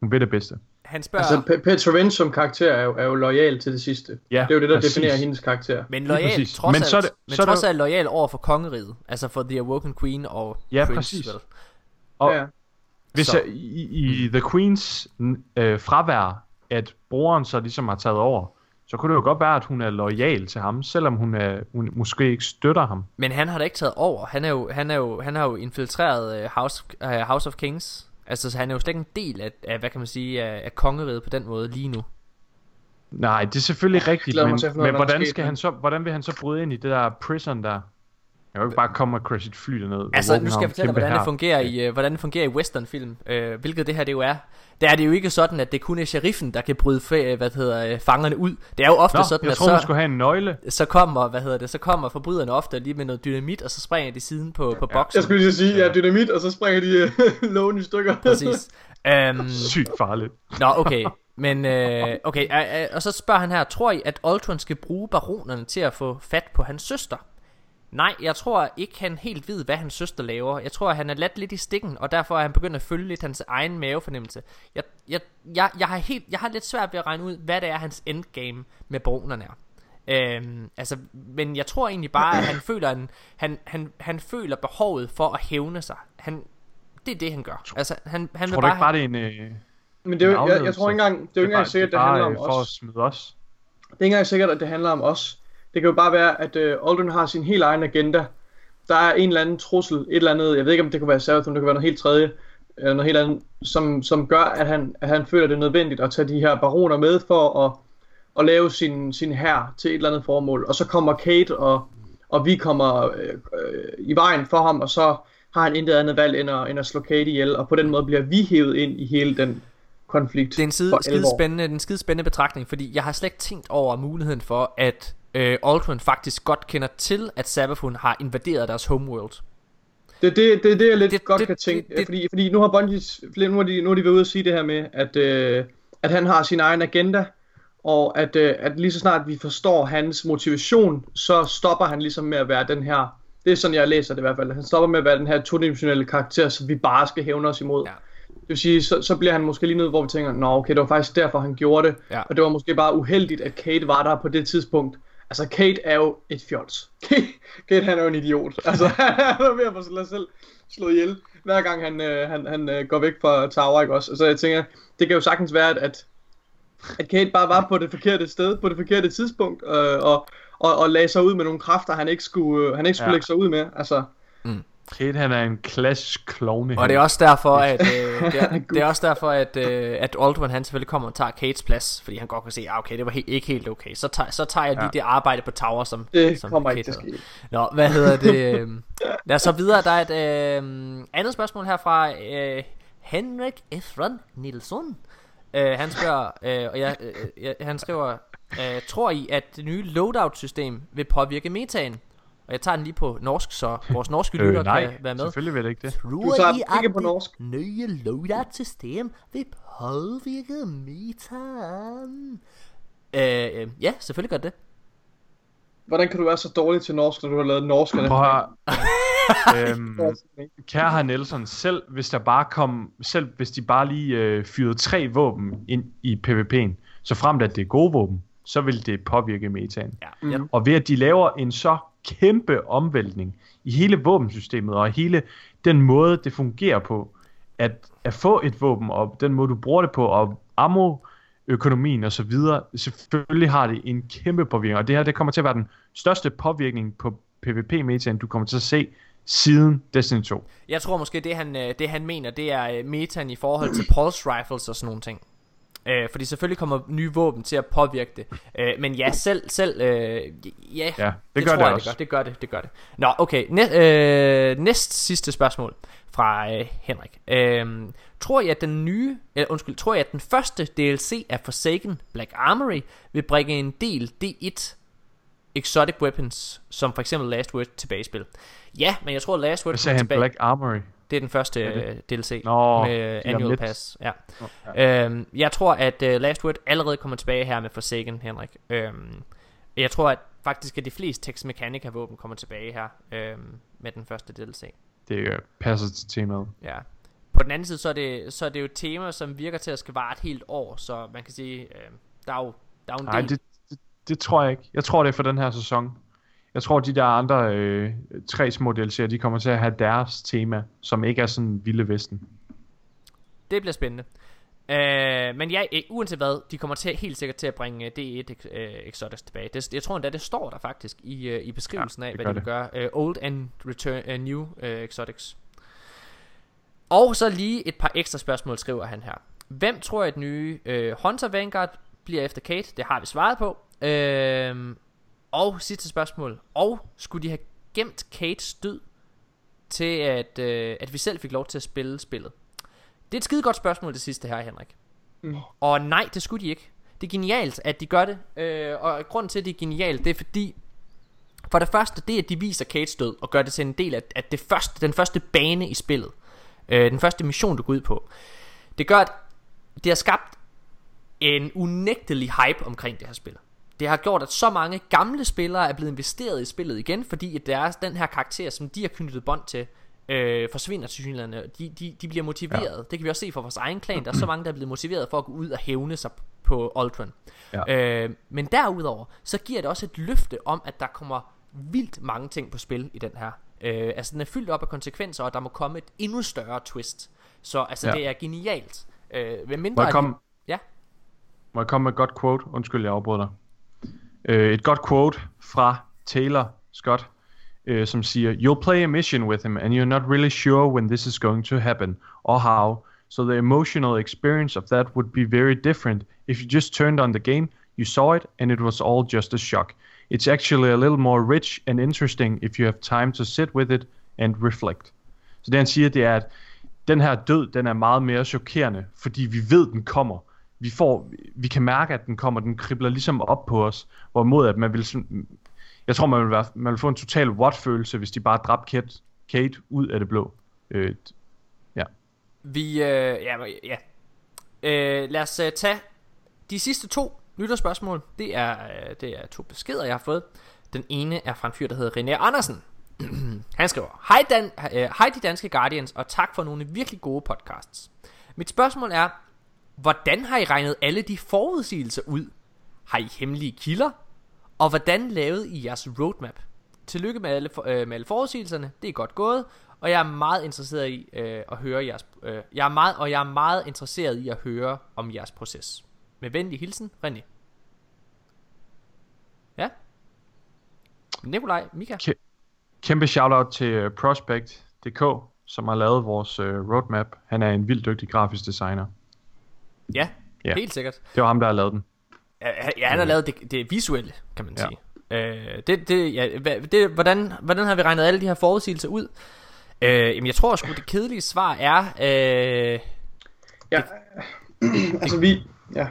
[SPEAKER 2] Hun vil det bedste.
[SPEAKER 1] Han spørger...
[SPEAKER 3] Altså, Pe- Petra som karakter er jo, er jo lojal til det sidste.
[SPEAKER 2] Ja,
[SPEAKER 3] det er jo det, der
[SPEAKER 2] præcis.
[SPEAKER 3] definerer hendes karakter.
[SPEAKER 1] Men lojal,
[SPEAKER 2] præcis.
[SPEAKER 1] trods
[SPEAKER 2] Men
[SPEAKER 1] alt,
[SPEAKER 2] så er det-
[SPEAKER 1] men
[SPEAKER 2] så er
[SPEAKER 1] trods
[SPEAKER 2] det-
[SPEAKER 1] alt lojal over for kongeriget. Altså for The Awoken Queen og
[SPEAKER 2] Ja,
[SPEAKER 1] Prince,
[SPEAKER 2] præcis.
[SPEAKER 1] vel?
[SPEAKER 2] Og
[SPEAKER 3] Ja.
[SPEAKER 2] hvis
[SPEAKER 1] Så.
[SPEAKER 2] jeg, i, i The Queens øh, fravær, at broren så ligesom har taget over, så kunne det jo godt være, at hun er lojal til ham, selvom hun, er, hun måske ikke støtter ham.
[SPEAKER 1] Men han har da ikke taget over. Han, er jo, han, er jo, han har jo infiltreret uh, House, uh, House of Kings. Altså, så han er jo slet ikke en del af, af hvad kan man sige, af, af kongeriget på den måde lige nu.
[SPEAKER 2] Nej, det er selvfølgelig rigtigt, men, men hvordan, skal han så, hvordan vil han så bryde ind i det der prison der? Jeg kan jo ikke bare komme og crashe et fly derned.
[SPEAKER 1] Altså, nu skal jeg fortælle dig, hvordan det fungerer i, uh, hvordan det fungerer i westernfilm. Uh, hvilket det her det jo er. Der er det jo ikke sådan, at det kun er sheriffen, der kan bryde fa- hvad hedder, uh, fangerne ud. Det er jo ofte
[SPEAKER 2] Nå,
[SPEAKER 1] sådan,
[SPEAKER 2] jeg
[SPEAKER 1] at
[SPEAKER 2] troede, hun
[SPEAKER 1] så,
[SPEAKER 2] skulle have en nøgle.
[SPEAKER 1] så kommer, hvad hedder det, så kommer forbryderne ofte lige med noget dynamit, og så springer de siden på, på boksen.
[SPEAKER 3] Jeg skulle lige sige, ja, dynamit, og så springer de øh, [LAUGHS] lågen i stykker.
[SPEAKER 1] Præcis. Um,
[SPEAKER 2] Sygt farligt.
[SPEAKER 1] Nå, okay. Men, øh, okay, øh, øh, og så spørger han her, tror I, at Ultron skal bruge baronerne til at få fat på hans søster? Nej, jeg tror ikke, han helt ved, hvad hans søster laver. Jeg tror, han er ladt lidt i stikken, og derfor er han begyndt at følge lidt hans egen mavefornemmelse. Jeg, jeg, jeg, jeg, har, helt, jeg har lidt svært ved at regne ud, hvad det er, hans endgame med baronerne er. Øhm, altså, men jeg tror egentlig bare, at han føler, en, han, han, han føler behovet for at hævne sig. Han, det er det, han gør. Altså, han, han vil
[SPEAKER 2] Tror du
[SPEAKER 1] bare,
[SPEAKER 2] ikke bare, det er en... Øh,
[SPEAKER 3] Men det er jo,
[SPEAKER 2] en
[SPEAKER 3] jeg, jeg tror ikke engang, det er jo ikke engang sikkert, det
[SPEAKER 2] bare,
[SPEAKER 3] handler om
[SPEAKER 2] øh, for at
[SPEAKER 3] os.
[SPEAKER 2] smide os.
[SPEAKER 3] Det er ikke engang sikkert, at det handler om os. Det kan jo bare være, at øh, Alden har sin helt egen agenda. Der er en eller anden trussel, et eller andet, jeg ved ikke om det kunne være Sarathun, det kunne være noget helt tredje, eller noget helt andet, som, som gør, at han, at han føler det er nødvendigt at tage de her baroner med for at, at lave sin, sin hær til et eller andet formål. Og så kommer Kate, og, og vi kommer øh, øh, i vejen for ham, og så har han intet andet valg end at, end at slå Kate ihjel, og på den måde bliver vi hævet ind i hele den konflikt.
[SPEAKER 1] Det er en side, skide, spændende, er en skide spændende betragtning, fordi jeg har slet ikke tænkt over muligheden for, at øh, Aldrin faktisk godt kender til, at Savathun har invaderet deres homeworld.
[SPEAKER 3] Det er det, det, er det, jeg lidt
[SPEAKER 1] Det-
[SPEAKER 3] godt
[SPEAKER 1] det-
[SPEAKER 3] kan tænke.
[SPEAKER 1] det- det-
[SPEAKER 3] fordi, fordi nu har Bungie, nu har de, nu har de været ude at sige det her med, at, øh, at han har sin egen agenda, og at, øh, at lige så snart vi forstår hans motivation, så stopper han ligesom med at være den her, det er sådan jeg læser det i hvert fald, han stopper med at være den her todimensionelle karakter, som vi bare skal hævne os imod.
[SPEAKER 1] Ja.
[SPEAKER 3] Det vil sige, så, så bliver han måske lige nødt, hvor vi tænker, nå okay, det var faktisk derfor han gjorde det,
[SPEAKER 1] Ja.
[SPEAKER 3] og det var måske bare uheldigt, at Kate var der på det tidspunkt. Altså Kate er jo et fjols. Kate, [LAUGHS] Kate han er jo en idiot. Altså [LAUGHS] han er ved at få sig selv slået ihjel, hver gang han, øh, han, han øh, går væk fra Tower, ikke også? Så jeg tænker, det kan jo sagtens være, at, at, at Kate bare var på det forkerte sted, på det forkerte tidspunkt, øh, og, og, og lagde sig ud med nogle kræfter, han ikke skulle, øh, han ikke skulle
[SPEAKER 2] Ja.
[SPEAKER 3] lægge sig ud med. Altså,
[SPEAKER 2] Kate, han er en klassisk klovne.
[SPEAKER 1] Og det er også derfor, [LAUGHS] at, øh, det, er, det er også derfor, at, øh, at Aldrin han selvfølgelig kommer og tager Kates plads, fordi han godt kan se, ah, okay, det var he- ikke helt okay. Så tager, så tager jeg lige
[SPEAKER 2] Ja.
[SPEAKER 1] det arbejde på Tower, som,
[SPEAKER 3] det
[SPEAKER 1] som
[SPEAKER 3] kommer
[SPEAKER 1] Kate
[SPEAKER 3] ikke til ske.
[SPEAKER 1] Nå, hvad hedder det? [LAUGHS] øh, Lad os så videre. Der er et øh, andet spørgsmål her fra øh, Henrik Efron Nilsson. Øh, han spørger, øh, og jeg, øh, jeg, han skriver, øh, tror I, at det nye loadout-system vil påvirke metaen? Og jeg tager den lige på norsk, så [LAUGHS] vores norske lytter
[SPEAKER 2] Øh, nej,
[SPEAKER 1] kan være med.
[SPEAKER 2] selvfølgelig vil det ikke det.
[SPEAKER 3] Du tager den ikke på norsk.
[SPEAKER 1] nye loadout-system vil påvirke metaen? Øh, øh, ja, selvfølgelig gør det.
[SPEAKER 3] Hvordan kan du være så dårlig til norsk, når du har lavet norsk?
[SPEAKER 2] Prøv [LAUGHS] øhm, kære herr Nelson, selv hvis der bare kom, selv hvis de bare lige øh, fyrede tre våben ind i PvP'en, så fremt at det er gode våben, så vil det påvirke metaen.
[SPEAKER 1] Ja,
[SPEAKER 3] Mm.
[SPEAKER 1] ja.
[SPEAKER 2] Og ved at de laver en så kæmpe omvæltning i hele våbensystemet og hele den måde, det fungerer på, at, at få et våben og den måde, du bruger det på, og ammo, økonomien og så videre, selvfølgelig har det en kæmpe påvirkning, og det her, det kommer til at være den største påvirkning på PvP-metaen, du kommer til at se siden Destiny 2.
[SPEAKER 1] Jeg tror måske, det han, øh, det han mener, det er øh, metaen i forhold til pulse rifles og sådan nogle ting. Øh, fordi selvfølgelig kommer nye våben til at påvirke det. Øh, men ja, selv, selv øh, ja,
[SPEAKER 2] Ja, det,
[SPEAKER 1] det
[SPEAKER 2] gør
[SPEAKER 1] tror
[SPEAKER 2] det
[SPEAKER 1] jeg,
[SPEAKER 2] også.
[SPEAKER 1] det gør. Det gør det, det gør det. Nå, okay. Næ, øh, næst sidste spørgsmål fra øh, Henrik. Øh, tror I, at den nye, eller undskyld, tror I, at den første DLC af Forsaken Black Armory vil bringe en del D1 exotic weapons, som for eksempel Last Word tilbage i spil? Ja, men jeg tror, Last Word
[SPEAKER 2] Hvad sagde han?
[SPEAKER 1] tilbage.
[SPEAKER 2] Black Armory?
[SPEAKER 1] Det er den første
[SPEAKER 2] Er det?
[SPEAKER 1] øh, DLC
[SPEAKER 2] Nå,
[SPEAKER 1] med
[SPEAKER 2] om
[SPEAKER 1] Annual
[SPEAKER 2] lidt.
[SPEAKER 1] Pass. Ja. Øhm, jeg tror, at uh, Last Word allerede kommer tilbage her med Forsaken, Henrik. Øhm, jeg tror, at faktisk at de fleste Tex Mechanica våben kommer tilbage her øhm, med den første DLC.
[SPEAKER 2] Det øh, passer til temaet.
[SPEAKER 1] Ja. På den anden side, så er, det, så er det jo et tema, som virker til at skal vare et helt år, så man kan sige, øh, der er jo, der er jo en
[SPEAKER 2] Nej,
[SPEAKER 1] del...
[SPEAKER 2] det, det, det tror jeg ikke. Jeg tror, det er for den her sæson. Jeg tror, de der andre øh, tre små DLC'er, de kommer til at have deres tema, som ikke er sådan vilde vesten.
[SPEAKER 1] Det bliver spændende. Øh, men ja, øh, uanset hvad, de kommer til, helt sikkert til at bringe øh, D1 øh, Exotics tilbage. Det, jeg tror endda, det står der faktisk i, øh, i beskrivelsen
[SPEAKER 2] Ja,
[SPEAKER 1] af, hvad
[SPEAKER 2] gør
[SPEAKER 1] de vil gøre. Øh, old and return, uh, new øh, Exotics. Og så lige et par ekstra spørgsmål, skriver han her. Hvem tror jeg, at nye øh, Hunter Vanguard bliver efter Kate? Det har vi svaret på. Øh, og sidste spørgsmål. Og skulle de have gemt Kates død til, at, øh, at vi selv fik lov til at spille spillet? Det er et skide godt spørgsmål, det sidste her, Henrik.
[SPEAKER 3] Mm.
[SPEAKER 1] Og nej, det skulle de ikke. Det er genialt, at de gør det. Øh, og grunden til, at det er genialt, det er fordi... For det første, det er, at de viser Kates død, og gør det til en del af at det første, den første bane i spillet. Øh, den første mission, du går ud på. Det gør, at det har skabt en unægtelig hype omkring det her spil. Det har gjort, at så mange gamle spillere er blevet investeret i spillet igen, fordi at deres, den her karakter, som de har knyttet bånd til, øh, forsvinder til synligheden. De, de, de bliver motiveret. Ja. Det kan vi også se fra vores egen klan. Der er så mange, der er blevet motiveret for at gå ud og hævne sig på Ultron.
[SPEAKER 2] Ja.
[SPEAKER 1] Øh, men derudover, så giver det også et løfte om, at der kommer vildt mange ting på spil i den her. Øh, altså den er fyldt op af konsekvenser, og der må komme et endnu større twist. Så altså
[SPEAKER 2] Ja.
[SPEAKER 1] det er genialt. Øh, med mindre
[SPEAKER 2] Må jeg komme,
[SPEAKER 1] Ja.
[SPEAKER 2] må jeg komme med et godt quote? Undskyld, jeg afbryder dig. Øh, et godt quote fra Taylor Scott, øh, som siger, You'll play a mission with him, and you're not really sure when this is going to happen, or how, so the emotional experience of that would be very different if you just turned on the game, you saw it, and it was all just a shock. It's actually a little more rich and interesting if you have time to sit with it and reflect. Så det han siger, det er, at den her død, den er meget mere chokerende, fordi vi ved, den kommer. Vi, får, vi kan mærke, at den kommer. Den kribler ligesom op på os. Hvorimod, at man vil jeg tror, man vil, være, man vil få en total what-følelse, hvis de bare dræbte Kate, Kate ud af det blå. Øh, ja.
[SPEAKER 1] Vi, øh, ja, ja. Øh, lad os øh, tage de sidste to lytterspørgsmål. Det er, øh, det er to beskeder, jeg har fået. Den ene er fra en fyr, der hedder René Andersen. [CLEARS THROAT] Han skriver, Hej, Dan, øh, hej de danske Guardians, og tak for nogle virkelig gode podcasts. Mit spørgsmål er, hvordan har I regnet alle de forudsigelser ud? Har I hemmelige kilder? Og hvordan lavede I jeres roadmap? Tillykke med alle, for, øh, med alle forudsigelserne, det er godt gået, og jeg er meget interesseret i øh, at høre jeres, øh, jeg er meget, og jeg er meget interesseret i at høre om jeres proces. Med venlig hilsen, René. Ja? Nikolaj, Mika.
[SPEAKER 2] Kæmpe shoutout til øh, Prospect.dk, som har lavet vores øh, roadmap. Han er en vildt dygtig grafisk designer.
[SPEAKER 1] Ja,
[SPEAKER 2] Ja.
[SPEAKER 1] helt sikkert.
[SPEAKER 2] Det var ham, der har lavet den.
[SPEAKER 1] Ja, ja, han har lavet det, det visuelle, kan man
[SPEAKER 2] Ja.
[SPEAKER 1] sige. Øh, det, det, ja, det, hvordan, hvordan har vi regnet alle de her forudsigelser ud? Øh, jamen, jeg tror sgu, det kedelige svar er... Øh,
[SPEAKER 3] Ja, [CLEARS THROAT] altså vi, ja,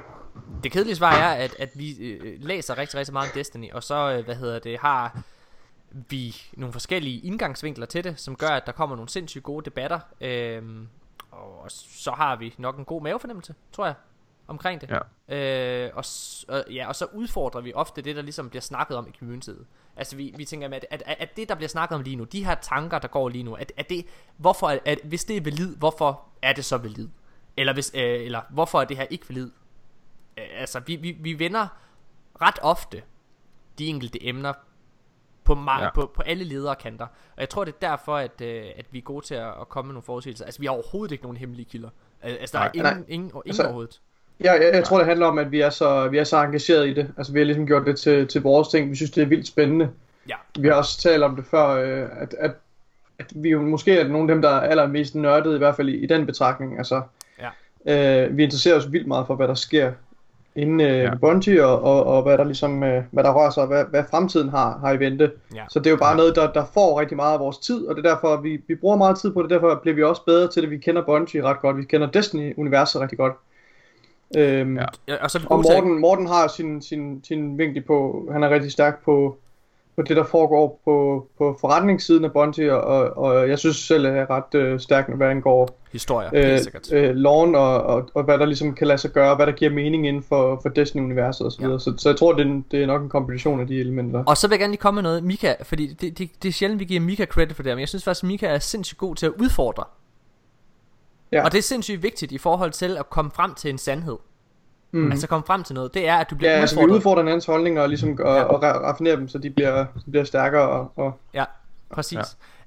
[SPEAKER 1] det kedelige svar er, at, at vi øh, læser rigtig, rigtig meget om Destiny, og så, øh, hvad hedder det, har vi nogle forskellige indgangsvinkler til det, som gør, at der kommer nogle sindssygt gode debatter. Øh, og så har vi nok en god mavefornemmelse, tror jeg, omkring det.
[SPEAKER 2] Ja.
[SPEAKER 1] Øh, og, og, ja, og så udfordrer vi ofte det, der ligesom bliver snakket om i communityet. Altså vi, vi tænker, at, at, at det, der bliver snakket om lige nu, de her tanker, der går lige nu, at, at det, hvorfor, at, at hvis det er valid, hvorfor er det så valid? Eller, hvis, øh, eller hvorfor er det her ikke valid? Øh, altså, vi, vi, vi vender ret ofte de enkelte emner på, ma- ja.
[SPEAKER 2] Ja.
[SPEAKER 1] på, på alle ledere kanter. Og jeg tror, det er derfor, at, øh, at vi er gode til at, at komme med nogle forudsigelser. Altså, vi har overhovedet ikke nogen hemmelige kilder. Altså, der er
[SPEAKER 2] Nej.
[SPEAKER 1] ingen,
[SPEAKER 3] Nej.
[SPEAKER 1] ingen, ingen
[SPEAKER 3] Altså,
[SPEAKER 1] overhovedet.
[SPEAKER 3] jeg, jeg, jeg tror det handler om, at vi er så, vi er så engageret i det. Altså vi har ligesom gjort det til, til vores ting. Vi synes, det er vildt spændende.
[SPEAKER 1] Ja.
[SPEAKER 3] Vi har også talt om det før, øh, at, at, at vi jo måske er nogle af dem, der er allermest nørdede, i hvert fald i, i den betragtning. Altså,
[SPEAKER 1] Ja.
[SPEAKER 3] øh, vi interesserer os vildt meget for, hvad der sker inden øh,
[SPEAKER 2] Ja.
[SPEAKER 3] Bungie, og, og, og hvad der ligesom, øh, hvad der rører sig, og hvad, hvad fremtiden har, har i vente.
[SPEAKER 1] Ja.
[SPEAKER 3] Så det er jo bare
[SPEAKER 2] Ja.
[SPEAKER 3] noget, der, der får rigtig meget af vores tid, og det er derfor, vi, vi bruger meget tid på det, derfor bliver vi også bedre til det. Vi kender Bungie ret godt, vi kender Destiny-universet rigtig godt. Øhm,
[SPEAKER 2] Ja.
[SPEAKER 1] Ja, og så
[SPEAKER 3] og Morten, Morten har sin, sin, sin vinkel på, han er rigtig stærk på, på det, der foregår på, på forretningssiden af Bungie, og, og, og jeg synes selv, at jeg er ret øh, stærk, hvad angår
[SPEAKER 1] historier,
[SPEAKER 3] øh, øh, loven, og, og, og hvad der ligesom kan lade sig gøre, hvad der giver mening inden for, for Destiny-universet osv.
[SPEAKER 1] Ja.
[SPEAKER 3] Så, så jeg tror, det er, det er nok en kombination af de elementer.
[SPEAKER 1] Og så vil jeg gerne lige komme med noget, Mika, fordi det, det, det er sjældent, vi giver Mika credit for det, men jeg synes faktisk, at Mika er sindssygt god til at udfordre.
[SPEAKER 3] Ja.
[SPEAKER 1] Og det er sindssygt vigtigt i forhold til at komme frem til en sandhed.
[SPEAKER 3] Mm.
[SPEAKER 1] Altså komme frem til noget, det er, at du bliver
[SPEAKER 3] ja, altså vi
[SPEAKER 1] udfordret.
[SPEAKER 3] udfordrer hinandens holdninger og, ligesom, og,
[SPEAKER 1] Ja.
[SPEAKER 3] og ra- raffinerer dem, så de bliver, de bliver stærkere. Og, og,
[SPEAKER 1] Ja, præcis.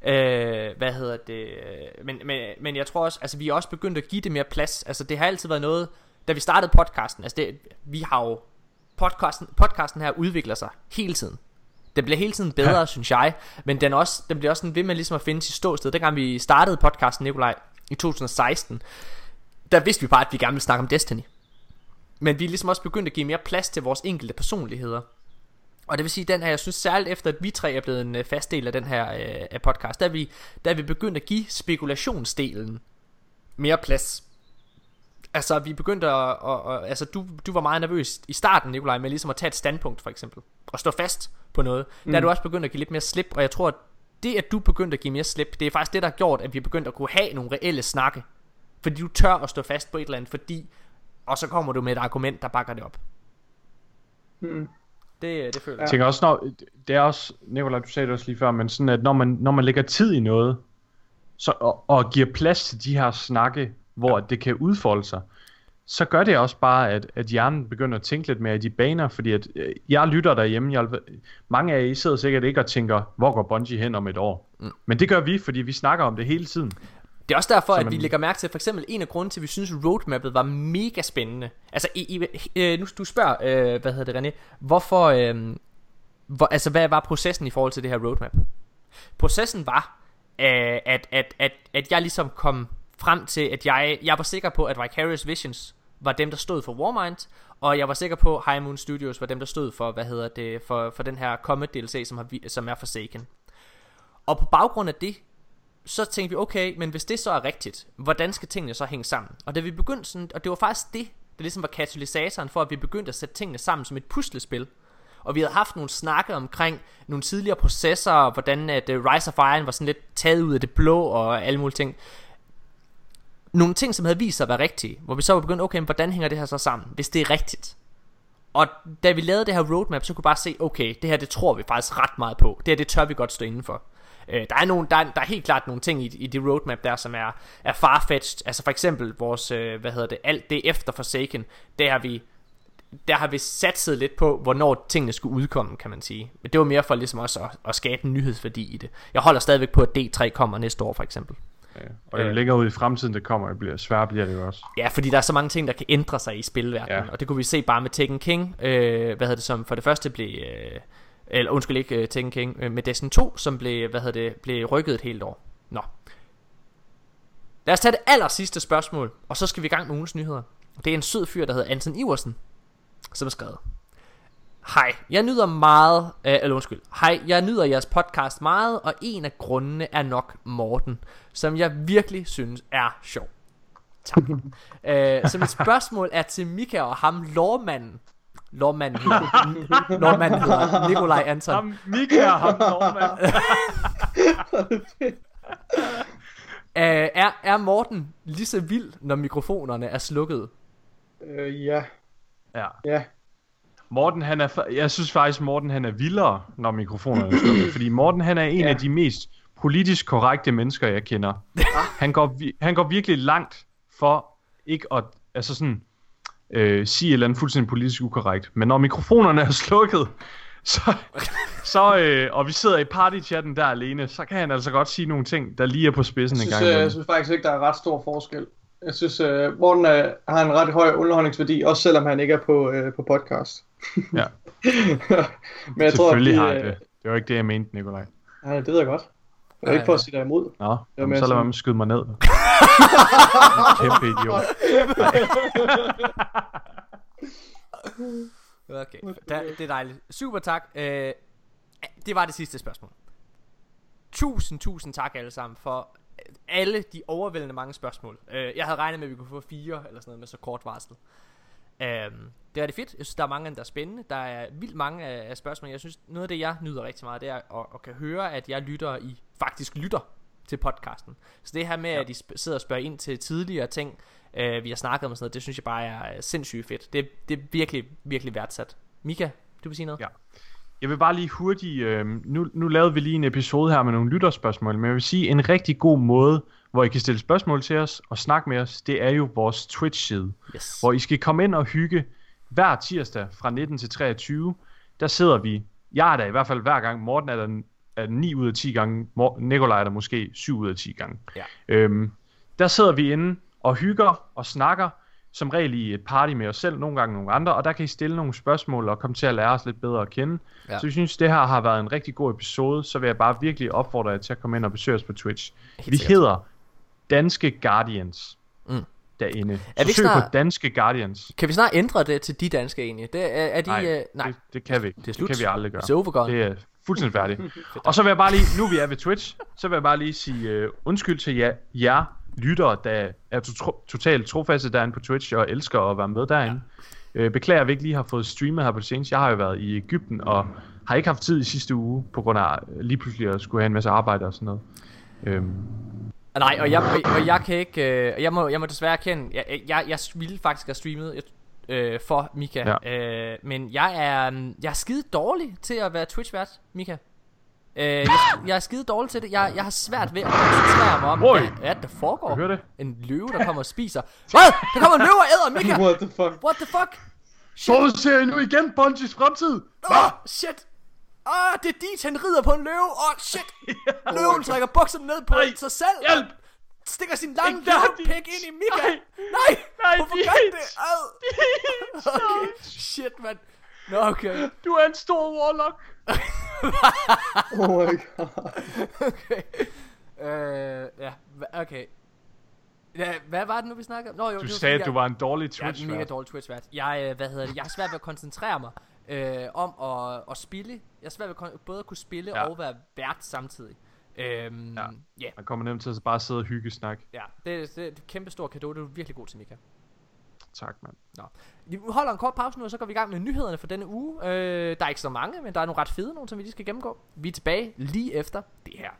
[SPEAKER 1] Ja. Øh, hvad hedder det? Men, men, men jeg tror også, altså vi er også begyndt at give det mere plads. Altså det har altid været noget, da vi startede podcasten, altså det, vi har jo, podcasten, podcasten her udvikler sig hele tiden. Den bliver hele tiden bedre, ja. synes jeg. Men den, også, den bliver også sådan ved med ligesom at finde sit ståsted. Dengang vi startede podcasten, Nikolaj, i 2016, der vidste vi bare, at vi gerne ville snakke om Destiny. Men vi er ligesom også begyndt at give mere plads til vores enkelte personligheder. Og det vil sige, den her, jeg synes særligt efter, at vi tre er blevet en øh, fast del af den her øh, af podcast, der er, vi, der er vi begyndt at give spekulationsdelen mere plads. Altså, vi begyndte at, at, at altså, du, du var meget nervøs i starten, Nikolaj, med ligesom at tage et standpunkt, for eksempel. Og stå fast på noget. Mm. Der er du også begyndt at give lidt mere slip, og jeg tror, at det, at du begyndte at give mere slip, det er faktisk det, der har gjort, at vi er begyndt at kunne have nogle reelle snakke. Fordi du tør at stå fast på et eller andet, fordi... Og så kommer du med et argument, der bakker det op.
[SPEAKER 3] mm.
[SPEAKER 1] Det, det føler jeg.
[SPEAKER 2] Jeg tænker også, når, det er også, Nicolaj, du sagde det også lige før, men sådan at når man, når man lægger tid i noget, så, og, og giver plads til de her snakke, hvor ja. det kan udfolde sig, så gør det også bare, at, at hjernen begynder at tænke lidt mere i de baner, fordi at øh, jeg lytter derhjemme, jeg, mange af jer I sidder sikkert ikke og tænker, hvor går Bungie hen om et år? Mm. Men det gør vi, fordi vi snakker om det hele tiden.
[SPEAKER 1] Det er også derfor,
[SPEAKER 2] Så
[SPEAKER 1] at
[SPEAKER 2] man-
[SPEAKER 1] vi lægger mærke til, for eksempel en af grunden til, at vi synes, roadmappet var mega spændende. Altså, i, i, øh, nu du spørger, øh, hvad hedder det, René, hvorfor, øh, hvor, altså, hvad var processen i forhold til det her roadmap? Processen var, øh, at, at, at, at jeg ligesom kom frem til, at jeg, jeg var sikker på, at Vicarious Visions var dem, der stod for Warmind, og jeg var sikker på, at High Moon Studios var dem, der stod for, hvad hedder det, for, for den her Comet DLC, som, har, som er Forsaken. Og på baggrund af det, så tænkte vi, okay, men hvis det så er rigtigt, hvordan skal tingene så hænge sammen? Og da vi begyndte sådan, og det var faktisk det, der ligesom var katalysatoren for, at vi begyndte at sætte tingene sammen som et puslespil. Og vi havde haft nogle snakke omkring nogle tidligere processer, og hvordan at øh, Rise of Iron var sådan lidt taget ud af det blå, og alle mulige ting. Nogle ting, som havde vist sig at være rigtige, hvor vi så var begyndt, okay, men hvordan hænger det her så sammen, hvis det er rigtigt? Og da vi lavede det her roadmap, så kunne vi bare se, okay, det her det tror vi faktisk ret meget på. Det her det tør vi godt stå indenfor. for. Øh, der, er nogle, der, er, der er helt klart nogle ting i, i det roadmap der, som er, er farfetched. Altså for eksempel vores, øh, hvad hedder det, alt det efter Forsaken, der har vi der har vi satset lidt på, hvornår tingene skulle udkomme, kan man sige. Men det var mere for ligesom også at, at skabe en nyhedsværdi i det. Jeg holder stadigvæk på, at D3 kommer næste år, for eksempel.
[SPEAKER 2] Ja. Og jo
[SPEAKER 1] Øh.
[SPEAKER 2] længere ud i fremtiden det kommer, det bliver sværere bliver det jo også.
[SPEAKER 1] Ja, fordi der er så mange ting, der kan ændre sig i spilverdenen,
[SPEAKER 2] Ja.
[SPEAKER 1] og det kunne vi se bare med Tekken King, øh, hvad hedder det som for det første blev, øh, eller undskyld ikke øh, Tekken King, øh, med Destiny 2, som blev, hvad hedder det, blev rykket et helt år. Nå. Lad os tage det aller sidste spørgsmål, og så skal vi i gang med ugens nyheder. Det er en sød fyr, der hedder Anton Iversen, som har skrevet. Hej, jeg nyder meget, øh, eller undskyld, hej, jeg nyder jeres podcast meget, og en af grundene er nok Morten, som jeg virkelig synes er sjov. Tak. [LAUGHS] øh, så mit spørgsmål er til Mika og ham, lårmanden. Lårmanden hedder, [LAUGHS] lårmanden hedder Nikolaj Anton.
[SPEAKER 2] Ham, Mika, ham, Norman. [LAUGHS]
[SPEAKER 1] Øh, er, er Morten lige så vild, når mikrofonerne er slukket?
[SPEAKER 3] Øh, ja,
[SPEAKER 2] Ja.
[SPEAKER 3] ja.
[SPEAKER 2] Morten, han er, jeg synes faktisk, Morten han er vildere, når mikrofonerne er slukket. Fordi Morten, han er en
[SPEAKER 3] Ja.
[SPEAKER 2] af de mest politisk korrekte mennesker, jeg kender. Han går, han går virkelig langt for ikke at altså sådan, øh, sige et eller andet fuldstændig politisk ukorrekt. Men når mikrofonerne er slukket, så, så øh, og vi sidder i partychatten der alene, så kan han altså godt sige nogle ting, der lige er på spidsen
[SPEAKER 3] Jeg
[SPEAKER 2] en
[SPEAKER 3] synes,
[SPEAKER 2] gang
[SPEAKER 3] øh, jeg synes faktisk ikke, der er ret stor forskel. Jeg synes, øh, Morten øh, har en ret høj underholdningsværdi, også selvom han ikke er på, øh, på podcast.
[SPEAKER 2] Ja. [LAUGHS]
[SPEAKER 3] Men jeg tror, at
[SPEAKER 2] har
[SPEAKER 3] de,
[SPEAKER 2] jeg
[SPEAKER 3] øh,
[SPEAKER 2] det. Det var ikke det, jeg mente, Nikolaj.
[SPEAKER 3] Nej, det ved jeg godt. Jeg er ikke for at sige dig imod.
[SPEAKER 2] Nå, jamen, så lad mig skyde mig ned. [LAUGHS] Kæmpe idiot. [LAUGHS]
[SPEAKER 1] Okay, da, det er dejligt. Super tak. Øh, det var det sidste spørgsmål. Tusind, tusind tak alle sammen for alle de overvældende mange spørgsmål. Øh, jeg havde regnet med, at vi kunne få fire eller sådan noget med så kort varsel. Øhm, det er det fedt. Jeg synes, der er mange af dem, der er spændende. Der er vildt mange af, af spørgsmål. Jeg synes, noget af det, jeg nyder rigtig meget, det er at, at kan høre, at jeg lytter i faktisk lytter til podcasten. Så det her med, ja. at I sidder og spørger ind til tidligere ting, øh, vi har snakket om og sådan noget, det synes jeg bare er øh, sindssygt fedt. Det, det er virkelig, virkelig værdsat. Mika, du vil sige noget?
[SPEAKER 2] Ja. Jeg vil bare lige hurtigt, øh, nu, nu lavede vi lige en episode her med nogle lytterspørgsmål, men jeg vil sige, en rigtig god måde, hvor I kan stille spørgsmål til os og snakke med os, det er jo vores Twitch-side,
[SPEAKER 1] Yes.
[SPEAKER 2] hvor I skal komme ind og hygge hver tirsdag fra 19 til 23. Der sidder vi, jeg er der i hvert fald hver gang, Morten er der er 9 ud af 10 gange, Nikolaj er der måske 7 ud af 10 gange.
[SPEAKER 1] Ja.
[SPEAKER 2] Øhm, der sidder vi inde og hygger og snakker, som regel i et party med os selv, nogle gange nogle andre, og der kan I stille nogle spørgsmål og komme til at lære os lidt bedre at kende.
[SPEAKER 1] Ja.
[SPEAKER 2] Så jeg synes, det her har været en rigtig god episode, så vil jeg bare virkelig opfordre jer til at komme ind og besøge os på Twitch.
[SPEAKER 1] Helt
[SPEAKER 2] vi
[SPEAKER 1] sikkert.
[SPEAKER 2] hedder Danske Guardians
[SPEAKER 1] Mm.
[SPEAKER 2] derinde.
[SPEAKER 1] Er vi snart-
[SPEAKER 2] på Danske Guardians.
[SPEAKER 1] Kan vi snart ændre det til de danske egentlig? Det er, er de...
[SPEAKER 2] Nej,
[SPEAKER 1] øh, nej.
[SPEAKER 2] Det, det kan vi ikke.
[SPEAKER 1] Det er.
[SPEAKER 2] Det kan vi aldrig gøre.
[SPEAKER 1] It's overgone.
[SPEAKER 2] Det er fuldstændig færdigt. [LAUGHS] og så vil jeg bare lige, nu vi er ved Twitch, så vil jeg bare lige sige uh, undskyld til jer, jer lyttere, der er to- totalt trofaste derinde på Twitch og elsker at være med derinde. Ja. Uh, beklager, at vi ikke lige har fået streamet her på det seneste. Jeg har jo været i Ægypten og har ikke haft tid i sidste uge, på grund af øh, lige pludselig at skulle have en masse arbejde og sådan noget. Øhm,
[SPEAKER 1] Nej, og jeg, og, jeg kan ikke, øh, jeg, må, jeg må desværre erkende, jeg, jeg, jeg ville faktisk have streamet øh, for Mika, ja. øh, men jeg er, jeg er skide dårlig til at være Twitch-vært, Mika. Øh, jeg, jeg er skide dårlig til det. Jeg, jeg har svært ved at koncentrere mig om,
[SPEAKER 2] Oj.
[SPEAKER 1] hvad, hvad der foregår.
[SPEAKER 2] Kan du høre det?
[SPEAKER 1] En løve, der kommer og spiser. Hvad? Der kommer en løve og æder Mika! [LAUGHS]
[SPEAKER 3] What the fuck?
[SPEAKER 1] What the fuck?
[SPEAKER 2] så ser I nu igen Bungies fremtid!
[SPEAKER 1] Åh, oh, shit! Åh, oh, det er dit, han rider på en løve. Åh, oh, shit! [LAUGHS] Løven trækker bukserne ned på sig selv.
[SPEAKER 2] hjælp!
[SPEAKER 1] Stikker sin lange
[SPEAKER 2] de-
[SPEAKER 1] pæk ind i Mika.
[SPEAKER 2] Nej.
[SPEAKER 1] Nej!
[SPEAKER 2] Nej,
[SPEAKER 1] Hvorfor
[SPEAKER 2] de-
[SPEAKER 1] gør det? Ad. [LAUGHS] Okay, shit, mand. Nå, okay.
[SPEAKER 2] Du er en stor warlock! [LAUGHS]
[SPEAKER 3] Oh my god.
[SPEAKER 1] okay. Øh, ja, okay. Ja, hvad var det nu, vi snakkede om? Nå, jo,
[SPEAKER 2] Du
[SPEAKER 1] det
[SPEAKER 2] sagde, at du var en dårlig
[SPEAKER 1] Jeg, jeg er
[SPEAKER 2] twitch
[SPEAKER 1] en mega dårlig Twitch-vært. Jeg, øh, hvad hedder det, jeg har svært ved at koncentrere mig øh, om at, at spille. Jeg har svært ved at både at kunne spille
[SPEAKER 2] Ja.
[SPEAKER 1] og være vært samtidig. Øhm, ja. Yeah.
[SPEAKER 2] Man kommer nemt til at bare sidde og hygge snak.
[SPEAKER 1] Ja, det, det er et kæmpe stor kado. Det er virkelig god til, Mika.
[SPEAKER 2] Tak, mand.
[SPEAKER 1] Nå. Vi holder en kort pause nu, og så går vi i gang med nyhederne for denne uge. Øh, der er ikke så mange, men der er nogle ret fede nogle, som vi lige skal gennemgå. Vi er tilbage lige efter det her.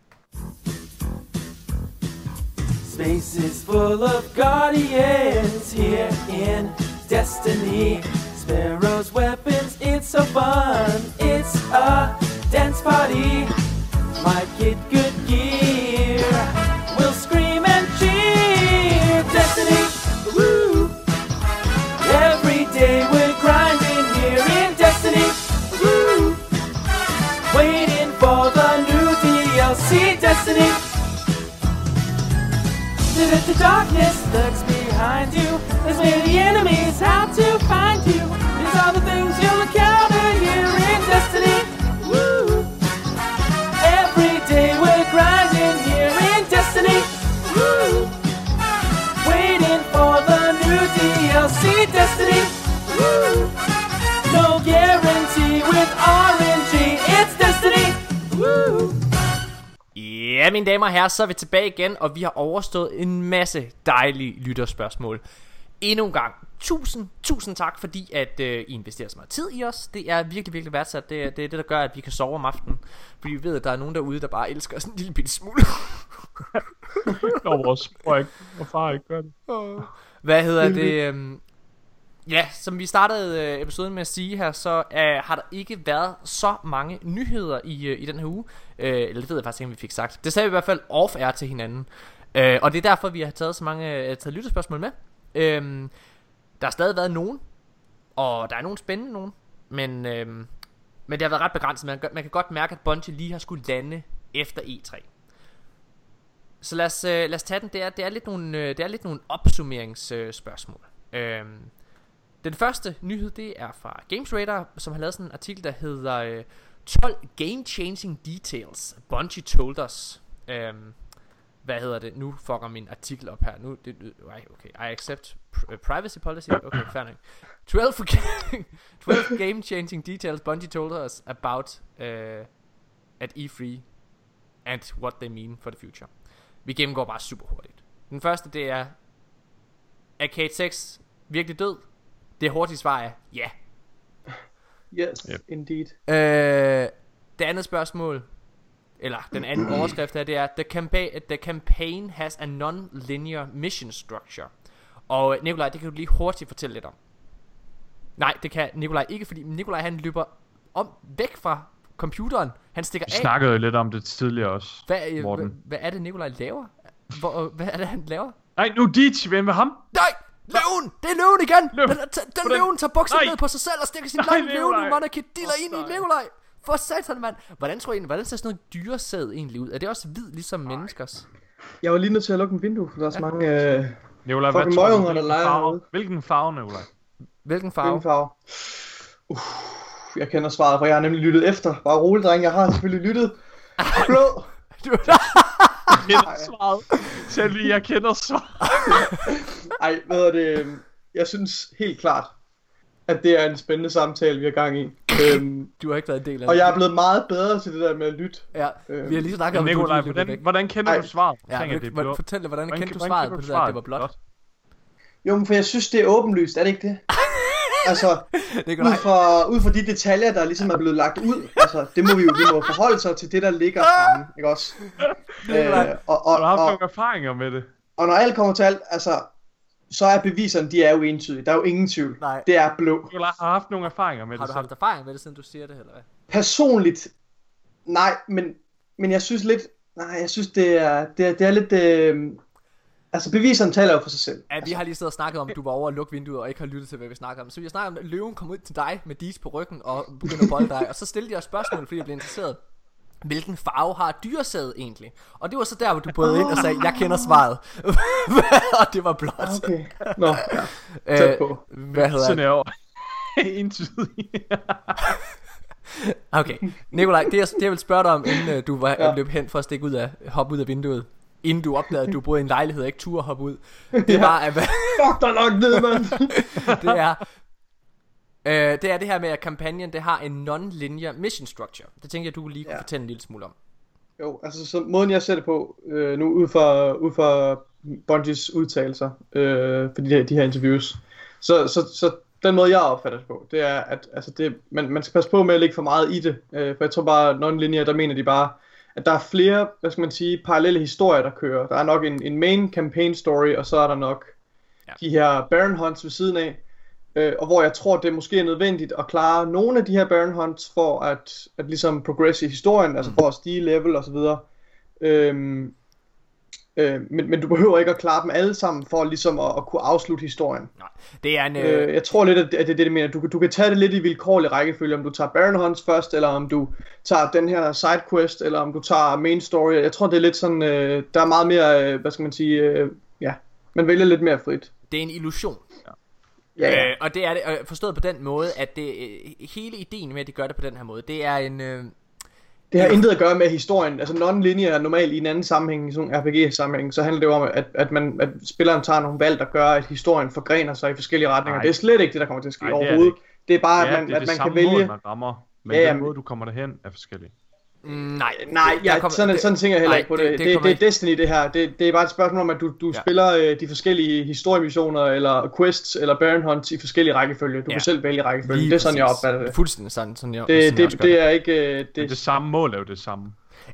[SPEAKER 5] Space is full of guardians here in Destiny. Sparrow's weapons, it's so fun. It's a dance party. Like it good. We'll scream and cheer, Destiny. Every day we're grinding here in Destiny. Waiting for the new DLC, Destiny. The darkness lurks behind you. There's many enemies. How to find you? These are the things.
[SPEAKER 1] Ja, mine damer og herrer, så er vi tilbage igen, og vi har overstået en masse dejlige lytterspørgsmål. Endnu en gang, tusind, tusind tak, fordi at øh, I investerer så meget tid i os. Det er virkelig, virkelig værdsat. Det, er- det er det, der gør, at vi kan sove om aftenen. Fordi vi ved, at der er nogen derude, der bare elsker os en lille bitte smule. [LAUGHS]
[SPEAKER 2] Når vores mor ikke, og far ikke gør det.
[SPEAKER 1] Hvad hedder det? Ja, som vi startede øh, episoden med at sige her, så øh, har der ikke været så mange nyheder i, øh, i den her uge. Øh, eller det ved jeg faktisk ikke, om vi fik sagt. Det sagde vi i hvert fald off-air til hinanden. Øh, og det er derfor, vi har taget så mange øh, taget lytterspørgsmål med. Øh, der har stadig været nogen, og der er nogen spændende nogen. Men, øh, men det har været ret begrænset. Man, man kan godt mærke, at Bungie lige har skulle lande efter E3. Så lad os, øh, lad os tage den. Det er, det er lidt nogle, øh, det er lidt nogle opsummeringsspørgsmål. Øh, den første nyhed, det er fra Games Radar, som har lavet sådan en artikel, der hedder øh, 12 Game Changing Details Bungie Told Us. Øhm, hvad hedder det? Nu fucker min artikel op her. Nu, det, øh, nej, okay. I accept pr- øh, privacy policy. Okay, fair nok. 12, 12 [LAUGHS] Game Changing Details Bungie Told Us about uh, at E3 and what they mean for the future. Vi gennemgår bare super hurtigt. Den første, det er Arcade 6 virkelig død? Det hurtige svar er ja.
[SPEAKER 3] Yes,
[SPEAKER 2] Yep.
[SPEAKER 3] indeed.
[SPEAKER 1] Øh, det andet spørgsmål, eller den anden [CLEARS THROAT] overskrift her, det er, the, campa- the campaign has a non-linear mission structure. Og øh, Nikolaj, det kan du lige hurtigt fortælle lidt om. Nej, det kan Nikolaj ikke, fordi Nikolaj han løber om væk fra computeren. Han stikker
[SPEAKER 2] Vi
[SPEAKER 1] af.
[SPEAKER 2] snakkede jo lidt om det tidligere også.
[SPEAKER 1] Hvad, øh, hvad,
[SPEAKER 2] Morten.
[SPEAKER 1] hvad er det Nikolaj laver? Hvor, øh, hvad er det han laver?
[SPEAKER 2] Nej, nu Deitch, hvem med ham?
[SPEAKER 1] Nej! Løven! Det er løven igen!
[SPEAKER 2] Løven.
[SPEAKER 1] Den, den, den
[SPEAKER 2] Hvordan?
[SPEAKER 1] løven tager bukserne
[SPEAKER 2] Nej.
[SPEAKER 1] ned på sig selv og stikker sin
[SPEAKER 2] Nej,
[SPEAKER 1] lange løvende
[SPEAKER 2] Nikolaj.
[SPEAKER 1] monarki diller ind i
[SPEAKER 2] nej.
[SPEAKER 1] Nikolaj! For satan, mand! Hvordan tror I, hvordan ser sådan noget dyresæd egentlig ud? Er det også hvid, ligesom menneskers?
[SPEAKER 3] Jeg var lige nødt til at lukke en vindue, for der er så mange øh,
[SPEAKER 2] Nikolaj, hvad tror du? Hvilken farve? Hvilken farve, Nikolaj?
[SPEAKER 1] Hvilken
[SPEAKER 3] farve.
[SPEAKER 1] farve?
[SPEAKER 3] farve. Uh, jeg kender svaret, for jeg har nemlig lyttet efter. Bare rolig, dreng, jeg har selvfølgelig lyttet. Blå. [LAUGHS]
[SPEAKER 2] Kender svaret. Selv lige, jeg kender svaret. [LAUGHS]
[SPEAKER 3] Ej, hvad er det? øhm, Jeg synes helt klart, at det er en spændende samtale, vi har gang i. øhm,
[SPEAKER 1] du har ikke været en del af
[SPEAKER 3] og
[SPEAKER 1] det.
[SPEAKER 3] jeg er blevet meget bedre til det der med at lytte.
[SPEAKER 1] Ja, vi har lige snakket om, at du
[SPEAKER 2] Nikolaj, hvordan, hvordan kender
[SPEAKER 3] Ej.
[SPEAKER 2] du svaret?
[SPEAKER 1] Ja, men,
[SPEAKER 2] det
[SPEAKER 1] hvordan, fortæl dig, hvordan
[SPEAKER 2] Hvordan
[SPEAKER 1] kendte du svaret på det der, at det var blåt?
[SPEAKER 3] Jo, men for jeg synes, det er åbenlyst, er det ikke det? [LAUGHS] Altså,
[SPEAKER 1] Nikolaj,
[SPEAKER 3] ud fra, ud fra de detaljer, der ligesom er blevet lagt ud, altså, det må vi jo vi må forholde sig til det, der ligger fremme, [LAUGHS] ikke også? Øh, og, og,
[SPEAKER 2] Har du haft
[SPEAKER 3] og,
[SPEAKER 2] nogle erfaringer med det?
[SPEAKER 3] og når alt kommer til alt, altså, så er beviserne, de er jo entydige. Der er jo ingen tvivl.
[SPEAKER 1] Nej.
[SPEAKER 3] Det er blå.
[SPEAKER 2] Nikolaj har haft nogle erfaringer med
[SPEAKER 1] har
[SPEAKER 2] det
[SPEAKER 1] du haft erfaring med det, siden du siger det, eller hvad?
[SPEAKER 3] Personligt, nej, men, men jeg synes lidt, nej, jeg synes, det er, det er, det er lidt, øh, altså beviserne taler jo for sig selv.
[SPEAKER 1] Ja, vi har lige siddet og snakket om, at du var over og lukke vinduet og ikke har lyttet til, hvad vi snakker om. Så vi har snakket om, at løven kom ud til dig med dis på ryggen og begyndte at bolde dig. Og så stillede jeg spørgsmål, fordi jeg blev interesseret. Hvilken farve har dyresæd egentlig? Og det var så der, hvor du brød ind og sagde, jeg kender svaret. [LAUGHS] og det var blot.
[SPEAKER 3] Okay. Nå, ja. tæt på.
[SPEAKER 1] hvad hedder
[SPEAKER 2] Sådan
[SPEAKER 1] det?
[SPEAKER 2] er [LAUGHS] entydigt. [LAUGHS]
[SPEAKER 1] Okay, Nikolaj, det jeg, det jeg vil spørge dig om, inden uh, du var. Ja. løb hen for at stikke ud af, hoppe ud af vinduet, inden du opdagede, at du boede i en lejlighed og ikke turde hoppe ud, det var, at,
[SPEAKER 3] Fuck dig nok ned, mand. [LAUGHS]
[SPEAKER 1] det er, øh, det er det her med, at kampagnen, det har en non-linear mission structure. Det tænker jeg, du lige kunne
[SPEAKER 3] Ja.
[SPEAKER 1] fortælle en lille smule om.
[SPEAKER 3] Jo, altså så måden jeg ser det på, øh, nu ud fra, ud fra Bungies udtalelser, øh, for de her, de her interviews, så, så, så den måde jeg opfatter det på, det er, at altså det, man, man skal passe på med at lægge for meget i det, øh, for jeg tror bare, non-linear, der mener de bare, at der er flere, hvad skal man sige, parallelle historier, der kører. Der er nok en, en main campaign story, og så er der nok
[SPEAKER 1] Ja.
[SPEAKER 3] de her Baron Hunts ved siden af, øh, og hvor jeg tror, det måske er nødvendigt at klare nogle af de her Baron Hunts for at, at ligesom progresse i historien, altså for at stige level og så videre. Øhm, Øh, men, men du behøver ikke at klare dem alle sammen for ligesom at, at kunne afslutte historien.
[SPEAKER 1] Nej, det er en... Øh,
[SPEAKER 3] Øh, jeg tror lidt, at det, at det er det, det mener. Du, kan- du kan tage det lidt i vilkårlig rækkefølge, om du tager Baron Hunts først, eller om du tager den her sidequest, eller om du tager main story. Jeg tror, det er lidt sådan, øh, der er meget mere, øh, hvad skal man sige, øh, ja, man vælger lidt mere frit.
[SPEAKER 1] det er en illusion.
[SPEAKER 3] Ja, ja.
[SPEAKER 1] Øh, og det er det, forstået på den måde, at det, øh, hele ideen med, at de gør det på den her måde, det er en... Øh,
[SPEAKER 3] Det har intet at gøre med historien. Altså non-linear er normalt i en anden sammenhæng, i sådan en RPG-sammenhæng, så handler det jo om, at, at, man, at spilleren tager nogle valg, der gør, at historien forgrener sig i forskellige retninger.
[SPEAKER 2] Nej.
[SPEAKER 3] Det er slet ikke det, der kommer til at ske
[SPEAKER 2] Nej, det er det
[SPEAKER 3] overhovedet. Det er bare,
[SPEAKER 2] ja,
[SPEAKER 3] at man,
[SPEAKER 2] det er
[SPEAKER 3] at man kan vælge...
[SPEAKER 2] mål, man rammer, men
[SPEAKER 3] Ja,
[SPEAKER 2] den måde, du kommer derhen, er forskellig.
[SPEAKER 1] Nej,
[SPEAKER 3] Nej,
[SPEAKER 1] der
[SPEAKER 3] ja,
[SPEAKER 1] kommer-
[SPEAKER 3] sådan,
[SPEAKER 1] det-
[SPEAKER 3] sådan tænker jeg heller
[SPEAKER 1] nej,
[SPEAKER 3] ikke på det. Det, det,
[SPEAKER 1] kommer
[SPEAKER 3] det er
[SPEAKER 1] ikke-
[SPEAKER 3] Destiny det her. Det, det er bare et spørgsmål om, at du, du
[SPEAKER 1] Ja.
[SPEAKER 3] spiller øh, de forskellige historiemissioner, eller quests, eller Baron Hunts i forskellige rækkefølge. Du
[SPEAKER 1] Ja.
[SPEAKER 3] kan selv vælge rækkefølge.
[SPEAKER 1] Lige
[SPEAKER 3] Det er sådan, jeg
[SPEAKER 1] præcis.
[SPEAKER 3] opfatter det.
[SPEAKER 1] Fuldstændig sådan, sådan jeg,
[SPEAKER 3] Det,
[SPEAKER 1] sådan jeg også
[SPEAKER 3] det, det er ikke... øh,
[SPEAKER 2] Men
[SPEAKER 3] Det,
[SPEAKER 2] det samme mål er jo det samme.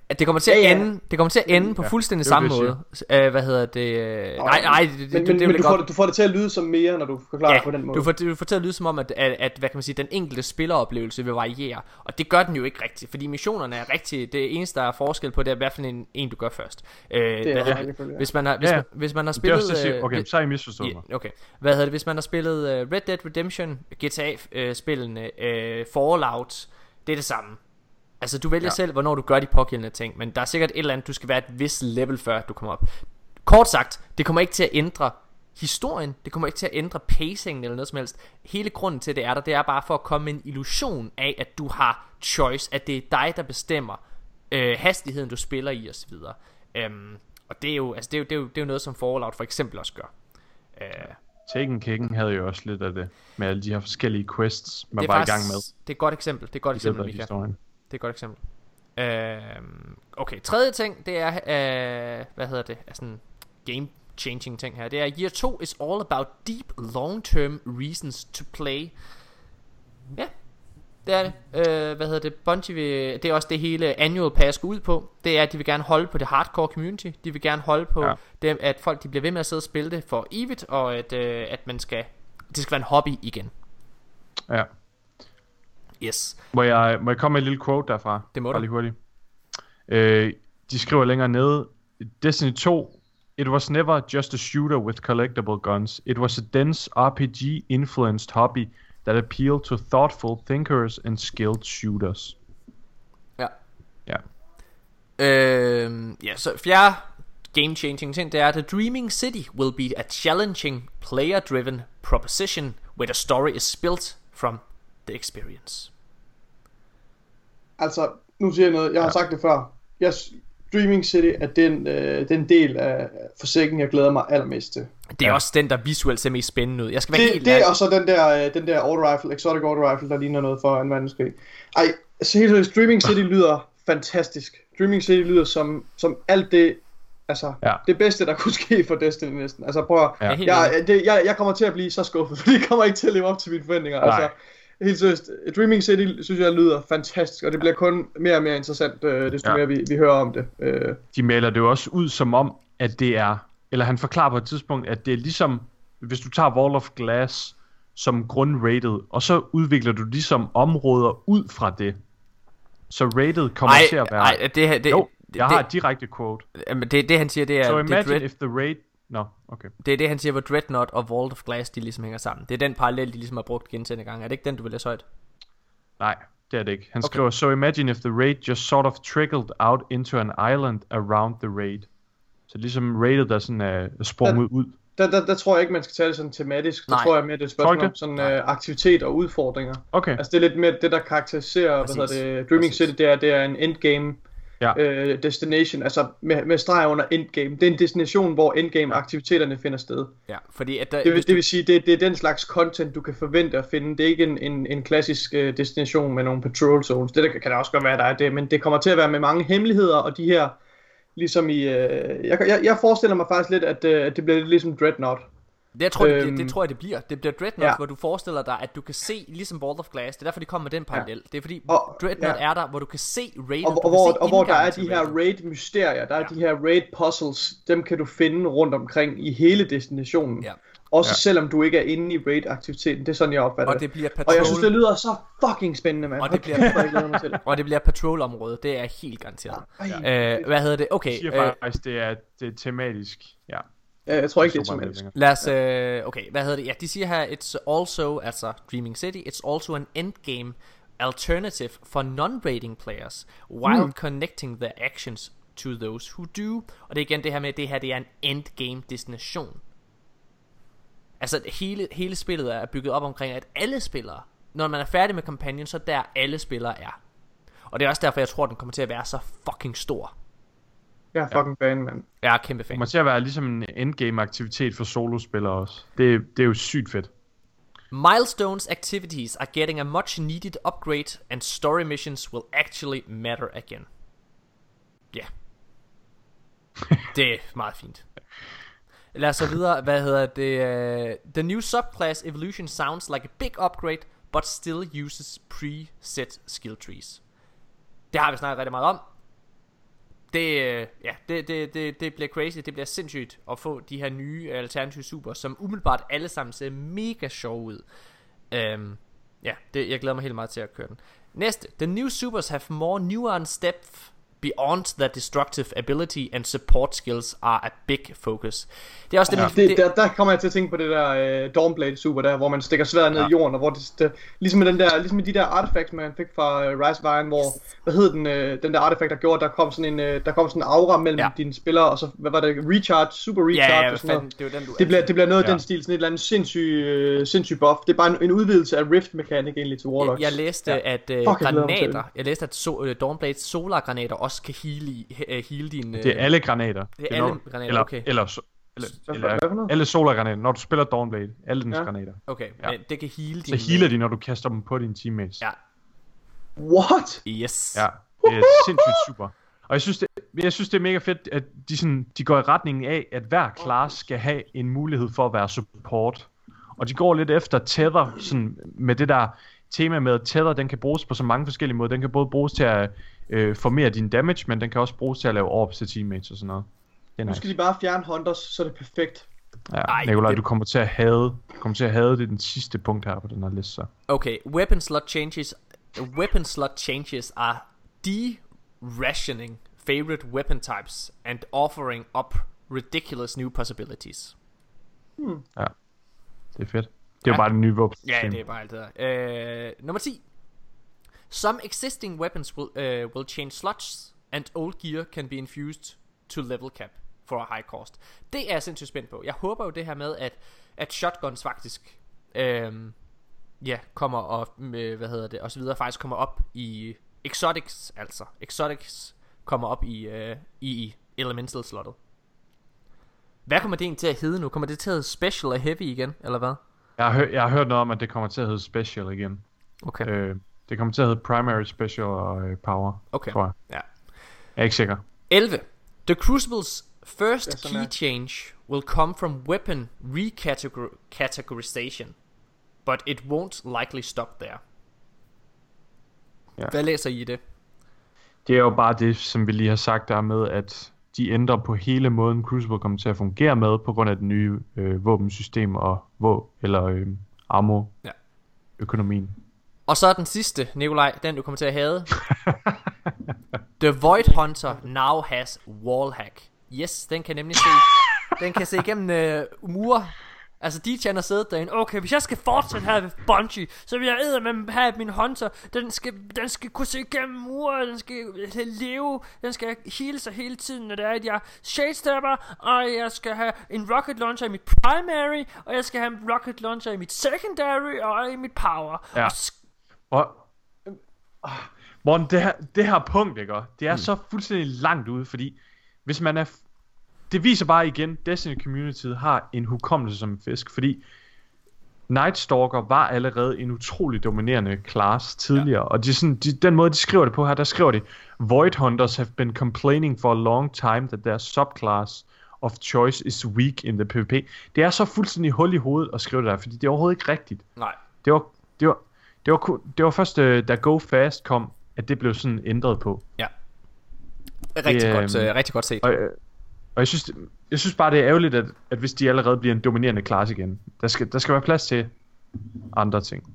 [SPEAKER 1] At det kommer til at
[SPEAKER 3] Ja, ja.
[SPEAKER 1] ende, det kommer til at ende på
[SPEAKER 2] Ja,
[SPEAKER 1] fuldstændig
[SPEAKER 2] det er
[SPEAKER 1] samme
[SPEAKER 2] det,
[SPEAKER 1] måde. Øh, hvad hedder det? øh, Nej, nej, det, det,
[SPEAKER 3] men,
[SPEAKER 1] det,
[SPEAKER 3] men,
[SPEAKER 1] det,
[SPEAKER 3] men
[SPEAKER 1] vil
[SPEAKER 3] du, får det, du får det til at lyde som mere, når du forklarer
[SPEAKER 1] Ja,
[SPEAKER 3] det på den måde.
[SPEAKER 1] du får, du får til at lyde som om, at, at, at, hvad kan man sige, den enkelte spilleroplevelse vil variere. Og det gør den jo ikke rigtigt, fordi missionerne er rigtige. Det eneste, der er forskel på, det er, hvad for en, en du gør først. Øh, hvad det? hvis, man har, hvis,
[SPEAKER 2] Ja, ja.
[SPEAKER 1] man, hvis man har
[SPEAKER 2] Det er
[SPEAKER 1] spillet...
[SPEAKER 2] også det, siger.
[SPEAKER 1] øh,
[SPEAKER 2] Okay, så har I misforstået mig.
[SPEAKER 1] Okay. Hvad hedder det, hvis man har spillet uh, Red Dead Redemption, GTA-spillene, uh, Fallout, det er det samme. Altså, du vælger ja. Selv, hvornår du gør de pågældende ting, men der er sikkert et eller andet, du skal være et vis level, før du kommer op. Kort sagt, det kommer ikke til at ændre historien, det kommer ikke til at ændre pacingen eller noget som helst. Hele grunden til, det er der, det er bare for at komme en illusion af, at du har choice, at det er dig, der bestemmer øh, hastigheden, du spiller i osv. Øhm, og det er, jo, altså, det, er jo, det, er jo, det er jo noget, som Fallout for eksempel også gør. Øh,
[SPEAKER 2] Taken Kicken havde jo også lidt af det, med alle de her forskellige quests, man var
[SPEAKER 1] faktisk,
[SPEAKER 2] i gang med
[SPEAKER 1] Det er et godt eksempel. Det er et godt eksempel,
[SPEAKER 2] historien.
[SPEAKER 1] Det er et godt eksempel. Øhm, okay, tredje ting, det er, øh, hvad hedder det, er sådan game changing ting her. Det er, year 2 is all about deep long-term reasons to play. Ja, det er det. Øh, hvad hedder det? Bungie vil, det er også det hele annual pass går ud på. Det er, at de vil gerne holde på det hardcore community. De vil gerne holde på
[SPEAKER 2] ja.
[SPEAKER 1] dem, at folk de bliver ved med at sidde og spille det for evigt, og at, øh, at man skal, det skal være en hobby igen.
[SPEAKER 2] Ja.
[SPEAKER 1] Yes.
[SPEAKER 2] Må jeg, må jeg komme med et lille quote derfra?
[SPEAKER 1] Det må
[SPEAKER 2] Bare
[SPEAKER 1] du.
[SPEAKER 2] lige hurtigt. Øh, de skriver længere nede, Destiny 2, It was never just a shooter with collectible guns. It was a dense RPG-influenced hobby that appealed to thoughtful thinkers and skilled shooters.
[SPEAKER 1] Ja.
[SPEAKER 2] Ja.
[SPEAKER 1] Øhm, ja, så fjerde game changing ting, det er, The Dreaming City will be a challenging, player-driven proposition where the story is built from the experience.
[SPEAKER 3] Altså, nu siger jeg noget. Jeg har
[SPEAKER 2] Ja.
[SPEAKER 3] sagt det før. Jeg, Dreaming City er den, øh, den del af forsikringen, jeg glæder mig allermest til.
[SPEAKER 1] Det er ja. Også den, der visuelt ser mest spændende ud. Jeg skal være
[SPEAKER 3] Det,
[SPEAKER 1] helt
[SPEAKER 3] det er også den der, øh, den der auto rifle, exotic auto rifle, der ligner noget for en verdenskrig. Ej, altså helt seriøst, Dreaming City lyder fantastisk. Dreaming City lyder som, som alt det, altså,
[SPEAKER 2] Ja.
[SPEAKER 3] det bedste, der kunne ske for Destiny næsten. Altså prøv at,
[SPEAKER 2] Ja.
[SPEAKER 1] Jeg
[SPEAKER 3] det, jeg, jeg kommer til at blive så skuffet, [LAUGHS] for det kommer ikke til at leve op til mine forventninger.
[SPEAKER 2] Nej.
[SPEAKER 3] Altså, helt seriøst, Dreaming City synes jeg lyder fantastisk, og det bliver kun mere og mere interessant, øh, desto
[SPEAKER 2] Ja.
[SPEAKER 3] mere vi, vi hører om det. Øh,
[SPEAKER 2] De maler det jo også ud som om, at det er, eller han forklarer på et tidspunkt, at det er ligesom, hvis du tager Wall of Glass som grundrated, og så udvikler du ligesom områder ud fra det. Så rated kommer
[SPEAKER 1] Ej,
[SPEAKER 2] til at være...
[SPEAKER 1] ej, det, her- det,
[SPEAKER 2] jo,
[SPEAKER 1] det,
[SPEAKER 2] jeg har
[SPEAKER 1] det,
[SPEAKER 2] et direkte quote.
[SPEAKER 1] jamen, det, det, han siger, det er,
[SPEAKER 2] So imagine
[SPEAKER 1] Dread,
[SPEAKER 2] if the raid... Nå, no, okay.
[SPEAKER 1] det er det, han siger, hvor Dreadnought og Vault of Glass, de ligesom hænger sammen. Det er den parallel, de ligesom har brugt gentagende gange. Er det ikke den, du vil læse højt?
[SPEAKER 2] Nej, det er det ikke. Han
[SPEAKER 1] Okay.
[SPEAKER 2] skriver, so imagine if the raid just sort of trickled out into an island around the raid. Så ligesom raidet, der sådan er sprunget ud.
[SPEAKER 3] der, der, der tror jeg ikke, man skal tage det sådan tematisk. Der
[SPEAKER 1] Nej.
[SPEAKER 3] tror jeg mere, det er et spørgsmål om sådan øh, aktivitet og udfordringer.
[SPEAKER 2] Okay,
[SPEAKER 3] Altså det er lidt mere det, der karakteriserer,
[SPEAKER 1] Præcis.
[SPEAKER 3] hvad hedder det, Dreaming
[SPEAKER 1] Præcis.
[SPEAKER 3] City, det er, det er en endgame
[SPEAKER 2] Ja.
[SPEAKER 3] øh, destination, altså med, med streg under endgame. Det er en destination, hvor endgame aktiviteterne finder sted.
[SPEAKER 1] Ja, fordi at der,
[SPEAKER 3] Det vil,
[SPEAKER 1] hvis
[SPEAKER 3] det
[SPEAKER 1] du,
[SPEAKER 3] vil sige, det, det er den slags content, du kan forvente at finde. Det er ikke en, en, en klassisk øh, destination med nogle patrol zones. Det der, kan da også godt være, der er det, men det kommer til at være med mange hemmeligheder, og de her, ligesom i... Øh, jeg, jeg, jeg forestiller mig faktisk lidt, at, øh, det bliver lidt ligesom Dreadnought.
[SPEAKER 1] Det, jeg tror, det,
[SPEAKER 3] Øhm,
[SPEAKER 1] det, det tror jeg, det bliver. Det bliver Dreadnought,
[SPEAKER 3] ja.
[SPEAKER 1] hvor du forestiller dig, at du kan se, ligesom Ball of Glass, det er derfor, de kommer med den parallel. Det er fordi,
[SPEAKER 3] Og-
[SPEAKER 1] Dreadnought
[SPEAKER 3] ja.
[SPEAKER 1] er der, hvor du kan se raiden,
[SPEAKER 3] Og, og, hvor,
[SPEAKER 1] se
[SPEAKER 3] og hvor der er de her raid-mysterier, der er
[SPEAKER 1] Ja.
[SPEAKER 3] de her raid-puzzles, dem kan du finde rundt omkring i hele destinationen.
[SPEAKER 1] Ja.
[SPEAKER 3] Også
[SPEAKER 2] Ja.
[SPEAKER 3] selvom du ikke er inde i raid-aktiviteten. Det er sådan, jeg opfatter
[SPEAKER 1] Og det bliver
[SPEAKER 3] Og jeg synes, det
[SPEAKER 1] patrol,
[SPEAKER 3] lyder så fucking spændende, mand.
[SPEAKER 1] Og det bliver-
[SPEAKER 3] det. [LAUGHS]
[SPEAKER 1] og det bliver patrolområde, det er helt garanteret.
[SPEAKER 3] Ej,
[SPEAKER 1] Øh, hvad hedder det? Okay,
[SPEAKER 2] Jeg siger
[SPEAKER 1] øh,
[SPEAKER 2] faktisk, det er, det er tematisk. Ja.
[SPEAKER 3] Ja, jeg tror ikke, det er
[SPEAKER 2] længere.
[SPEAKER 1] Lad os, øh, okay, hvad hedder det? Ja, de siger her, it's also, altså Dreaming City, it's also an endgame alternative for non-rating players, while connecting their actions to those who do. Og det er igen det her med, at det her det er en endgame destination. Altså hele, hele spillet er bygget op omkring, at alle spillere, når man er færdig med kampagnen, så er der alle spillere er. Og det er også derfor, jeg tror, den kommer til at være så fucking stor.
[SPEAKER 3] Jeg er fucking fan, mand.
[SPEAKER 1] Jeg er kæmpe fan.
[SPEAKER 2] kommer til at være ligesom en endgame aktivitet for solospillere også. Det, det er jo sygt fedt.
[SPEAKER 1] Milestones activities are getting a much needed upgrade, and story missions will actually matter again. Ja. Yeah. [LAUGHS] det er meget fint. Lad os så videre. Hvad hedder det? The new subclass evolution sounds like a big upgrade, but still uses preset skill trees. Det har vi snakket rigtig meget om. Det, øh, ja, det, det, det, det bliver crazy, det bliver sindssygt at få de her nye alternative super, som umiddelbart alle sammen ser mega sjove ud. Um, ja, det, jeg glæder mig helt meget til at køre den. Næste, the new supers have more nuanced depth beyond their destructive ability and support skills are a big focus. Det er også det,
[SPEAKER 3] Ja.
[SPEAKER 1] det,
[SPEAKER 3] Det, der, der kommer jeg til at tænke på det der øh, Dawnblade super der, hvor man stikker sværet ned
[SPEAKER 2] Ja.
[SPEAKER 3] i jorden, og hvor det, det ligesom med den der, ligesom med de der artefacts, man fik fra øh, Rise of Iron, hvor, hvad hed den, øh, den der artefakt, der gjorde, der kom sådan en, øh, der kom sådan en aura mellem
[SPEAKER 1] Ja.
[SPEAKER 3] dine spillere, og så, hvad var det, recharge, super recharge
[SPEAKER 1] ja, ja,
[SPEAKER 3] og sådan
[SPEAKER 1] fanden,
[SPEAKER 3] noget.
[SPEAKER 1] det den, du
[SPEAKER 3] Det bliver, det bliver noget af
[SPEAKER 2] Ja.
[SPEAKER 3] den stil, sådan et eller andet sindssyg, øh, sindssyg buff. Det er bare en, en udvidelse af Rift Mechanic egentlig til Warlocks.
[SPEAKER 1] Jeg, jeg læste,
[SPEAKER 3] Ja.
[SPEAKER 1] at uh,
[SPEAKER 3] Fuck, jeg
[SPEAKER 1] granater, jeg læste, at so, uh, Dawnblades solar granater også kan heal, i, uh, heal din... Uh,
[SPEAKER 2] Det er alle granater.
[SPEAKER 1] det er
[SPEAKER 2] når-
[SPEAKER 1] alle granater,
[SPEAKER 2] eller,
[SPEAKER 1] okay.
[SPEAKER 2] Eller, så- eller, eller,
[SPEAKER 3] noget?
[SPEAKER 2] alle solargranater. Når du spiller Dawnblade, alle dens
[SPEAKER 3] Ja.
[SPEAKER 2] granater.
[SPEAKER 1] Okay,
[SPEAKER 2] Ja.
[SPEAKER 1] men det kan heal
[SPEAKER 2] Så
[SPEAKER 1] din...
[SPEAKER 2] healer de, når du kaster dem på dine teammates.
[SPEAKER 1] Ja.
[SPEAKER 3] What?
[SPEAKER 1] Yes.
[SPEAKER 2] Ja, det er sindssygt super. Og jeg synes, det, jeg synes, det er mega fedt, at de, sådan, de går i retningen af, at hver class skal have en mulighed for at være support. Og de går lidt efter tether, sådan, med det der tema med, at tether, den kan bruges på så mange forskellige måder. Den kan både bruges til at øh, formere din damage, men den kan også bruges til at lave orbs til teammates og sådan noget. Det er
[SPEAKER 3] Nu
[SPEAKER 2] nice.
[SPEAKER 3] skal de bare fjerne Hunters, så er det perfekt.
[SPEAKER 2] Ja,
[SPEAKER 1] Ej,
[SPEAKER 2] Nikolaj,
[SPEAKER 1] det-
[SPEAKER 2] du kommer til at have, du kommer til at have det den sidste punkt her på den her liste. Så.
[SPEAKER 1] Okay, weapon slot changes weapon slot changes are de-rationing favorite weapon types and offering up ridiculous new possibilities.
[SPEAKER 2] Ja, det er fedt. Det er
[SPEAKER 1] Ja.
[SPEAKER 2] bare det nye våben.
[SPEAKER 1] Ja, det er bare alt det der. Uh, nummer 10. Some existing weapons will, uh, will change slots, and old gear can be infused to level cap for a high cost. Det er jeg sindssygt spændt på. Jeg håber jo det her med, at, at shotguns faktisk, øhm, ja, kommer og, med, hvad hedder det, og så videre, faktisk kommer op i exotics, altså. Exotics kommer op i, øh, i, elemental slottet. Hvad kommer det egentlig til at hedde nu? Kommer det til at hedde special og heavy igen, eller hvad?
[SPEAKER 2] Jeg har, hø- jeg har hørt noget om, at det kommer til at hedde Special igen.
[SPEAKER 1] Okay.
[SPEAKER 2] Øh, det kommer til at hedde Primary, Special og øh, Power,
[SPEAKER 1] Okay.
[SPEAKER 2] tror jeg.
[SPEAKER 1] Ja.
[SPEAKER 2] Jeg er ikke sikker.
[SPEAKER 1] 11. The Crucible's first key
[SPEAKER 3] er.
[SPEAKER 1] change will come from weapon recategorization, but it won't likely stop there.
[SPEAKER 2] Ja.
[SPEAKER 1] Hvad læser I det?
[SPEAKER 2] Det er jo bare det, som vi lige har sagt der med, at de ændrer på hele måden, Crucible kommer til at fungere med, på grund af det nye øh, våbensystem og vå eller øh, ammo
[SPEAKER 1] Ja.
[SPEAKER 2] økonomien.
[SPEAKER 1] Og så den sidste, Nikolaj, den du kommer til at have. [LAUGHS] The Void Hunter now has wallhack. Yes, den kan nemlig se, den kan se igennem øh, mure. Altså DJ har siddet derinde Okay hvis jeg skal fortsætte her ved Bungie Så vil jeg med have min hunter den skal, den skal kunne se igennem mure Den skal leve Den skal hele sig hele tiden Når det er at jeg shadestepper Og jeg skal have en rocket launcher i mit primary Og jeg skal have en rocket launcher i mit secondary Og i mit power
[SPEAKER 2] Ja.
[SPEAKER 1] og
[SPEAKER 2] Og, øh, Morten, det her, det her punkt, ikke? Det er mm. så fuldstændig langt ude, fordi hvis man er... Det viser bare igen, Destiny Community har en hukommelse som en fisk, fordi Nightstalker var allerede en utrolig dominerende class tidligere, ja. og de, sådan, de, den måde, de skriver det på her, der skriver de, Void Hunters have been complaining for a long time that their subclass of choice is weak in the PvP. Det er så fuldstændig hul i hovedet at skrive det der, fordi det er overhovedet ikke rigtigt.
[SPEAKER 1] Nej
[SPEAKER 2] Det var, det var, det var, det var først, øh, da Go Fast kom, at det blev sådan ændret på.
[SPEAKER 1] Ja Rigtig
[SPEAKER 2] Det,
[SPEAKER 1] godt,
[SPEAKER 2] øhm,
[SPEAKER 1] øh, rigtig godt set
[SPEAKER 2] Og, øh, Og jeg synes, jeg synes bare, det er ærgerligt, at, at hvis de allerede bliver en dominerende klasse igen. Der skal, der skal være plads til andre ting.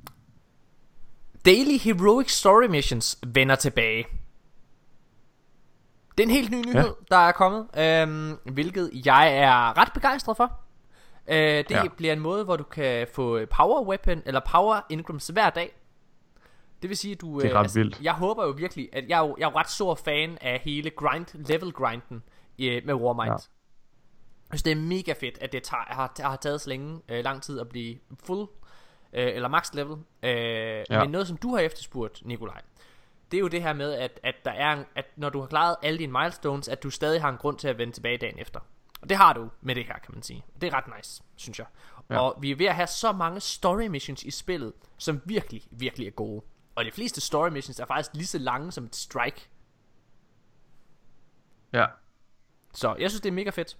[SPEAKER 1] Daily Heroic Story Missions vender tilbage. Det er en helt ny nyhed, ja. der er kommet, øhm, hvilket jeg er ret begejstret for. Øh, det. Ja. bliver en måde, hvor du kan få power weapon eller power ingrams hver dag. Det vil sige, at du...
[SPEAKER 2] Det er
[SPEAKER 1] øh,
[SPEAKER 2] ret vildt.
[SPEAKER 1] Jeg håber jo virkelig, at jeg er jo, jeg er jo ret stor fan af hele grind, level grinden øh, med Warmind. Ja. Jeg synes, det er mega fedt, at det tager, har, har taget så længe øh, lang tid at blive full øh, eller max level. Øh, ja. Men noget, som du har efterspurgt, Nikolaj, det er jo det her med, at, at, der er en, at når du har klaret alle dine milestones, at du stadig har en grund til at vende tilbage dagen efter. Og det har du med det her, kan man sige. Det er ret nice, synes jeg. Ja. Og vi er ved at have så mange story missions i spillet, som virkelig, virkelig er gode. Og de fleste story missions er faktisk lige så lange som et strike.
[SPEAKER 2] Ja.
[SPEAKER 1] Så jeg synes, det er mega fedt.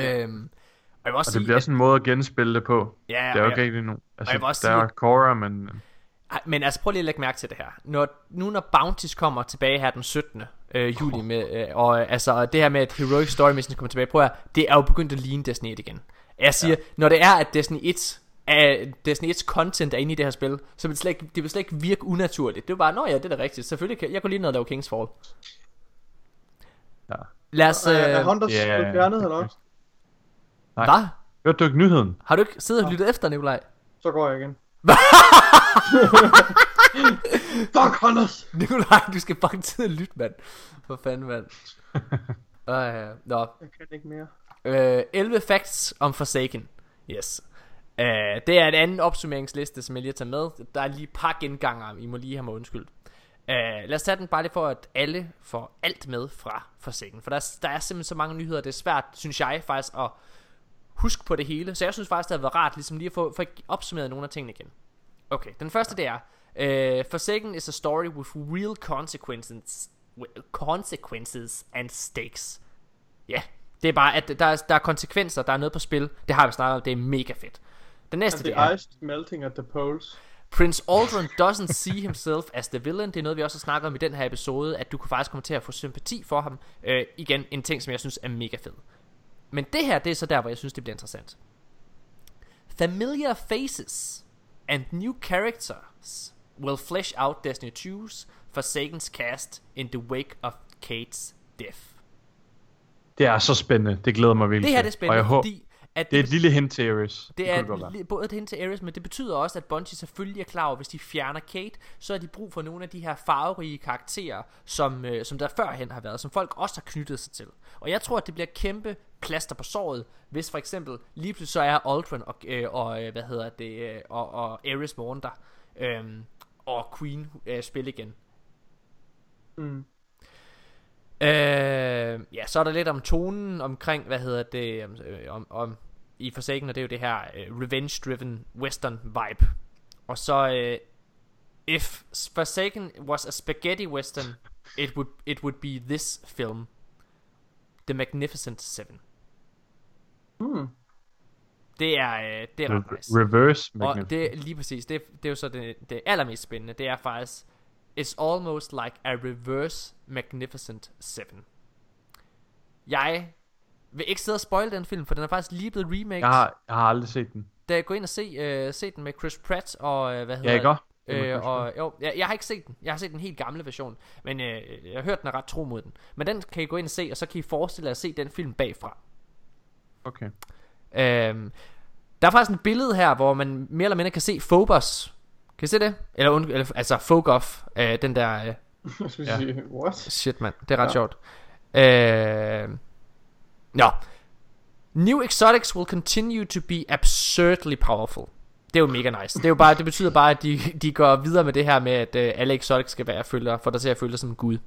[SPEAKER 1] Øhm, og jeg vil også
[SPEAKER 2] Og
[SPEAKER 1] sige,
[SPEAKER 2] det bliver også en måde at genspille det på.
[SPEAKER 1] Ja,
[SPEAKER 2] det er jo ikke rigtigt nu. Altså,
[SPEAKER 1] jeg vil også
[SPEAKER 2] der
[SPEAKER 1] sige,
[SPEAKER 2] er Cora, men...
[SPEAKER 1] Men altså prøv lige at lægge mærke til det her når, Nu når Bounties kommer tilbage her den 17. Øh, juli med, øh, Og øh, altså det her med at Heroic Story Mission kommer tilbage Prøv at det er jo begyndt at ligne Destiny 1 igen Jeg siger, ja. når det er at Destiny 1 er, Destiny 1's content er inde i det her spil Så vil det, slet ikke, det vil slet ikke virke unaturligt Det er bare, nå ja, det er da rigtigt Selvfølgelig kan, jeg kunne lige noget, der var Kings Fall
[SPEAKER 2] Ja.
[SPEAKER 1] Lad os,
[SPEAKER 3] Er, er
[SPEAKER 1] øh,
[SPEAKER 3] Hunters
[SPEAKER 2] Ja,
[SPEAKER 3] blevet fjernet, eller hvad?
[SPEAKER 2] Nej.
[SPEAKER 1] hvad?
[SPEAKER 2] Hørte du ikke nyheden?
[SPEAKER 1] Har du ikke siddet og lyttet efter, Nikolaj?
[SPEAKER 3] Så går jeg igen. [LAUGHS] Fuck Hunters!
[SPEAKER 1] Nikolaj, du skal fucking tid at lytte, mand For fanden, mand [LAUGHS] øh, Nå,
[SPEAKER 3] Jeg kan ikke mere.
[SPEAKER 1] Øh, 11 facts om Forsaken. Yes. Uh, det er en anden opsummeringsliste, som jeg lige har taget med. Der er lige et par genganger, I må lige have mig undskyldt. Uh, lad os tage den bare lige for, at alle får alt med fra forsikringen. For der, er- der er simpelthen så mange nyheder, det er svært, synes jeg faktisk, at huske på det hele. Så jeg synes faktisk, det har været rart ligesom lige at få, få opsummeret nogle af tingene igen. Okay, den første det er, øh, uh, Forsaken is a story with real consequences, consequences and stakes. Ja, det er bare, at der er, der er konsekvenser, der er noget på spil. Det har vi snakket om, det er mega fedt. Den næste,
[SPEAKER 3] The
[SPEAKER 1] det er,
[SPEAKER 3] ice melting at the poles.
[SPEAKER 1] Prince Aldrin doesn't see himself as the villain. Det er noget, vi også har snakket om i den her episode, at du kan faktisk komme til at få sympati for ham. Øh, igen, en ting, som jeg synes er mega fed. Men det her, det er så der, hvor jeg synes, det bliver interessant. Familiar faces and new characters will flesh out Destiny 2's Forsaken's cast in the wake of Kate's death.
[SPEAKER 2] Det er så spændende. Det glæder mig virkelig
[SPEAKER 1] Det her det er spændende,
[SPEAKER 2] Og jeg håber,
[SPEAKER 1] fordi at
[SPEAKER 2] det er et lille hint til Ares.
[SPEAKER 1] Det er li- både et hint til Ares, men det betyder også, at Bungie selvfølgelig er klar over, hvis de fjerner Kate, så har de brug for nogle af de her farverige karakterer, som, øh, som der førhen har været, som folk også har knyttet sig til. Og jeg tror, at det bliver kæmpe plaster på såret, hvis for eksempel lige pludselig så er Aldrin og, øh, og øh, hvad hedder det, øh, og, og Ares morgen der, øh, og Queen øh, spil igen.
[SPEAKER 3] Mm.
[SPEAKER 1] Øh, ja, så er der lidt om tonen omkring, hvad hedder det, om, øh, om, om i Forsaken, og det er jo det her øh, revenge-driven western vibe. Og så, øh, if Forsaken was a spaghetti western, it would, it would be this film. The Magnificent Seven.
[SPEAKER 3] Hmm.
[SPEAKER 1] Det er, øh, det er ret
[SPEAKER 2] Re-
[SPEAKER 1] nice.
[SPEAKER 2] Reverse
[SPEAKER 1] Og
[SPEAKER 2] Magnificent.
[SPEAKER 1] det er lige præcis, det, det er jo så det, det allermest spændende, det er faktisk, it's almost like a reverse Magnificent Seven. Jeg vil ikke sidde og spoil den film, for den er faktisk lige blevet remake.
[SPEAKER 2] Jeg har, jeg har aldrig set den.
[SPEAKER 1] Da jeg går ind og se, uh, se den med Chris Pratt og, uh, hvad hedder
[SPEAKER 2] Ja, ikke?
[SPEAKER 1] Øh, og, jo, jeg, jeg har ikke set den. Jeg har set den helt gamle version. Men øh, jeg har hørt, den er ret tro mod den. Men den kan I gå ind og se, og så kan I forestille jer at se den film bagfra.
[SPEAKER 2] Okay.
[SPEAKER 1] Øhm, der er faktisk et billede her, hvor man mere eller mindre kan se Phobos. Kan I se det? Eller, und, eller altså Fogoff, øh, den der... Øh, [LAUGHS]
[SPEAKER 3] Jeg skulle
[SPEAKER 2] Ja.
[SPEAKER 3] sige, what?
[SPEAKER 1] shit, mand. Det er ret
[SPEAKER 3] Ja.
[SPEAKER 1] sjovt. Øh, Nå. New exotics will continue to be absurdly powerful. Det er jo mega nice. Det, er jo bare, det betyder bare, at de, de går videre med det her med, at øh, alle exotics skal være følger, for dig til at føle dig som en gud.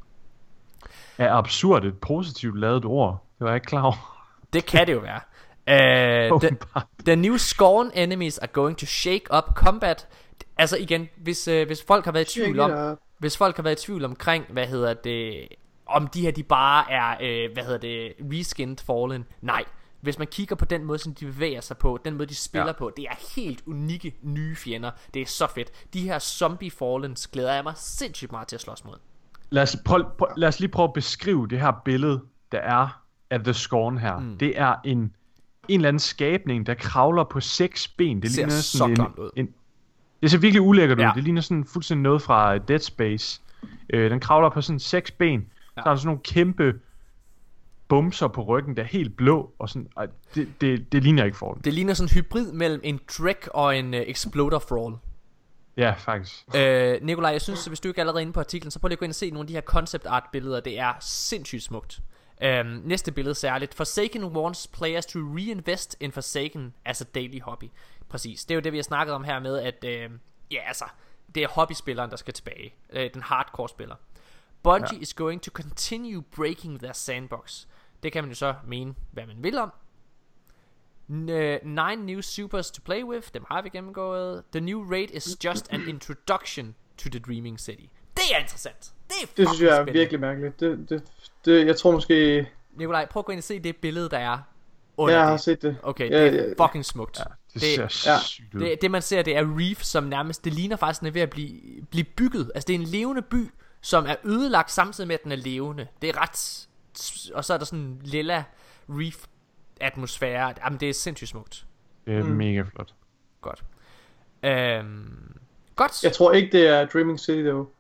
[SPEAKER 2] Er absurd et positivt lavet ord? Det var jeg ikke klar over.
[SPEAKER 1] Det kan det jo være. Uh, [LAUGHS] the, the new Scorn enemies are going to shake up combat. Altså igen, hvis, øh, hvis folk har været i tvivl om, hvis folk har været i tvivl omkring, hvad hedder det, om de her de bare er, øh, hvad hedder det, reskinned Fallen. Nej, hvis man kigger på den måde, som de bevæger sig på, den måde de spiller ja. På, det er helt unikke nye fjender. Det er så fedt. De her zombie Fallens glæder jeg mig sindssygt meget til at slås mod.
[SPEAKER 2] Lad os, prøv, prøv, lad os lige prøve at beskrive det her billede, der er af The Scorn her, mm. det er en, en eller anden skabning, der kravler på seks ben. Det
[SPEAKER 1] Ser
[SPEAKER 2] ligner
[SPEAKER 1] så
[SPEAKER 2] sådan
[SPEAKER 1] klamt
[SPEAKER 2] en,
[SPEAKER 1] ud.
[SPEAKER 2] en, det ser virkelig ulækkert
[SPEAKER 1] Ja.
[SPEAKER 2] ud. Det ligner sådan fuldstændig noget fra Dead Space. Øh, den kravler på sådan seks ben. Ja. Så har den sådan nogle kæmpe bumser på ryggen, der er helt blå. Og sådan, ej, det, det, det ligner ikke for den.
[SPEAKER 1] Det ligner sådan en hybrid mellem en Drek og en uh, Exploder Thrall.
[SPEAKER 2] Ja, faktisk.
[SPEAKER 1] Øh, Nikolaj, jeg synes, at hvis du ikke er allerede inde på artiklen, så prøv lige at gå ind og se nogle af de her concept art billeder. Det er sindssygt smukt. Øhm, næste billede særligt. Forsaken wants players to reinvest in Forsaken as a daily hobby. Præcis. Det er jo det, vi har snakket om her med, at øh, ja, altså, det er hobbyspilleren, der skal tilbage. Øh, den hardcore spiller. Bungie ja. is going to continue breaking their sandbox. Det kan man jo så mene, hvad man vil om. Øh, nine new supers to play with. Dem har vi gennemgået. The new raid is just an [CLEARS THROAT] introduction to the Dreaming City. Det er interessant. Det er
[SPEAKER 3] Det synes
[SPEAKER 1] fucking
[SPEAKER 3] jeg er
[SPEAKER 1] spændende.
[SPEAKER 3] virkelig mærkeligt. Det, det, det, jeg tror måske...
[SPEAKER 1] Nikolaj, prøv at gå ind og se det billede, der er under
[SPEAKER 3] Jeg har
[SPEAKER 1] det.
[SPEAKER 3] set det.
[SPEAKER 1] Okay,
[SPEAKER 3] Ja,
[SPEAKER 1] det er
[SPEAKER 3] ja,
[SPEAKER 1] fucking smukt.
[SPEAKER 2] Det,
[SPEAKER 1] Det-
[SPEAKER 2] ser
[SPEAKER 3] ja.
[SPEAKER 1] Det, det man ser, det er Reef, som nærmest, det ligner faktisk, den er ved at blive, blive bygget. Altså det er en levende by, som er ødelagt samtidig med, at den er levende. Det er ret... Og så er der sådan en lilla Reef atmosfære. Jamen det er sindssygt smukt.
[SPEAKER 2] Det er
[SPEAKER 3] Mm.
[SPEAKER 2] mega flot.
[SPEAKER 1] Godt. Øhm, godt.
[SPEAKER 3] Jeg tror ikke, det er Dreaming City, dog.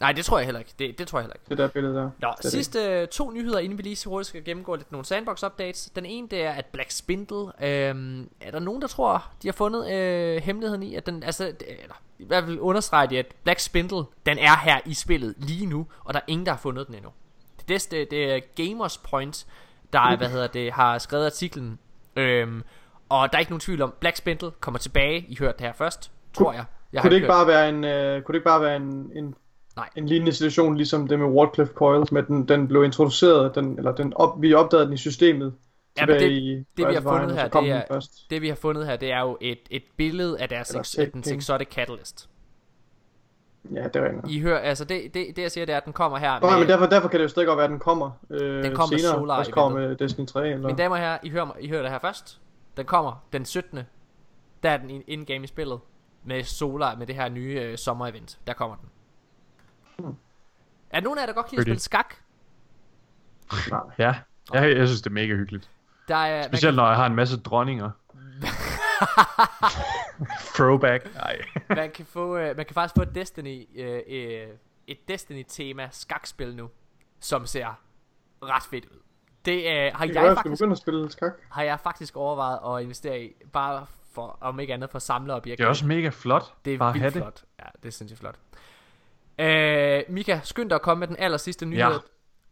[SPEAKER 1] Nej, det tror jeg heller ikke. Det, det tror jeg heller ikke.
[SPEAKER 3] Det der billede der.
[SPEAKER 1] Nå,
[SPEAKER 3] Det er det.
[SPEAKER 1] sidste øh, to nyheder, inden vi lige så hurtigt skal gennemgå lidt nogle sandbox updates. Den ene, det er, at Black Spindle, øhm, er der nogen, der tror, de har fundet øh, hemmeligheden i, at den, altså, eller, i hvert fald understreger de, at Black Spindle, den er her i spillet lige nu, og der er ingen, der har fundet den endnu. Det, næste, det er Gamers Point, der er, hvad hedder det, har skrevet artiklen, øhm, og der er ikke nogen tvivl om, Black Spindle kommer tilbage, I hørte det her først, tror jeg. jeg
[SPEAKER 3] Kunne det
[SPEAKER 1] ikke
[SPEAKER 3] ikke
[SPEAKER 1] hørt-
[SPEAKER 3] bare være en, øh, kunne det ikke bare være en, en,
[SPEAKER 1] Nej.
[SPEAKER 3] en lignende situation, ligesom det med Wardcliffe Coils, med den, den blev introduceret, den, eller den op, vi opdagede den i systemet,
[SPEAKER 1] Ja, men det-
[SPEAKER 3] i
[SPEAKER 1] det, vi har fundet her, det er-. Det vi har fundet her, det er jo et, et billede af deres ex, den Exotic Catalyst.
[SPEAKER 3] Ja, det er.
[SPEAKER 1] I hører, altså det, det, det jeg siger, det er, at den kommer her med,
[SPEAKER 3] men derfor, derfor kan det jo stadig godt være, at den kommer øh,
[SPEAKER 1] Den kommer
[SPEAKER 3] senere.
[SPEAKER 1] Solar
[SPEAKER 3] også kommer med Destiny 3. Eller...
[SPEAKER 1] Mine damer og herrer, I hører, I hører det her først. Den kommer den 17. Der er den in- in-game i spillet. Med Solar, med det her nye øh, sommer-event. Der kommer den.
[SPEAKER 3] Hmm.
[SPEAKER 1] Er nogen af jer, der godt kan lide at spille skak?
[SPEAKER 2] Ja, jeg, jeg synes, det er mega hyggeligt.
[SPEAKER 1] Der er,
[SPEAKER 2] Specielt når jeg har en masse dronninger. [LAUGHS] Throwback. Nej.
[SPEAKER 1] man, kan, kan få, øh, man kan faktisk få et Destiny, øh, øh, et Destiny-tema skakspil nu, som ser ret fedt ud. Det øh, har
[SPEAKER 3] Det kan
[SPEAKER 1] jeg
[SPEAKER 3] jeg skal
[SPEAKER 1] faktisk
[SPEAKER 3] at spille skak.
[SPEAKER 1] har jeg faktisk overvejet at investere i, bare for, om ikke andet, for at samle objekter.
[SPEAKER 2] Det er også mega flot.
[SPEAKER 1] det er
[SPEAKER 2] Bare
[SPEAKER 1] vildt
[SPEAKER 2] det.
[SPEAKER 1] flot. Ja, det er sindssygt flot. Øh, Mika, skynd dig at komme med den aller sidste nyhed.
[SPEAKER 2] Ja.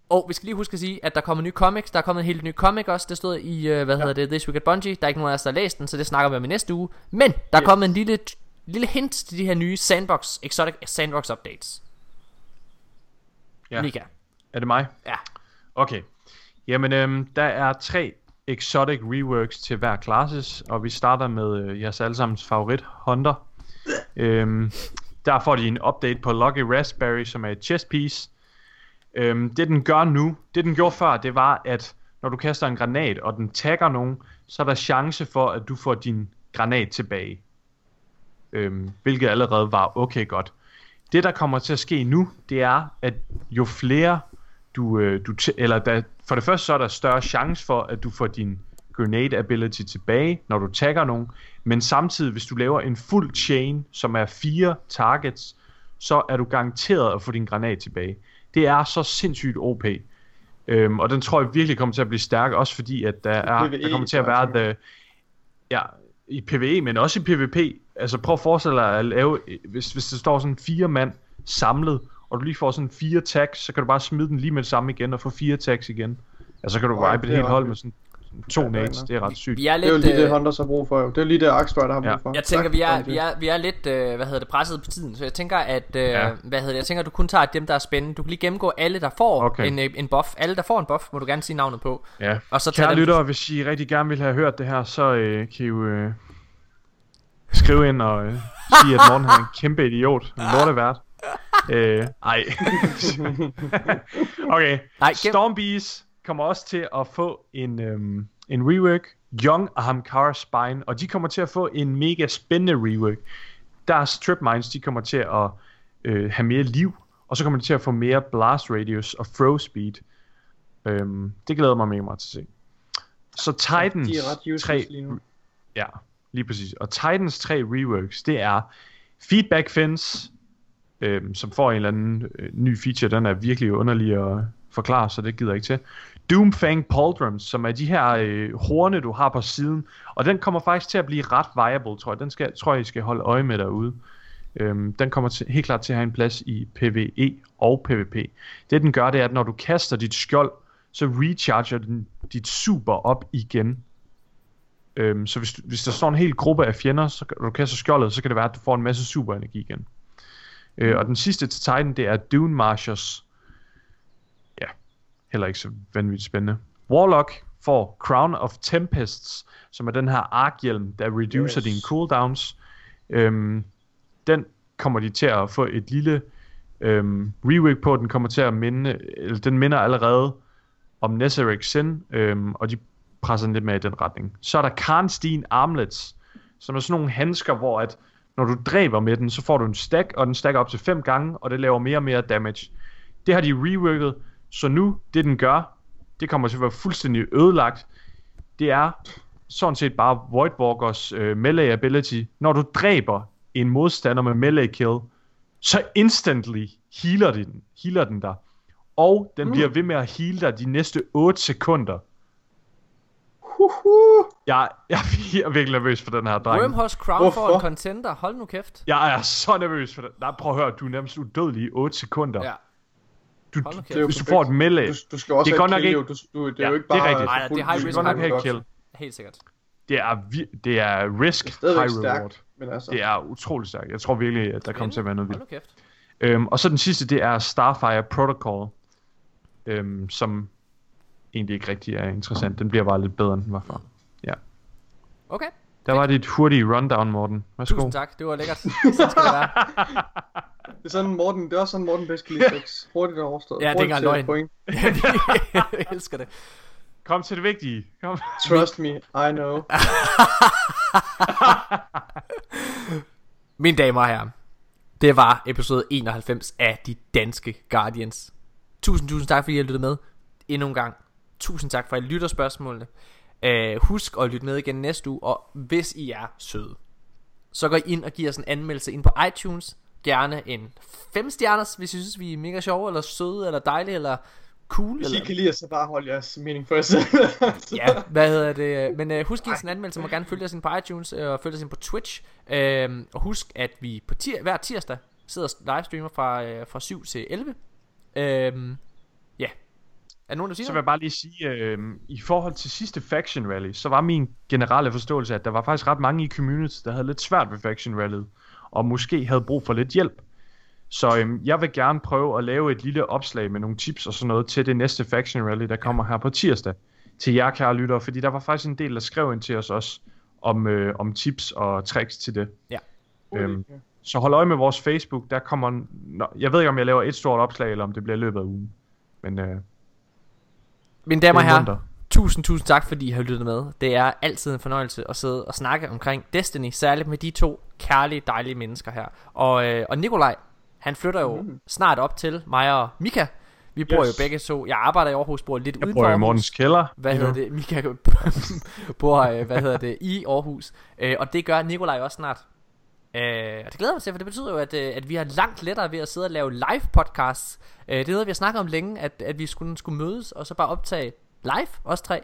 [SPEAKER 1] Og vi skal lige huske at sige, at der kommer nye comics. Der er kommet en helt ny comic også. Det stod i, øh, hvad ja. hedder det, This Week at Bungie. Der er ikke nogen af os, der har læst den, så det snakker vi om i næste uge. Men der er
[SPEAKER 3] Yes.
[SPEAKER 1] kommet en lille, lille hint til de her nye Sandbox, Exotic Sandbox updates.
[SPEAKER 2] Ja.
[SPEAKER 1] Mika.
[SPEAKER 2] Er det mig?
[SPEAKER 1] Ja.
[SPEAKER 2] Okay. Jamen, øhm, der er tre exotic reworks til hver classes, og vi starter med øh, jeres allesammens favorit, Hunter. [LAUGHS] Øhm, der får de en update på Lucky Raspberry, som er et chest piece. Øhm, det den gør nu, det den gjorde før, det var, at når du kaster en granat, og den tagger nogen, så er der chance for, at du får din granat tilbage. Øhm, hvilket allerede var okay godt. Det der kommer til at ske nu, det er, at jo flere du, øh, du t- eller der, for det første så er der større chance for, at du får din grenade ability tilbage, når du tagger nogen, men samtidig, hvis du laver en fuld chain, som er fire targets, så er du garanteret at få din granat tilbage. Det er så sindssygt OP. Øhm, og den tror jeg virkelig kommer til at blive stærk, også fordi, at der, er,
[SPEAKER 3] PvE,
[SPEAKER 2] der kommer til at være the, ja, i PvE, men også i PvP. Altså prøv at forestille dig at lave, hvis, hvis der står sådan fire mand samlet, og du lige får sådan fire tags, så kan du bare smide den lige med det samme igen, og få fire tags igen. Altså så kan du vibe
[SPEAKER 3] det
[SPEAKER 2] et helt
[SPEAKER 3] ret
[SPEAKER 2] hold med sådan to
[SPEAKER 3] Ja, er nok.
[SPEAKER 2] Det er ret sygt.
[SPEAKER 1] Vi er
[SPEAKER 3] Det er jo
[SPEAKER 1] lidt...
[SPEAKER 3] lige det,
[SPEAKER 1] øh,
[SPEAKER 3] Hunters har brug for jo. Det er lige det, Axe Rider har brug
[SPEAKER 2] Ja.
[SPEAKER 3] for.
[SPEAKER 1] Jeg tænker, vi er, vi er, vi er lidt, øh, hvad hedder det, presset på tiden, så jeg tænker, at, øh,
[SPEAKER 2] Ja.
[SPEAKER 1] hvad hedder det, jeg tænker, at du kun tager dem, der er spændende. Du kan lige gennemgå alle, der får
[SPEAKER 2] Okay.
[SPEAKER 1] en, øh, en buff. Alle, der får en buff, må du gerne sige navnet på.
[SPEAKER 2] Ja.
[SPEAKER 1] Og så
[SPEAKER 2] Kære lyttere, hvis I rigtig gerne vil have hørt det her, så øh, kan I jo øh, skrive ind og øh, sige, at Morten er en kæmpe idiot. Lortevært. Øh, ej. [LAUGHS] okay.
[SPEAKER 1] Nej, gem-
[SPEAKER 2] Stormbees kommer også til at få en, øhm, en rework. Young Ahamkara Spine. Og de kommer til at få en mega spændende rework. Deres trip mines, de kommer til at øh, have mere liv. Og så kommer de til at få mere blast radius og throw speed. Øhm, det glæder mig mega meget til at se. Så Titans
[SPEAKER 3] De er ret useless
[SPEAKER 2] tre,
[SPEAKER 3] lige nu.
[SPEAKER 2] Ja, lige præcis. Og Titans 3 reworks, det er Feedback Fence, øhm, som får en eller anden øh, ny feature. Den er virkelig underlig at forklare, så det gider jeg ikke til. Doomfang Pauldrons, som er de her øh, horne, du har på siden. Og den kommer faktisk til at blive ret viable, tror jeg. Den skal, tror jeg, I skal holde øje med derude. Øhm, den kommer til, helt klart til at have en plads i PvE og PvP. Det den gør, det er, at når du kaster dit skjold, så recharger den dit super op igen. Øhm, så hvis, hvis der står en hel gruppe af fjender, så når du kaster skjoldet, så kan det være, at du får en masse superenergi igen. Øh, og den sidste til Titan, det er Dune Marchers. Heller ikke så vanvittigt spændende. Warlock får Crown of Tempests, som er den her arkhjelm, der reducer
[SPEAKER 3] Yes.
[SPEAKER 2] dine cooldowns. Øhm, den kommer de til at få et lille øhm, rework på. Den kommer til at minde, eller den minder allerede om Neseric Sin, øhm, og de presser den lidt mere i den retning. Så er der Karnstein Armlets, som er sådan nogle handsker, hvor at når du dræber med den, så får du en stack, og den stacker op til 5 gange, og det laver mere og mere damage. Det har de reworket, så nu, det den gør, det kommer til at være fuldstændig ødelagt. Det er sådan set bare Voidwalkers øh, melee ability. Når du dræber en modstander med melee kill, så instantly healer den, healer den dig. Og den mm. bliver ved med at heal dig de næste 8 sekunder.
[SPEAKER 3] Huhu.
[SPEAKER 2] Jeg, jeg, jeg er virkelig nervøs for den her dreng.
[SPEAKER 1] Wormhouse Crown for en
[SPEAKER 3] Hvorfor?
[SPEAKER 1] contender. Hold nu kæft.
[SPEAKER 2] Jeg er så nervøs for det. Nej, prøv at høre, du er nærmest udødelig i 8 sekunder.
[SPEAKER 1] Ja.
[SPEAKER 2] Du,
[SPEAKER 1] kæft.
[SPEAKER 3] Det er
[SPEAKER 2] hvis du får et melee,
[SPEAKER 3] Du, du skal også
[SPEAKER 2] Det er godt nok ikke-.
[SPEAKER 3] Du, du, det er
[SPEAKER 2] Ja,
[SPEAKER 3] jo ikke
[SPEAKER 2] det er
[SPEAKER 3] bare...
[SPEAKER 2] rigtigt.
[SPEAKER 1] Nej, det er high
[SPEAKER 3] du
[SPEAKER 1] risk,
[SPEAKER 2] have
[SPEAKER 3] have
[SPEAKER 2] kill.
[SPEAKER 1] Helt sikkert.
[SPEAKER 2] Det er, vi- det er risk,
[SPEAKER 3] Det er
[SPEAKER 2] high
[SPEAKER 3] stærkt,
[SPEAKER 2] reward.
[SPEAKER 3] men altså...
[SPEAKER 2] Det er utrolig stærkt. Jeg tror virkelig, at der kommer til at være noget vildt. Øhm, og så den sidste, det er Starfire Protocol, øhm, som egentlig ikke rigtig er interessant. Den bliver bare lidt bedre, end den var før.
[SPEAKER 1] Okay.
[SPEAKER 2] Der var dit hurtige rundown, Morten. Værsgo.
[SPEAKER 1] Tusind tak. Det var lækkert. Sådan skal det være. [LAUGHS]
[SPEAKER 3] Det er sådan Morten, det er også sådan Morten bedst kan lide sex. Hurtigt overstået.
[SPEAKER 1] Ja, det er ikke løgn.
[SPEAKER 3] point. [LAUGHS]
[SPEAKER 1] jeg elsker det.
[SPEAKER 2] Kom til det vigtige. Kom.
[SPEAKER 3] Trust me, I know. [LAUGHS]
[SPEAKER 1] Mine damer og herrer, det var episode 91 af De Danske Guardians. Tusind, tusind tak, fordi I har lyttet med endnu en gang. Tusind tak for, at I lytter spørgsmålene. Uh, husk at lytte med igen næste uge, og hvis I er søde, så går I ind og giver os en anmeldelse ind på iTunes. Gerne en 5 stjerners, hvis I synes, vi er mega sjove, eller søde, eller dejlige, eller cool.
[SPEAKER 3] Hvis I
[SPEAKER 1] Eller...
[SPEAKER 3] kan lide så bare hold jeres mening for selv. [LAUGHS]
[SPEAKER 1] Ja, hvad hedder det? [LAUGHS] Men øh, husk at os en anmeldelse, må gerne følge os ind på iTunes øh, og følge os ind på Twitch. Øh, og husk, at vi på tir- hver tirsdag sidder og livestreamer fra, øh, fra 7 til 11. Øh. Er nogen, der siger
[SPEAKER 2] Så vil jeg bare lige sige, øh, i forhold til sidste Faction Rally, så var min generelle forståelse, at der var faktisk ret mange i community, der havde lidt svært ved Faction Rally, og måske havde brug for lidt hjælp. Så øh, jeg vil gerne prøve at lave et lille opslag med nogle tips og sådan noget til det næste Faction Rally, der kommer her på tirsdag, til jer kære lyttere, fordi der var faktisk en del, der skrev ind til os også, om, øh, om tips og tricks til det.
[SPEAKER 1] Ja.
[SPEAKER 2] Øhm, så hold øje med vores Facebook, der kommer, nå, jeg ved ikke om jeg laver et stort opslag, eller om det bliver i løbet af ugen. Men øh,
[SPEAKER 1] Mine damer og
[SPEAKER 2] er
[SPEAKER 1] herrer, tusind, tusind tak, fordi I har lyttet med. Det er altid en fornøjelse at sidde og snakke omkring Destiny, særligt med de to kærlige, dejlige mennesker her. Og, øh, og Nikolaj, han flytter jo mm. snart op til mig og Mika. Vi bor
[SPEAKER 3] Yes.
[SPEAKER 1] jo begge to. Jeg arbejder i Aarhus, bor lidt
[SPEAKER 2] Jeg
[SPEAKER 1] uden
[SPEAKER 2] bor i. Mortens kælder.
[SPEAKER 1] hvad hedder det, Mika [LAUGHS] bor, øh, hvad hedder det, i Aarhus, øh, og det gør Nikolaj også snart. Øh, og det glæder mig til, for det betyder jo, at, øh, at vi har langt lettere ved at sidde og lave live podcasts. Øh, det er noget, vi har snakket om længe, at, at vi skulle, skulle mødes, og så bare optage live, os tre.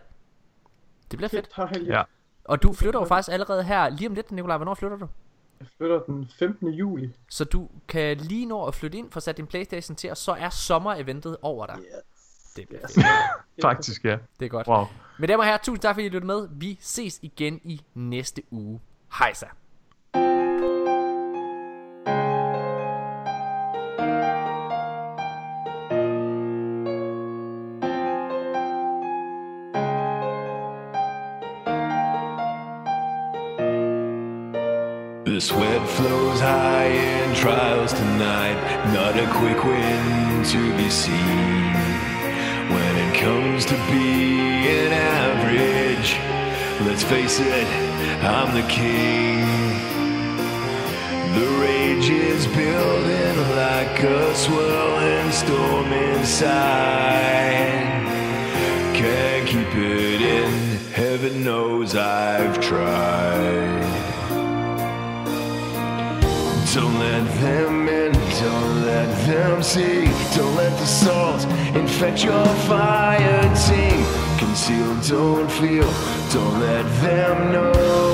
[SPEAKER 1] Det bliver fedt.
[SPEAKER 3] Dejligt.
[SPEAKER 2] Ja.
[SPEAKER 1] Og du flytter jo faktisk allerede her, lige om lidt, Nikolaj, hvornår flytter du?
[SPEAKER 3] Jeg flytter den 15. juli.
[SPEAKER 1] Så du kan lige nå at flytte ind, for sat din Playstation til, og så er sommer-eventet over dig. Det bliver fedt. [LAUGHS]
[SPEAKER 2] Faktisk, ja.
[SPEAKER 1] Det er godt.
[SPEAKER 2] Wow.
[SPEAKER 1] Men damer og herrer, tusind tak fordi I lyttede med. Vi ses igen i næste uge. Hej så.
[SPEAKER 5] The sweat flows high in trials tonight, not a quick win to be seen. When it comes to being average, let's face it, I'm the king. The rage is building like a swirling storm inside.
[SPEAKER 8] Can't keep it in, heaven knows I've tried. Don't let them in, don't let them see. Don't let the salt infect your fire team. Conceal, don't feel, don't let them know.